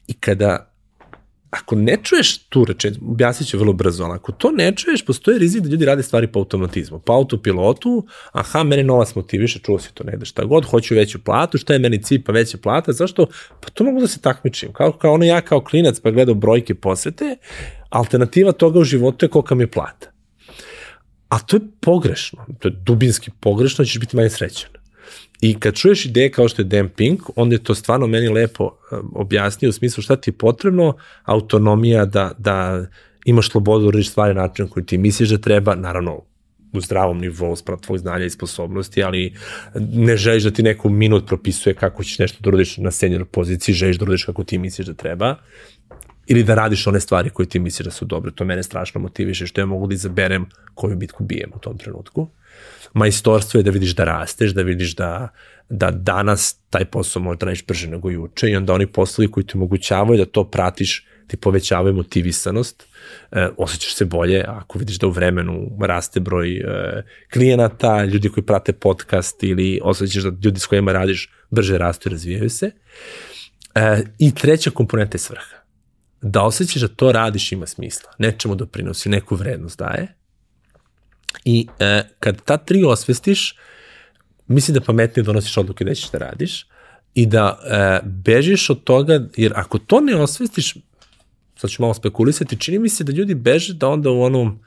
I kada ako ne čuješ tu rečenicu, objasnit ću vrlo brzo, ali ako to ne čuješ, postoji rizik da ljudi rade stvari po automatizmu, po autopilotu, aha, mene novac motiviše, čuo si to negde šta god, hoću veću platu, šta je meni cilj, pa veća plata, zašto? Pa to mogu da se takmičim, kao, kao ono ja kao klinac pa gledao brojke posvete, alternativa toga u životu je kolika mi je plata. A to je pogrešno, to je dubinski pogrešno, ćeš biti manje srećan. I kad čuješ ideje kao što je Dan Pink, onda je to stvarno meni lepo um, objasnio u smislu šta ti je potrebno, autonomija da, da imaš slobodu da uradiš stvari na način koji ti misliš da treba, naravno u zdravom nivou sprav tvojeg znanja i sposobnosti, ali ne želiš da ti neko minut propisuje kako ćeš nešto da uradiš na senior poziciji, želiš da uradiš kako ti misliš da treba, ili da radiš one stvari koje ti misliš da su dobre. To mene strašno motiviše što ja mogu da izaberem koju bitku bijem u tom trenutku majstorstvo je da vidiš da rasteš, da vidiš da, da danas taj posao možda radiš brže nego juče i onda oni poslovi koji ti omogućavaju da to pratiš ti povećavaju motivisanost, e, osjećaš se bolje ako vidiš da u vremenu raste broj e, klijenata, ljudi koji prate podcast ili osjećaš da ljudi s kojima radiš brže rastu i razvijaju se. E, I treća komponenta je svrha. Da osjećaš da to radiš ima smisla, nečemu doprinosi, neku vrednost daje I e, kad ta tri osvestiš, mislim da pametnije donosiš odluke da ćeš da radiš i da e, bežiš od toga, jer ako to ne osvestiš, sad ću malo spekulisati, čini mi se da ljudi beže da onda u onom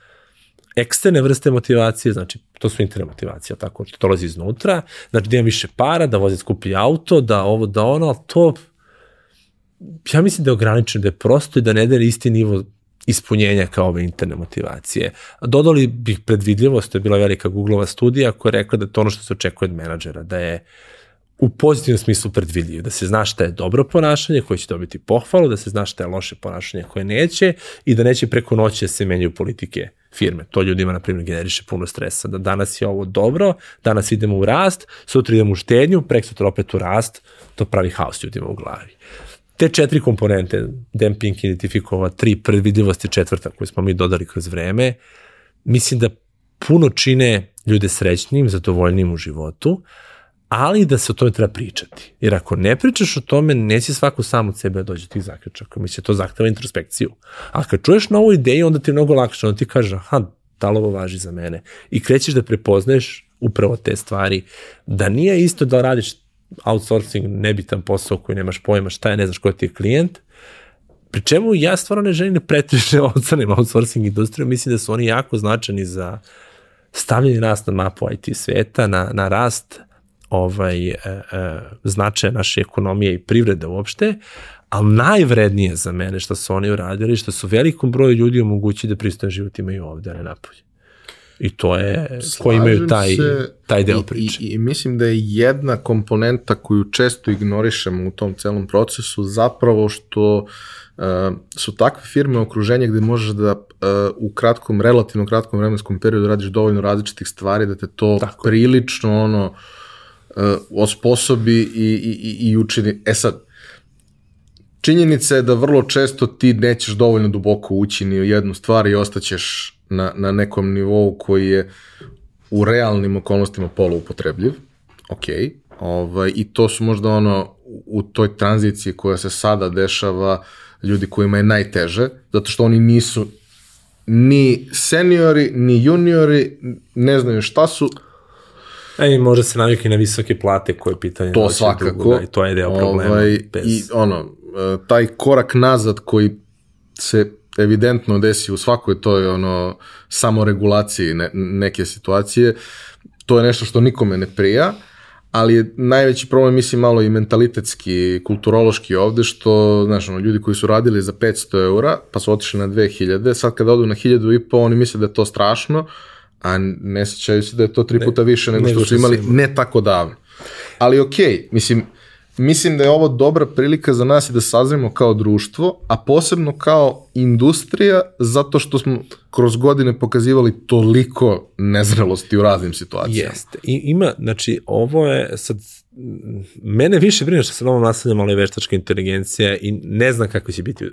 eksterne vrste motivacije, znači to su interne motivacije, tako što dolazi iznutra, znači da imam više para, da vozim skupi auto, da ovo, da ono, to ja mislim da je ograničeno, da je prosto i da ne daje isti nivo ispunjenja kao ove interne motivacije. Dodali bih predvidljivost, to je bila velika Googleova studija koja je rekla da je to ono što se očekuje od menadžera, da je u pozitivnom smislu predvidljiv, da se zna šta je dobro ponašanje koje će dobiti pohvalu, da se zna šta je loše ponašanje koje neće i da neće preko noći da se menjaju politike firme. To ljudima, na primjer, generiše puno stresa. Da danas je ovo dobro, danas idemo u rast, sutra idemo u štednju, prek sutra opet u rast, to pravi haos ljudima u glavi. Te četiri komponente, Demping identifikova tri, predvidljivosti četvrta koju smo mi dodali kroz vreme, mislim da puno čine ljude srećnim, zadovoljnim u životu, ali da se o tome treba pričati. Jer ako ne pričaš o tome, neće svako sam od sebe da dođe tih zaključaka. Mislim, to zahteva introspekciju. A kad čuješ novu ideju, onda ti je mnogo lakše. Onda ti kaže, aha, da li ovo važi za mene? I krećeš da prepoznaješ upravo te stvari. Da nije isto da radiš outsourcing, nebitan posao koji nemaš pojma šta je, ne znaš ko ti je klijent, pri čemu ja stvarno ne želim da pretriše [LAUGHS] ocanem outsourcing industriju, mislim da su oni jako značajni za stavljanje nas na mapu IT sveta, na, na rast ovaj, e, e, značaja naše ekonomije i privrede uopšte, ali najvrednije za mene što su oni uradili, što su velikom broju ljudi omogućili da pristojan život imaju ovde, a ne napolje. I to je, Slažem koji imaju taj, se, taj deo priče. I, I, I mislim da je jedna komponenta koju često ignorišemo u tom celom procesu zapravo što uh, su takve firme okruženja gde možeš da uh, u kratkom, relativno kratkom vremenskom periodu radiš dovoljno različitih stvari da te to Tako. prilično ono uh, osposobi i, i, i učini. E sad, činjenica je da vrlo često ti nećeš dovoljno duboko ući ni u jednu stvar i ostaćeš na, na nekom nivou koji je u realnim okolnostima poluupotrebljiv, ok, ovaj, i to su možda ono u toj tranziciji koja se sada dešava ljudi kojima je najteže, zato što oni nisu ni seniori, ni juniori, ne znaju šta su. E, i može se navikli na visoke plate koje je pitanje. To svakako. Dugo, da, I to je deo problema. Ovaj, bez... I ono, e, taj korak nazad koji se evidentno desi u svakoj toj ono samoregulaciji ne, neke situacije, to je nešto što nikome ne prija, ali je najveći problem, mislim, malo i mentalitetski, kulturološki ovde, što, znaš, ono, ljudi koji su radili za 500 eura, pa su otišli na 2000, sad kada odu na 1000 i po, oni misle da je to strašno, a ne sećaju se da je to tri puta više nego, nego što su imali ne tako davno. Ali okej, okay, mislim, Mislim da je ovo dobra prilika za nas i da sazremo kao društvo, a posebno kao industrija, zato što smo kroz godine pokazivali toliko nezrelosti u raznim situacijama. Jeste. I ima, znači, ovo je sad, mene više brine što se novom nastavljamo, ali veštačka inteligencija i ne znam kako će biti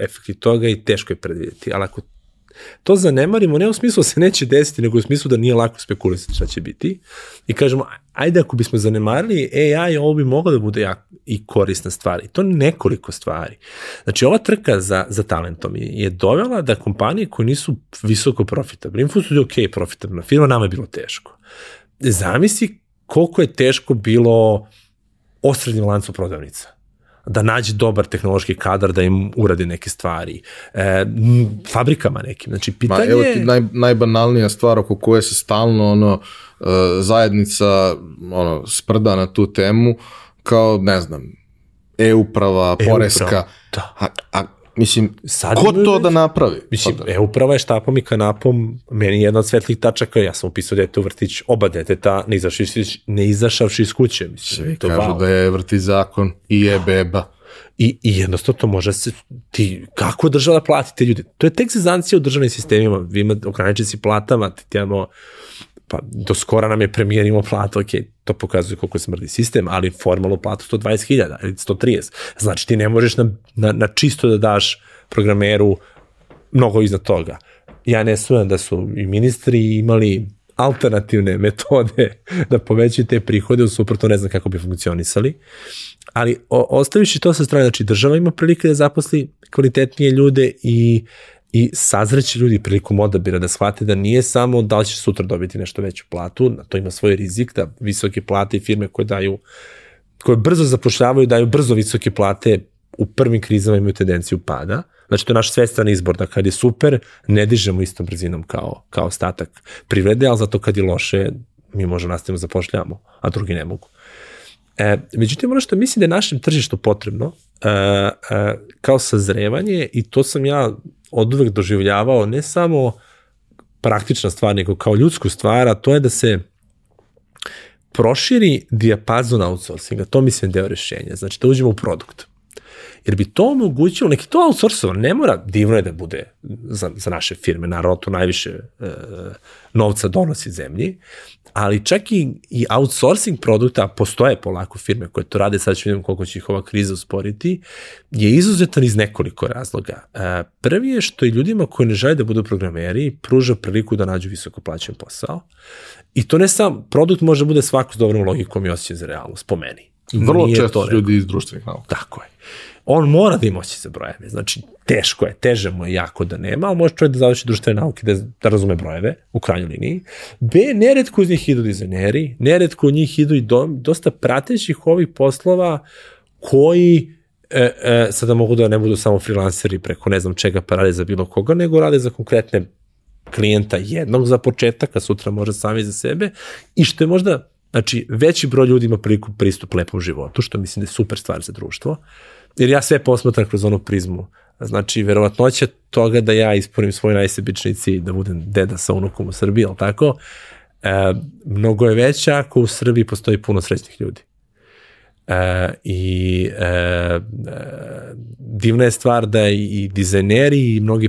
efekti toga i teško je predvidjeti, ali ako to zanemarimo, ne u smislu da se neće desiti, nego u smislu da nije lako spekulisati šta će biti. I kažemo, ajde ako bismo zanemarili AI, ovo bi moglo da bude jak i korisna stvar. I to nekoliko stvari. Znači, ova trka za, za talentom je dovela da kompanije koje nisu visoko profitabilne, Infosud je ok profitabilna firma, nama je bilo teško. Zamisli koliko je teško bilo osrednjim lancu prodavnica da nađe dobar tehnološki kadar da im uradi neke stvari. E, fabrikama nekim. Znači, pitanje... Ma, evo ti naj, najbanalnija stvar oko koje se stalno ono, e, zajednica ono, sprda na tu temu, kao, ne znam, e-uprava, e poreska. Da. A, a Mislim, Sad ko to već? da napravi? Mislim, e, uprava je štapom i kanapom, meni jedna od svetlih tačaka, ja sam upisao dete u vrtić, oba deteta ne izašavši, ne izašavši iz kuće. Mislim, Svi to kažu wow. da je vrtić zakon i je beba. I, I jednostavno to može se, ti, kako država plati te ljude? To je tek sezancija u državnim sistemima, vi imate ograničeni si platama, ti imamo pa do skora nam je premijer imao platu, ok, to pokazuje koliko smrdi sistem, ali formalnu platu 120.000 ili 130. Znači ti ne možeš na, na, na čisto da daš programeru mnogo iznad toga. Ja ne sumnjam da su i ministri imali alternativne metode [LAUGHS] da povećaju te prihode, u suprotno ne znam kako bi funkcionisali. Ali o, ostaviši to sa strane, znači država ima prilike da zaposli kvalitetnije ljude i i sazreći ljudi prilikom odabira da shvate da nije samo da li će sutra dobiti nešto veću platu, na to ima svoj rizik, da visoke plate i firme koje daju koje brzo zapošljavaju, daju brzo visoke plate, u prvim krizama imaju tendenciju pada. Znači, to je naš svestan izbor, da kad je super, ne dižemo istom brzinom kao, kao ostatak privrede, ali zato kad je loše, mi možemo nastavimo da zapošljavamo, a drugi ne mogu. E, međutim, ono što mislim da je našem tržištu potrebno, uh, kao sazrevanje i to sam ja od uvek doživljavao ne samo praktična stvar, nego kao ljudsku stvar, a to je da se proširi dijapazon outsourcinga, to mislim deo rešenja, znači da uđemo u produkt. Jer bi to omogućilo, neki to outsourcovan, ne mora, divno je da bude za, za naše firme, naravno to najviše e, novca donosi zemlji, ali čak i, i outsourcing produkta, postoje polako firme koje to rade, sad ću vidimo koliko će ih ova kriza usporiti, je izuzetan iz nekoliko razloga. E, prvi je što i ljudima koji ne žele da budu programeri pruža priliku da nađu visoko plaćen posao. I to ne sam, produkt može da bude svako s dobrom logikom i osjećaj za realnost, po meni. Vrlo Nije često to ljudi iz društvenih nauka. Tako je on mora da ima oći za brojeve. Znači, teško je, teže mu je jako da nema, ali može čovjek da završi društvene nauke, da, da razume brojeve, u krajnjoj liniji. B, neredko uz njih idu dizajneri, neredko u njih idu i do, dosta pratećih ovih poslova koji e, e, sada mogu da ne budu samo freelanceri preko ne znam čega pa rade za bilo koga, nego rade za konkretne klijenta jednog za početak, a sutra može sami za sebe i što je možda, znači, veći broj ljudi ima priliku pristup lepom životu, što mislim da je super stvar za društvo jer ja sve posmatram kroz onu prizmu. Znači, verovatnoća toga da ja ispunim svoj najsebični cilj, da budem deda sa unukom u Srbiji, ali tako, e, mnogo je veća ako u Srbiji postoji puno srećnih ljudi. E, I e, divna je stvar da i dizajneri i mnogi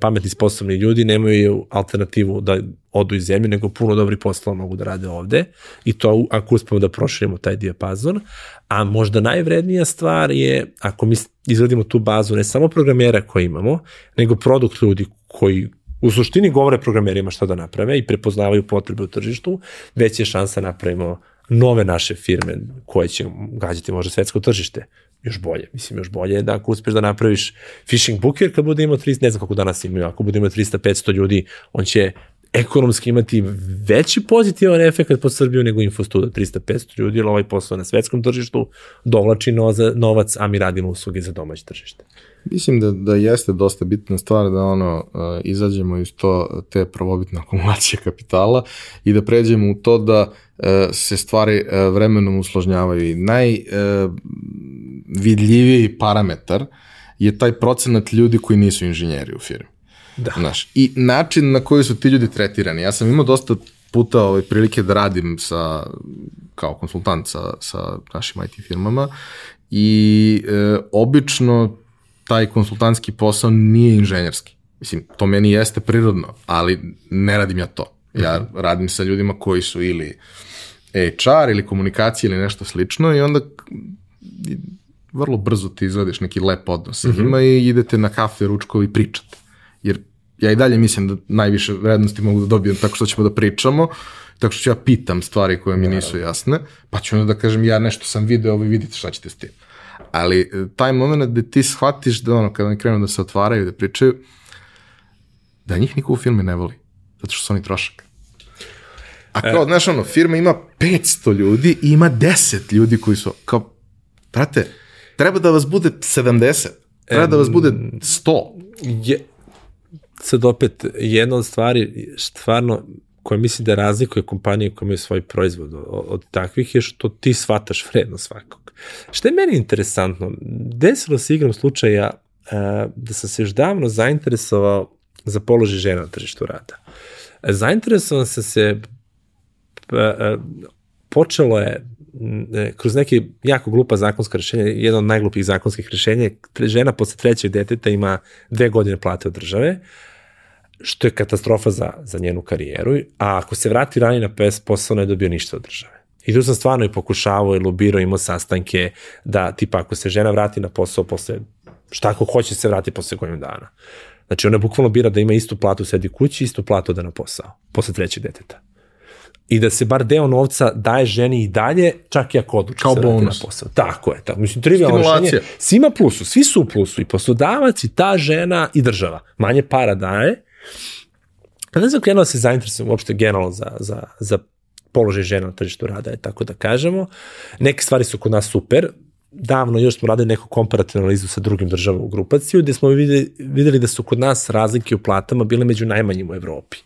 pametni sposobni ljudi nemaju alternativu da odu iz zemlje, nego puno dobri poslova mogu da rade ovde i to ako uspemo da proširimo taj dijapazon. A možda najvrednija stvar je ako mi izradimo tu bazu ne samo programera koje imamo, nego produkt ljudi koji u suštini govore programerima šta da naprave i prepoznavaju potrebe u tržištu, već je šansa napravimo nove naše firme koje će gađati možda svetsko tržište. Još bolje, mislim još bolje je da ako uspeš da napraviš phishing booker kad bude imao 300, ne znam kako danas imaju, ako bude imao 300-500 ljudi, on će ekonomski imati veći pozitivan efekt po Srbiju nego Infostuda 300-500 ljudi, jer ovaj posao na svetskom tržištu dovlači novac, a mi radimo usluge za domaće tržište. Mislim da, da jeste dosta bitna stvar da ono uh, izađemo iz to te prvobitne akumulacije [LAUGHS] kapitala i da pređemo u to da uh, se stvari uh, vremenom usložnjavaju i najvidljiviji parametar je taj procenat ljudi koji nisu inženjeri u firmi. Da. Znaš, I način na koji su ti ljudi tretirani. Ja sam imao dosta puta ovaj, prilike da radim sa, kao konsultant sa, sa našim IT firmama i e, obično taj konsultantski posao nije inženjerski. Mislim, to meni jeste prirodno, ali ne radim ja to. Ja mhm. radim sa ljudima koji su ili HR ili komunikacija ili nešto slično i onda vrlo brzo ti izvadiš neki lep odnos sa mhm. njima i idete na kafe, ručkovi i pričate. Jer ja i dalje mislim da najviše vrednosti mogu da dobijem tako što ćemo da pričamo, tako što ću ja pitam stvari koje mi nisu jasne, pa ću onda da kažem ja nešto sam video, vi vidite šta ćete s tim. Ali e, taj moment gde ti shvatiš da ono, kada oni krenu da se otvaraju, da pričaju, da njih niko u filme ne voli, zato što su oni trošak. A kao, e. znaš, ono, firma ima 500 ljudi i ima 10 ljudi koji su, kao, brate, treba da vas bude 70, treba da vas bude 100. Je, sad opet, jedna od stvari, stvarno, koja mislim da razlikuje kompanije koje imaju svoj proizvod od, od takvih je što ti shvataš vredno svakog. Što je meni interesantno, desilo se igram slučaja uh, da sam se još davno zainteresovao za položaj žena na tržištu rada. Zainteresovan sam se, uh, počelo je kroz neke jako glupa zakonska rešenja, jedno od najglupih zakonskih rešenja, žena posle trećeg deteta ima dve godine plate od države, što je katastrofa za, za njenu karijeru, a ako se vrati ranije na PS posao ne dobio ništa od države. I tu sam stvarno i pokušavao i lobirao, imao sastanke da tipa ako se žena vrati na posao posle, šta ako hoće se vrati posle godinu dana. Znači ona bukvalno bira da ima istu platu sedi kući, istu platu da na posao, posle trećeg deteta. I da se bar deo novca daje ženi i dalje, čak i ako odluči Kao se bonus. na posao. Tako je, tako. Mislim, trivialno rešenje. Svi ima plusu, svi su u plusu, i poslodavac, i ta žena, i država. Manje para daje, ne znam krenuo da se zainteresujem uopšte generalno za, za, za položaj žena na tržištu rada, je tako da kažemo. Neke stvari su kod nas super, davno još smo radili neku komparativnu analizu sa drugim državama u grupaciju, gde smo videli, videli da su kod nas razlike u platama bile među najmanjim u Evropi,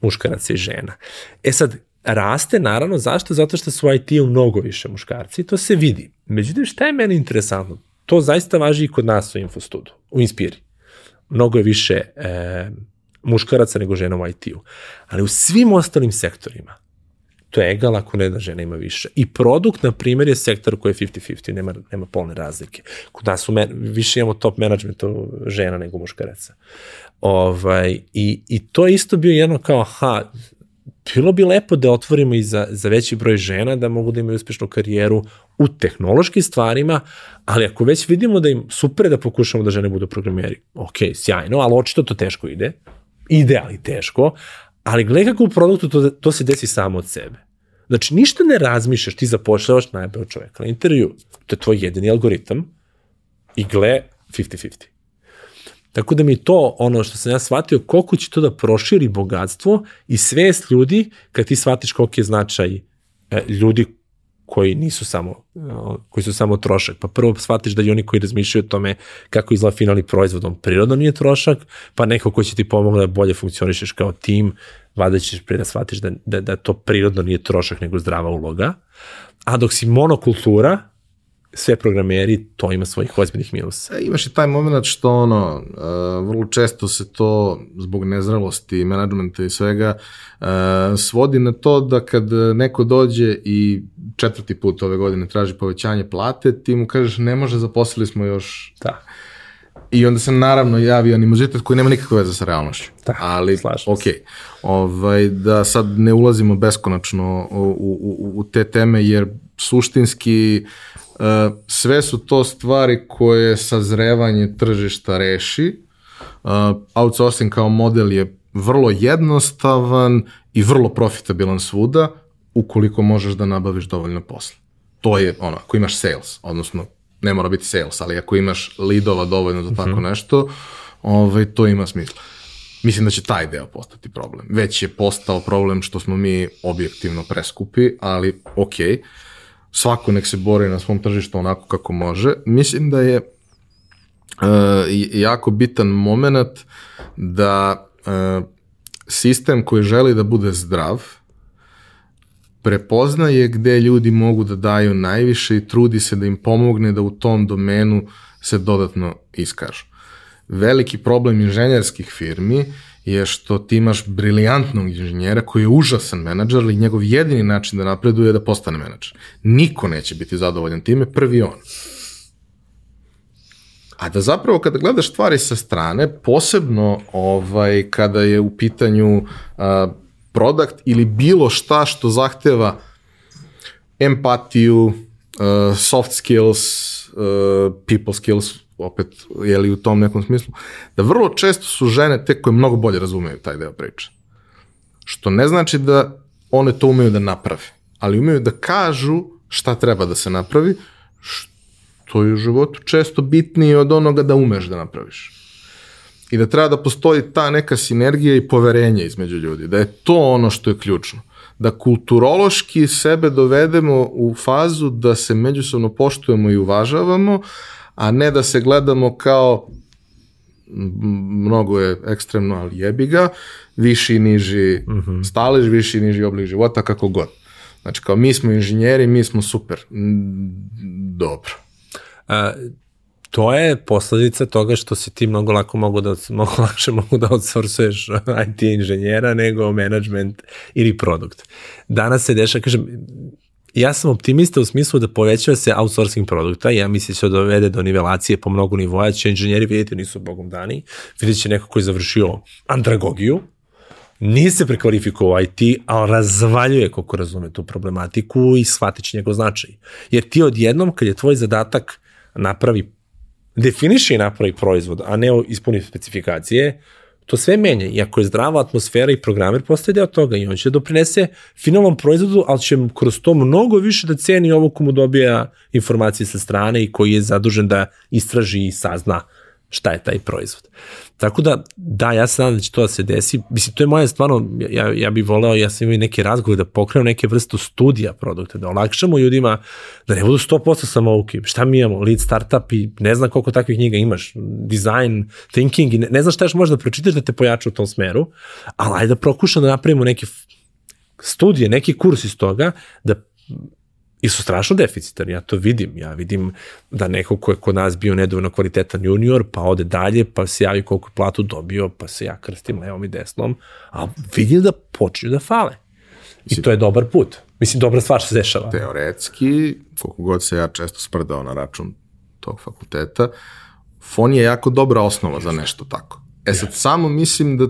muškaraca i žena. E sad, raste naravno, zašto? Zato što su IT u mnogo više muškarci i to se vidi. Međutim, šta je meni interesantno? to zaista važi i kod nas u Infostudu, u Inspiri. Mnogo je više e, muškaraca nego žena u IT-u. Ali u svim ostalim sektorima, to je egal ako ne da žena ima više. I produkt, na primjer, je sektor koji je 50-50, nema, nema polne razlike. Kod nas men, više imamo top managementu žena nego muškaraca. Ovaj, i, I to je isto bio jedno kao, aha, bilo bi lepo da otvorimo i za, za veći broj žena da mogu da imaju uspešnu karijeru u tehnološkim stvarima, ali ako već vidimo da im super da pokušamo da žene budu programeri, ok, sjajno, ali očito to teško ide, ide ali teško, ali gledaj kako u produktu to, to se desi samo od sebe. Znači, ništa ne razmišljaš, ti zapošljavaš najbolj čoveka na intervju, to je tvoj jedini algoritam i gle 50-50. Tako da mi je to ono što sam ja shvatio, koliko će to da proširi bogatstvo i svest ljudi kad ti shvatiš koliko je značaj e, ljudi koji nisu samo koji su samo trošak. Pa prvo shvatiš da i oni koji razmišljaju o tome kako izgleda finalni proizvod, on prirodno nije trošak, pa neko ko će ti pomoći da bolje funkcionišeš kao tim, vada ćeš pre da shvatiš da, da, da to prirodno nije trošak nego zdrava uloga. A dok si monokultura, sve programeri, to ima svojih ozbiljnih minusa. E, imaš i taj moment što ono, uh, vrlo često se to zbog nezrelosti, menadžmenta i svega uh, svodi na to da kad neko dođe i četvrti put ove godine traži povećanje plate, ti mu kažeš ne može, zaposlili smo još da. I onda se naravno javi animozitet koji nema nikakve veze sa realnošću. Da, Ali, ok, ovaj, da sad ne ulazimo beskonačno u, u, u te teme, jer suštinski Uh, sve su to stvari koje sazrevanje tržišta reši. Uh, outsourcing kao model je vrlo jednostavan i vrlo profitabilan svuda ukoliko možeš da nabaviš dovoljno posla. To je ono, ako imaš sales, odnosno ne mora biti sales, ali ako imaš lidova dovoljno za tako mhm. -huh. nešto, ovaj, to ima smisla. Mislim da će taj deo postati problem. Već je postao problem što smo mi objektivno preskupi, ali. Okay svako nek se bori na svom tržištu onako kako može. Mislim da je uh, jako bitan moment da uh, sistem koji želi da bude zdrav prepoznaje gde ljudi mogu da daju najviše i trudi se da im pomogne da u tom domenu se dodatno iskažu. Veliki problem inženjerskih firmi je što ti imaš briljantnog inženjera koji je užasan menadžer, ali njegov jedini način da napreduje je da postane menadžer. Niko neće biti zadovoljan time, prvi on. A da zapravo kada gledaš stvari sa strane, posebno ovaj, kada je u pitanju uh, product ili bilo šta što zahteva empatiju, uh, soft skills, uh, people skills, opet, je li u tom nekom smislu, da vrlo često su žene te koje mnogo bolje razumeju taj deo priče. Što ne znači da one to umeju da naprave, ali umeju da kažu šta treba da se napravi, što je u životu često bitnije od onoga da umeš da napraviš. I da treba da postoji ta neka sinergija i poverenje između ljudi, da je to ono što je ključno. Da kulturološki sebe dovedemo u fazu da se međusobno poštujemo i uvažavamo, a ne da se gledamo kao mnogo je ekstremno, ali jebi ga, viši, niži uh mhm. -huh. stalež, viši, niži oblik života, kako god. Znači, kao mi smo inženjeri, mi smo super. Dobro. A, to je posledica toga što si ti mnogo lako mogu da, mnogo lakše mogu da outsourcuješ [LAUGHS] IT inženjera nego management ili produkt. Danas se deša, kažem, ja sam optimista u smislu da povećava se outsourcing produkta, ja mislim da će dovede do nivelacije po mnogo nivoja, će inženjeri vidjeti nisu bogom dani, vidjet će neko koji je završio andragogiju, nije se prekvalifikovao IT, ali razvaljuje koliko razume tu problematiku i shvatit će njegov značaj. Jer ti odjednom, kad je tvoj zadatak napravi, definiši i napravi proizvod, a ne ispuni specifikacije, to sve menja. I ako je zdrava atmosfera i programer postaje deo toga i on će doprinese finalnom proizvodu, ali će kroz to mnogo više da ceni ovo komu dobija informacije sa strane i koji je zadužen da istraži i sazna šta je taj proizvod. Tako da, da, ja se nadam da će to da se desi. Mislim, to je moja stvarno, ja, ja bih voleo, ja sam imao neke razgovore da pokrenu neke vrstu studija produkta, da olakšamo ljudima, da ne budu 100% samouki. Šta mi imamo? Lead startup i ne znam koliko takvih knjiga imaš. Design, thinking i ne, ne znam šta još da pročitaš da te pojača u tom smeru, ali ajde da prokušamo da napravimo neke studije, neki kurs iz toga, da i su strašno deficitarni, ja to vidim. Ja vidim da neko ko je kod nas bio nedovoljno kvalitetan junior, pa ode dalje, pa se javi koliko je platu dobio, pa se ja krstim levom i desnom, a vidim da počinju da fale. I to je dobar put. Mislim, dobra stvar se dešava. Teoretski, koliko god se ja često sprdao na račun tog fakulteta, fon je jako dobra osnova za nešto tako. E sad, samo mislim da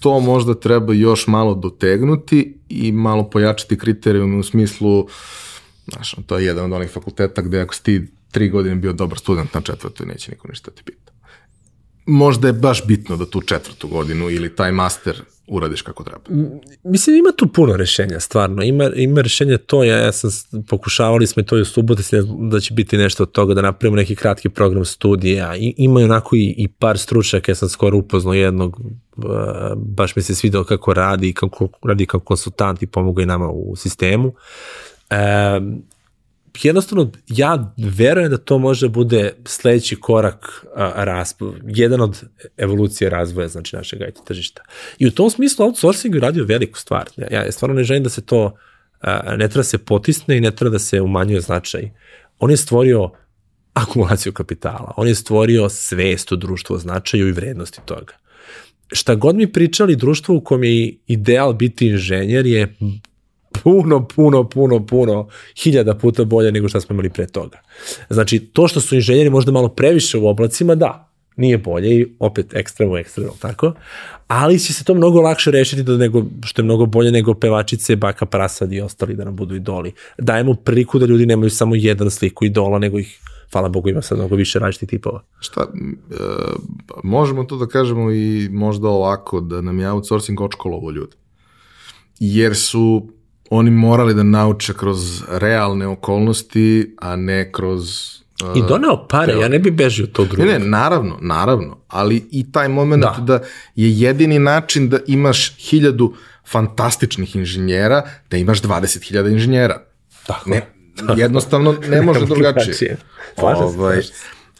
to možda treba još malo dotegnuti i malo pojačati kriterijume u smislu, znaš, to je jedan od onih fakulteta gde ako si ti tri godine bio dobar student na četvrtoj, neće niko ništa ti pita. Možda je baš bitno da tu četvrtu godinu ili taj master uradiš kako treba. Mislim, ima tu puno rešenja, stvarno. Ima, ima rešenja to, ja, ja sam, pokušavali smo i to i u subote, da će biti nešto od toga, da napravimo neki kratki program studija. I, ima onako i, i par stručnjaka, ja sam skoro upoznao jednog, baš mi se svidao kako radi, kako radi kao konsultant i pomogao i nama u sistemu. E, jednostavno ja verujem da to može bude sledeći korak a, rasp, jedan od evolucije razvoja znači našeg IT tržišta. I u tom smislu outsourcing je radio veliku stvar. Ja, ja stvarno ne želim da se to a, ne treba da se potisne i ne treba da se umanjuje značaj. On je stvorio akumulaciju kapitala. On je stvorio svest u društvu o značaju i vrednosti toga. Šta god mi pričali, društvo u kom je ideal biti inženjer je puno, puno, puno, puno, hiljada puta bolje nego što smo imali pre toga. Znači, to što su inženjeri možda malo previše u oblacima, da, nije bolje i opet ekstremo, ekstremo, tako? Ali će se to mnogo lakše rešiti da nego, što je mnogo bolje nego pevačice, baka prasad i ostali da nam budu idoli. Dajemo priliku da ljudi nemaju samo jedan sliku idola, nego ih hvala Bogu ima sad mnogo više različitih tipova. Šta, e, možemo to da kažemo i možda ovako, da nam je outsourcing očkolovo ljudi. Jer su oni morali da nauče kroz realne okolnosti, a ne kroz I doneo pare, teo. ja ne bi bežio to drugo. Ne, ne, naravno, naravno, ali i taj moment da. da je jedini način da imaš hiljadu fantastičnih inženjera, da imaš 20.000 inženjera. Tako. Ne, jednostavno ne [LAUGHS] može drugačije. ovaj,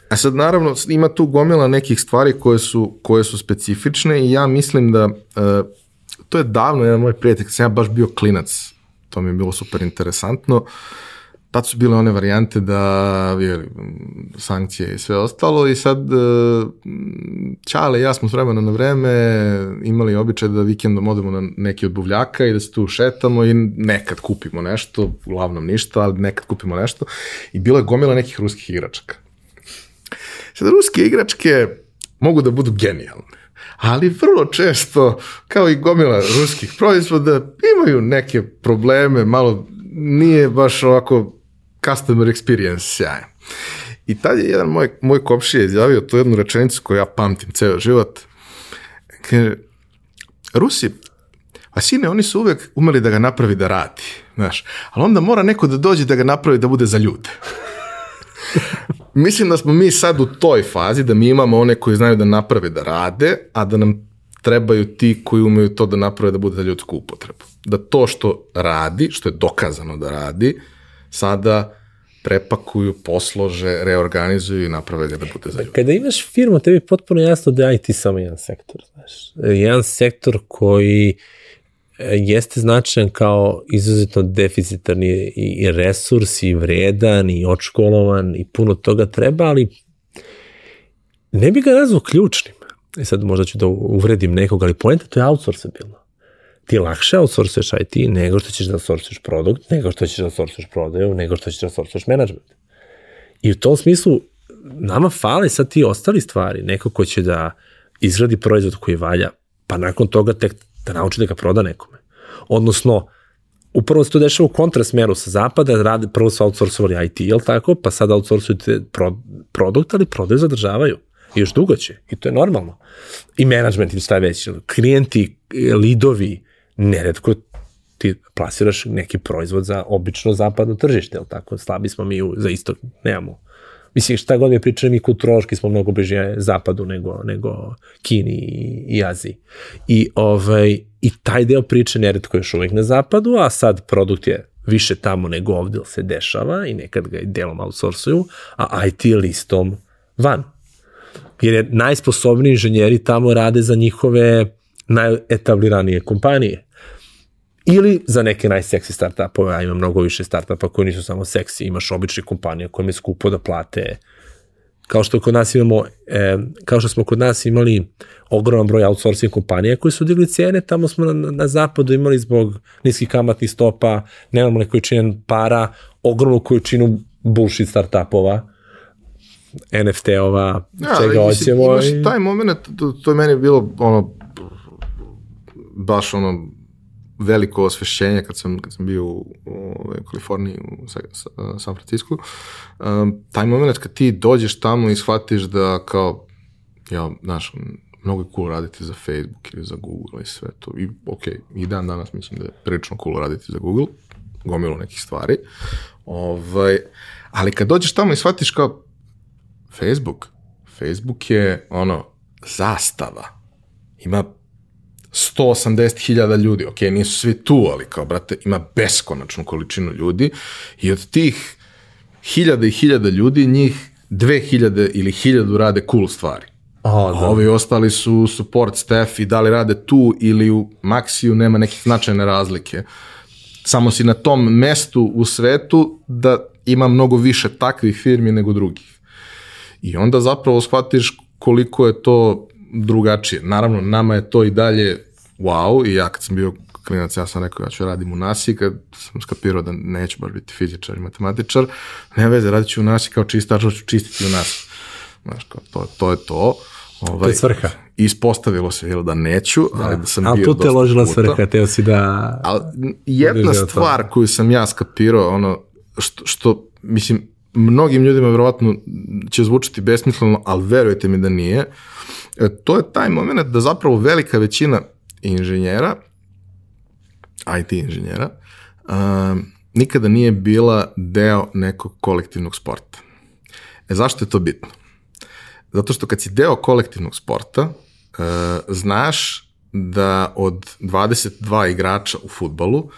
a sad naravno ima tu gomila nekih stvari koje su, koje su specifične i ja mislim da uh, to je davno jedan moj prijatelj, kad sam ja baš bio klinac, to mi je bilo super interesantno. Tad su bile one varijante da je, sankcije i sve ostalo i sad e, Čale i ja smo s vremena na vreme imali običaj da vikendom odemo na neki od buvljaka i da se tu šetamo i nekad kupimo nešto, uglavnom ništa, ali nekad kupimo nešto i bilo je gomila nekih ruskih igračaka. Sad, ruske igračke mogu da budu genijalne ali vrlo često, kao i gomila ruskih proizvoda, imaju neke probleme, malo nije baš ovako customer experience sjajan. I tad je jedan moj, moj kopšija izjavio tu jednu rečenicu koju ja pamtim ceo život. Kaže, Rusi, a sine, oni su uvek umeli da ga napravi da radi, znaš, ali onda mora neko da dođe da ga napravi da bude za ljude. [LAUGHS] Mislim da smo mi sad u toj fazi, da mi imamo one koji znaju da naprave da rade, a da nam trebaju ti koji umeju to da naprave da bude za ljudsku upotrebu. Da to što radi, što je dokazano da radi, sada prepakuju, poslože, reorganizuju i naprave ga da bude za ljudi. Kada imaš firmu, tebi je potpuno jasno da je IT samo jedan sektor. Znaš. Jedan sektor koji uh, jeste značajan kao izuzetno deficitarni i resurs i vredan i očkolovan i puno toga treba, ali ne bi ga nazvao ključnim. E sad možda ću da uvredim nekog, ali pojenta to je outsourceabilno. Ti lakše outsourcuješ IT nego što ćeš da outsourcuješ produkt, nego što ćeš da outsourcuješ prodaju, nego što ćeš da outsourcuješ management. I u tom smislu nama fale sad ti ostali stvari. Neko ko će da izgradi proizvod koji valja, pa nakon toga tek da nauči da ga proda nekome. Odnosno, upravo se to dešava u kontrasmeru sa zapada, rade, prvo su outsourcovali IT, jel tako, pa sad outsourcuju pro, produkt, ali prodaju zadržavaju. I još dugo će. I to je normalno. I management ili šta već. Klijenti, lidovi, neredko ti plasiraš neki proizvod za obično zapadno tržište, jel tako? Slabi smo mi u, za istok, nemamo Mislim, šta god mi pričali, mi kulturološki smo mnogo bliže zapadu nego, nego Kini i, i Aziji. I, ovaj, I taj deo priče neretko još uvijek na zapadu, a sad produkt je više tamo nego ovde se dešava i nekad ga i delom outsourcuju, a IT listom van. Jer je najsposobniji inženjeri tamo rade za njihove najetabliranije kompanije. Ili za neke najseksi startupove, a ima mnogo više startupa koji nisu samo seksi, imaš obične kompanije kojima je skupo da plate kao što kod nas imamo, e, kao što smo kod nas imali ogroman broj outsourcing kompanija koji su digli cijene, tamo smo na, na zapadu imali zbog niskih kamatnih stopa, nenormalne količine para, ogromnu količinu bullshit startupova, NFT-ova, ja, čega hoćemo. Imaš i... taj moment, to, to je meni bilo ono, baš ono, veliko osvešćenje kad sam, kad sam bio u, u Kaliforniji, u San Francisco. Um, taj moment kad ti dođeš tamo i shvatiš da kao, ja, znaš, mnogo je cool raditi za Facebook ili za Google i sve to. I ok, i dan danas mislim da je prilično cool raditi za Google, gomilo nekih stvari. Ovaj, ali kad dođeš tamo i shvatiš kao Facebook, Facebook je ono zastava. Ima 180.000 ljudi, ok, nisu svi tu, ali kao, brate, ima beskonačnu količinu ljudi i od tih hiljada i hiljada ljudi, njih 2000 ili 1000 rade cool stvari. A, da. Ovi ostali su support staff i da li rade tu ili u Maxiju nema nekih značajne razlike. Samo si na tom mestu u svetu da ima mnogo više takvih firmi nego drugih. I onda zapravo shvatiš koliko je to drugačije. Naravno, nama je to i dalje wow, i ja kad sam bio klinac, ja sam rekao ja ću radim u nasi, kad sam skapirao da neću baš biti fizičar i matematičar, ne veze, radit ću u nasi kao čistač, ću čistiti u nasi. Znaš, kao, to, to je to. Ovaj, to je svrha. Ispostavilo se jel, da neću, da. ali da sam ali bio tu te ložila puta. svrha, teo si da... Ali jedna stvar to. koju sam ja skapirao, ono, što, što, mislim, mnogim ljudima verovatno će zvučati besmisleno, ali verujte mi da nije, e, to je taj moment da zapravo velika većina inženjera, IT inženjera, um, nikada nije bila deo nekog kolektivnog sporta. E zašto je to bitno? Zato što kad si deo kolektivnog sporta, uh, znaš da od 22 igrača u futbolu,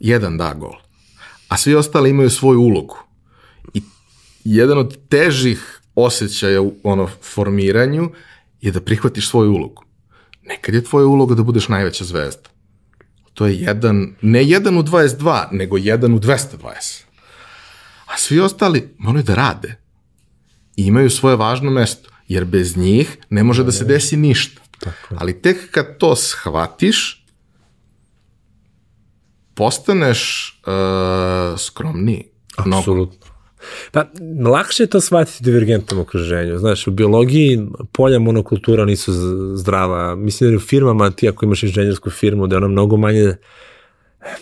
jedan da gol. A svi ostali imaju svoju ulogu. I jedan od težih osjećaja u ono formiranju je da prihvatiš svoju ulogu. Nekad je tvoja uloga da budeš najveća zvezda. To je jedan, ne jedan u 22, nego jedan u 220. A svi ostali moraju da rade. I imaju svoje važno mesto, jer bez njih ne može da se desi ništa. Tako. Ali tek kad to shvatiš, postaneš uh, skromniji. Apsolutno. Pa, lakše je to shvatiti u divergentnom okruženju. Znaš, u biologiji polja monokultura nisu zdrava. Mislim da u firmama, ti ako imaš inženjersku firmu, da je ona mnogo manje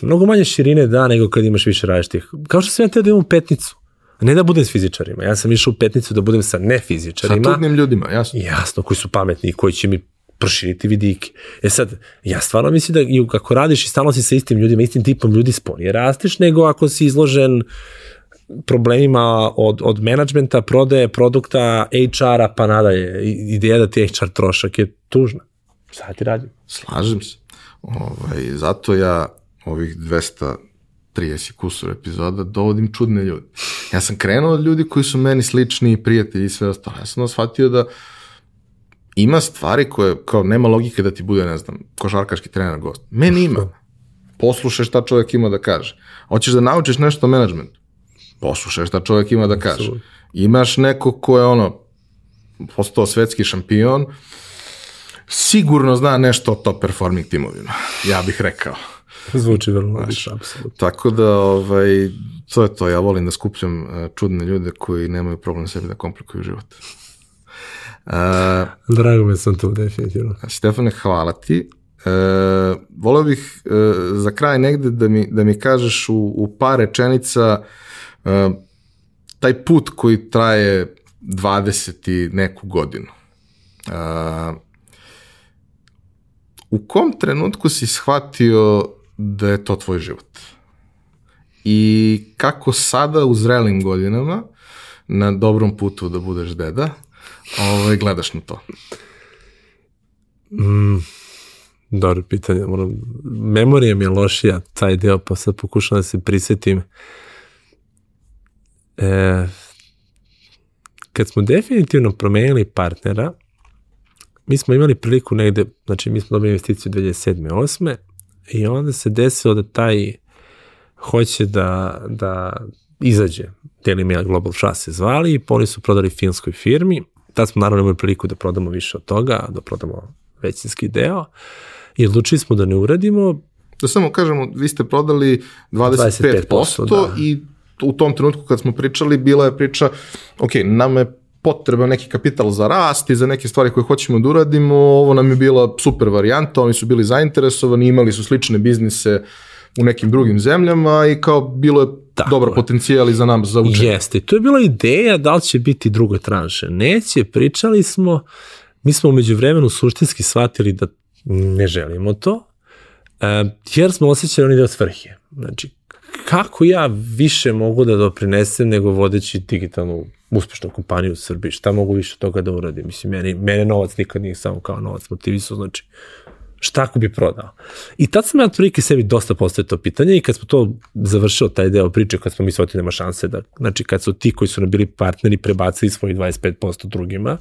mnogo manje širine da nego kad imaš više različitih. Kao što sam ja teo da imam petnicu. Ne da budem s fizičarima. Ja sam išao u petnicu da budem sa nefizičarima. Sa trudnim ljudima, jasno. Jasno, koji su pametni i koji će mi proširiti vidike. E sad, ja stvarno mislim da i kako radiš i stalno si sa istim ljudima, istim tipom ljudi sporije rastiš nego ako si izložen uh, problemima od, od menadžmenta, prodaje produkta, HR-a pa nadalje. Ideja da ti HR trošak je tužna. Šta ti radi? Slažem se. Ovaj, zato ja ovih 230 kusur epizoda dovodim čudne ljude. Ja sam krenuo od ljudi koji su meni slični, prijatelji i sve ostalo. Ja sam shvatio da ima stvari koje, kao nema logike da ti bude, ne znam, košarkaški trener gost. Meni ima. Poslušaj šta čovjek ima da kaže. Hoćeš da naučiš nešto o menadžmentu poslušaj šta čovjek ima da kaže. Imaš neko ko je ono, postao svetski šampion, sigurno zna nešto o top performing timovima, ja bih rekao. Zvuči vrlo logično, apsolutno. Tako da, ovaj, to je to, ja volim da skupljam uh, čudne ljude koji nemaju problem sebi da komplikuju život. Uh, Drago me sam to, definitivno. Stefane, hvala ti. Uh, voleo bih uh, za kraj negde da mi, da mi kažeš u, u par rečenica uh, taj put koji traje 20 i neku godinu. Uh, u kom trenutku si shvatio da je to tvoj život? I kako sada u zrelim godinama, na dobrom putu da budeš deda, ovaj, gledaš na to? Mm, dobro pitanje. Moram, memorija mi je lošija, taj deo, pa sad pokušam da se prisetim. Uh, e, kad smo definitivno promenili partnera, mi smo imali priliku negde, znači mi smo dobili investiciju 2007. 8. i onda se desilo da taj hoće da, da izađe. Daily Mail Global Trust se zvali i oni su prodali finskoj firmi. Tad smo naravno imali priliku da prodamo više od toga, da prodamo većinski deo. I odlučili smo da ne uradimo. Da samo kažemo, vi ste prodali 25%, 25% da. i u tom trenutku kad smo pričali, bila je priča, ok, nam je potreba neki kapital za rast i za neke stvari koje hoćemo da uradimo, ovo nam je bila super varijanta, oni su bili zainteresovani, imali su slične biznise u nekim drugim zemljama i kao bilo je Tako dobar je. potencijal i za nam za učenje. Jeste, to je bila ideja da li će biti druga tranša. Neće, pričali smo, mi smo umeđu vremenu suštinski shvatili da ne želimo to, e, jer smo osjećali oni deo svrhe. Znači, kako ja više mogu da doprinesem nego vodeći digitalnu uspešnu kompaniju u Srbiji, šta mogu više toga da uradim? Mislim, meni, mene novac nikad nije samo kao novac motivisao, znači šta ako bi prodao? I tad sam ja otprilike sebi dosta postavio to pitanje i kad smo to završio taj deo priče, kad smo mi shvatili nema šanse da, znači kad su ti koji su nam bili partneri prebacili svoji 25% drugima,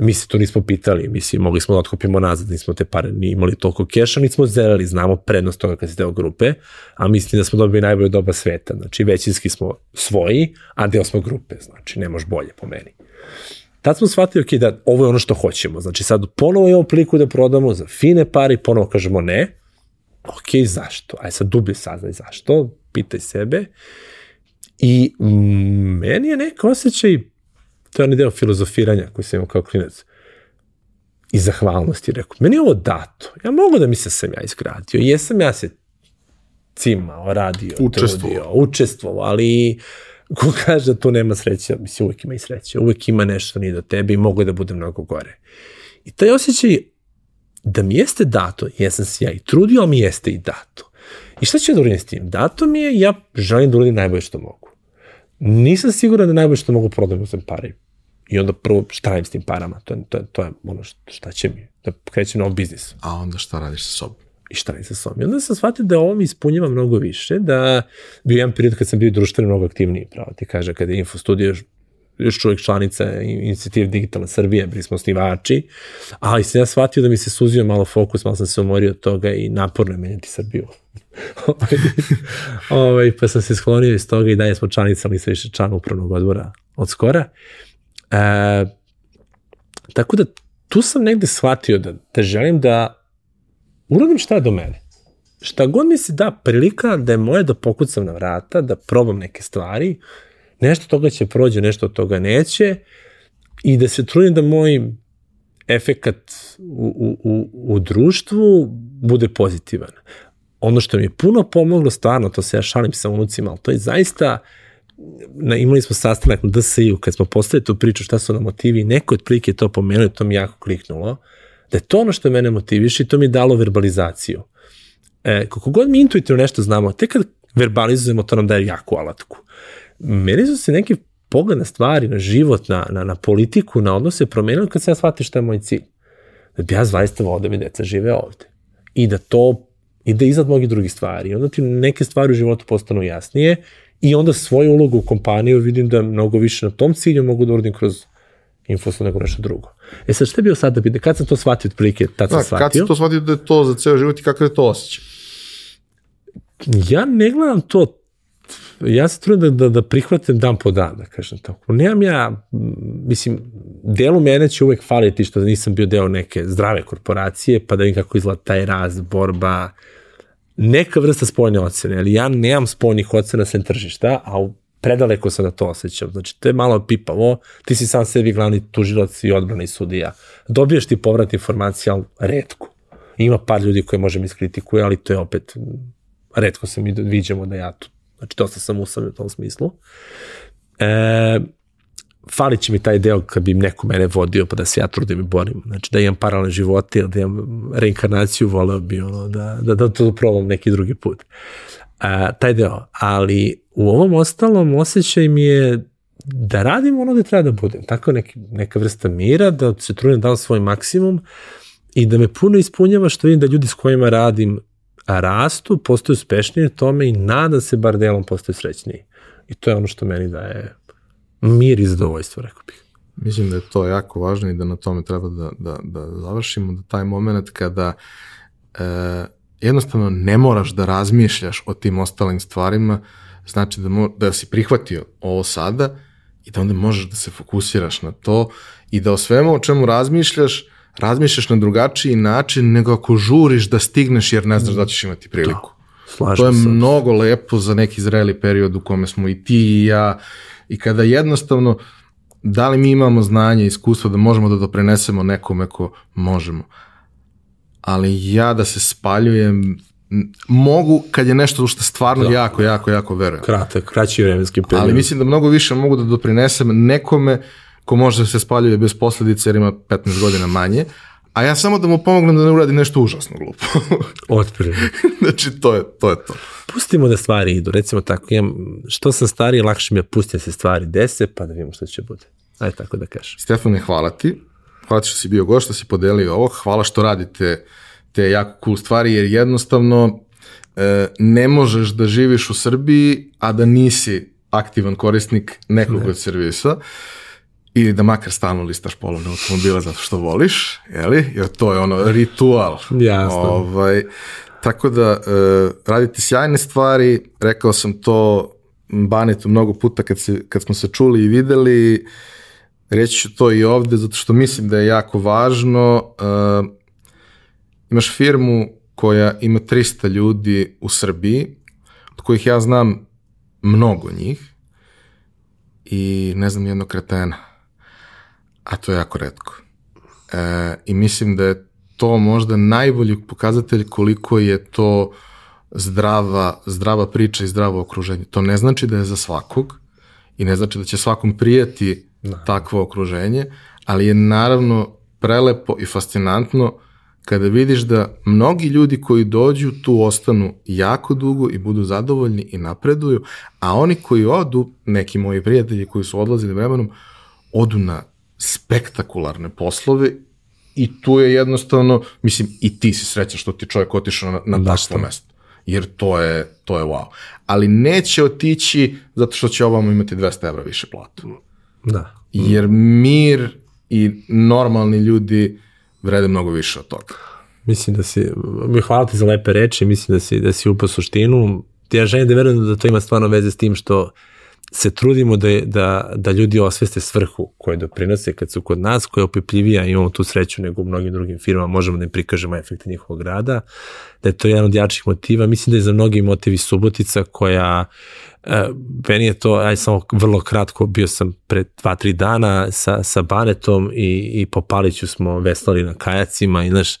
mi se to nismo pitali, mislim, mogli smo da otkupimo nazad, nismo te pare ni imali toliko keša, nismo zeleli, znamo prednost toga kad si deo grupe, a mislim da smo dobili najbolje doba sveta, znači većinski smo svoji, a deo smo grupe, znači ne može bolje po meni. Tad smo shvatili, ok, da ovo je ono što hoćemo, znači sad ponovo imamo priliku da prodamo za fine pare i ponovo kažemo ne, ok, zašto? Aj sad dublje saznaj zašto, pitaj sebe. I mm, meni je neko osjećaj, to je onaj deo filozofiranja koji sam imao kao klinac, i zahvalnosti, rekao, meni je ovo dato, ja mogu da mi se sam ja izgradio, jesam ja se cimao, radio, učestvovao, trudio, učestvovao, ali ko [LAUGHS] kaže da tu nema sreće, mislim, uvek ima i sreće, uvek ima nešto nije do tebe i mogu da bude mnogo gore. I taj osjećaj da mi jeste dato, jesam se ja i trudio, ali mi jeste i dato. I šta ću da uradim s tim? Dato mi je, ja želim da uradim najbolje što mogu. Nisam siguran da najbolje što mogu da prodati uzem pare. I onda prvo šta radim s tim parama, to je, to je, to je ono šta će mi, da krećem nov biznis. A onda šta radiš sa sobom? i šta radim sa sobom. I onda sam shvatio da ovo mi ispunjava mnogo više, da bio jedan period kad sam bio društveno mnogo aktivniji, pravo ti kaže, kada je Info Studio još čovjek članica inicijative Digitalna Srbija, bili smo osnivači, ali sam ja shvatio da mi se suzio malo fokus, malo sam se umorio od toga i naporno je menjati Srbiju. Ovaj, ovaj, pa sam se sklonio iz toga i dalje smo članica, ali više član upravnog odbora od skora. E, tako da tu sam negde shvatio da, da želim da uradim šta je do mene. Šta god mi se da prilika da je moje da pokucam na vrata, da probam neke stvari, nešto toga će prođe, nešto od toga neće i da se trudim da moj efekat u, u, u, u društvu bude pozitivan. Ono što mi je puno pomoglo, stvarno, to se ja šalim sa unucima, ali to je zaista, na, imali smo sastanak na DSI-u kad smo postavili tu priču šta su na motivi, neko od prilike to pomenuo to mi jako kliknulo da je to ono što mene motiviše i to mi je dalo verbalizaciju. E, kako god mi intuitivno nešto znamo, tek kad verbalizujemo, to nam daje jaku alatku. Meni su se neki pogled na stvari, na život, na, na, na politiku, na odnose promenili kad se ja shvatim šta je moj cilj. Da bi ja zaista volao da mi deca žive ovde. I da to i da iznad mnogih drugih stvari. Onda ti neke stvari u životu postanu jasnije i onda svoju ulogu u kompaniju vidim da mnogo više na tom cilju mogu da uradim kroz infosno nego nešto drugo. E sad, šta je bio sad da bi, kad sam to shvatio otprilike, tad sam da, shvatio? Kad sam to shvatio da je to za ceo život i kakav je to osjećaj? Ja ne gledam to ja se trudim da, da, da prihvatim dan po dan, da kažem tako. Nemam ja, mislim, delu mene će uvek faliti što nisam bio deo neke zdrave korporacije, pa da vidim kako izgleda taj raz, borba, neka vrsta spoljne ocene, ali ja nemam spoljnih ocena sem tržišta, a u predaleko sam da to osjećam. Znači, to je malo pipavo, ti si sam sebi glavni tužilac i odbrani sudija. Dobiješ ti povrat informacija, ali redko. Ima par ljudi koji može mi iskritikuje, ali to je opet, redko se mi viđamo da ja tu, znači dosta sam usam u tom smislu. E, falit će mi taj deo kad bi neko mene vodio pa da se ja trudim i borim. Znači da imam paralelne živote ili da imam reinkarnaciju, voleo bi ono, da, da, da to probam neki drugi put. A, taj deo. Ali u ovom ostalom osjećaj mi je da radim ono da treba da budem. Tako neki, neka vrsta mira, da se trudim da dam svoj maksimum i da me puno ispunjava što vidim da ljudi s kojima radim rastu, postaju uspešniji tome i nadam se bar delom postaju srećniji. I to je ono što meni daje mir i zadovoljstvo, rekao bih. Mislim da je to jako važno i da na tome treba da, da, da završimo, da taj moment kada e, jednostavno ne moraš da razmišljaš o tim ostalim stvarima, znači da, mo, da si prihvatio ovo sada i da onda možeš da se fokusiraš na to i da o svemu o čemu razmišljaš, razmišljaš na drugačiji način nego ako žuriš da stigneš jer ne znaš da ćeš imati priliku. Slažem To je se. mnogo lepo za neki zreli period u kome smo i ti i ja i kada jednostavno da li mi imamo znanje iskustvo da možemo da doprinesemo nekome ko možemo. Ali ja da se spaljujem mogu kad je nešto u što stvarno da. jako, jako, jako verujem. Kratak, kraći vremenski period. Ali mislim da mnogo više mogu da doprinesem nekome ko može da se spaljuje bez posledice jer ima 15 godina manje, a ja samo da mu pomognem da ne uradi nešto užasno glupo. [LAUGHS] Otprilike. znači, to je, to je to. Pustimo da stvari idu, recimo tako, imam, što sam stariji, lakše mi je pustiti da se stvari dese, pa da vidimo što će bude. Ajde tako da kažem. Stefane, hvala ti. Hvala ti što si bio gost, što si podelio ovo. Hvala što radite te jako cool stvari, jer jednostavno e, ne možeš da živiš u Srbiji, a da nisi aktivan korisnik nekog od servisa ili da makar stalno listaš polovne automobile zato što voliš, jeli? Jer to je ono ritual. Jasno. Ovaj, tako da e, radite sjajne stvari, rekao sam to Banetu mnogo puta kad, se, kad smo se čuli i videli, reći ću to i ovde zato što mislim da je jako važno. E, imaš firmu koja ima 300 ljudi u Srbiji, od kojih ja znam mnogo njih i ne znam jednog kretena, a to je jako redko. E, I mislim da je to možda najbolji pokazatelj koliko je to zdrava, zdrava priča i zdravo okruženje. To ne znači da je za svakog i ne znači da će svakom prijati da. takvo okruženje, ali je naravno prelepo i fascinantno kada vidiš da mnogi ljudi koji dođu tu ostanu jako dugo i budu zadovoljni i napreduju, a oni koji odu, neki moji prijatelji koji su odlazili vremenom, odu na spektakularne poslove i tu je jednostavno, mislim, i ti si srećan što ti čovjek otišao na, na Da, takvo mesto. Jer to je, to je wow. Ali neće otići zato što će ovamo imati 200 evra više platu. Da. Jer mir i normalni ljudi vrede mnogo više od toga. Mislim da si, mi hvala ti za lepe reči, mislim da si, da si upao suštinu. Ja želim da verujem da to ima stvarno veze s tim što se trudimo da, da, da ljudi osveste svrhu koje doprinose kad su kod nas, koja je opipljivija, imamo tu sreću nego u mnogim drugim firmama, možemo da im prikažemo efekte njihovog rada, da je to jedan od jačih motiva. Mislim da je za mnogi motivi Subotica koja e, meni je to, aj samo vrlo kratko, bio sam pre dva, tri dana sa, sa Banetom i, i po Paliću smo veslali na kajacima i znaš,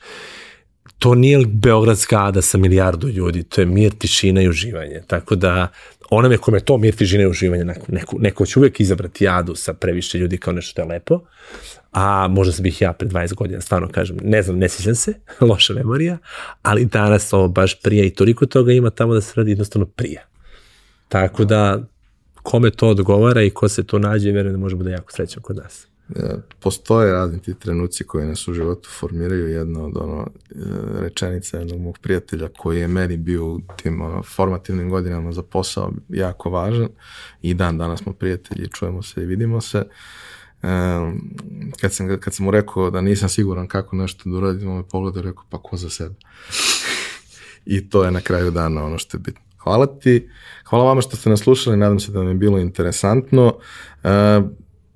to nije Beogradska ada sa milijardu ljudi, to je mir, tišina i uživanje. Tako da onome kome to mir, tišina i uživanje, neko, neko, neko će uvek izabrati adu sa previše ljudi kao nešto što je lepo, a možda sam bih ja pre 20 godina, stvarno kažem, ne znam, ne sjećam se, [LAUGHS] loša memorija, ali danas ovo baš prija i toliko toga ima tamo da se radi jednostavno prija. Tako da, kome to odgovara i ko se to nađe, verujem da možemo da je jako srećan kod nas. E, postoje razni ti trenuci koji nas u životu formiraju. Jedna od ono, e, rečenica jednog mog prijatelja koji je meni bio u tim ono, formativnim godinama za posao jako važan i dan danas smo prijatelji, čujemo se i vidimo se. E, kad, sam, kad sam mu rekao da nisam siguran kako nešto da uradim, on me pogledao i rekao pa ko za sebe. [LAUGHS] I to je na kraju dana ono što je bitno. Hvala ti, hvala vama što ste nas slušali, nadam se da vam je bilo interesantno. E,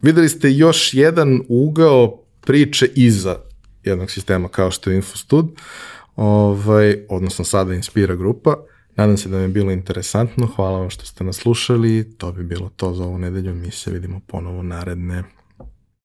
videli ste još jedan ugao priče iza jednog sistema kao što je Infostud, ovaj, odnosno sada Inspira grupa. Nadam se da vam je bilo interesantno, hvala vam što ste nas slušali, to bi bilo to za ovu nedelju, mi se vidimo ponovo naredne.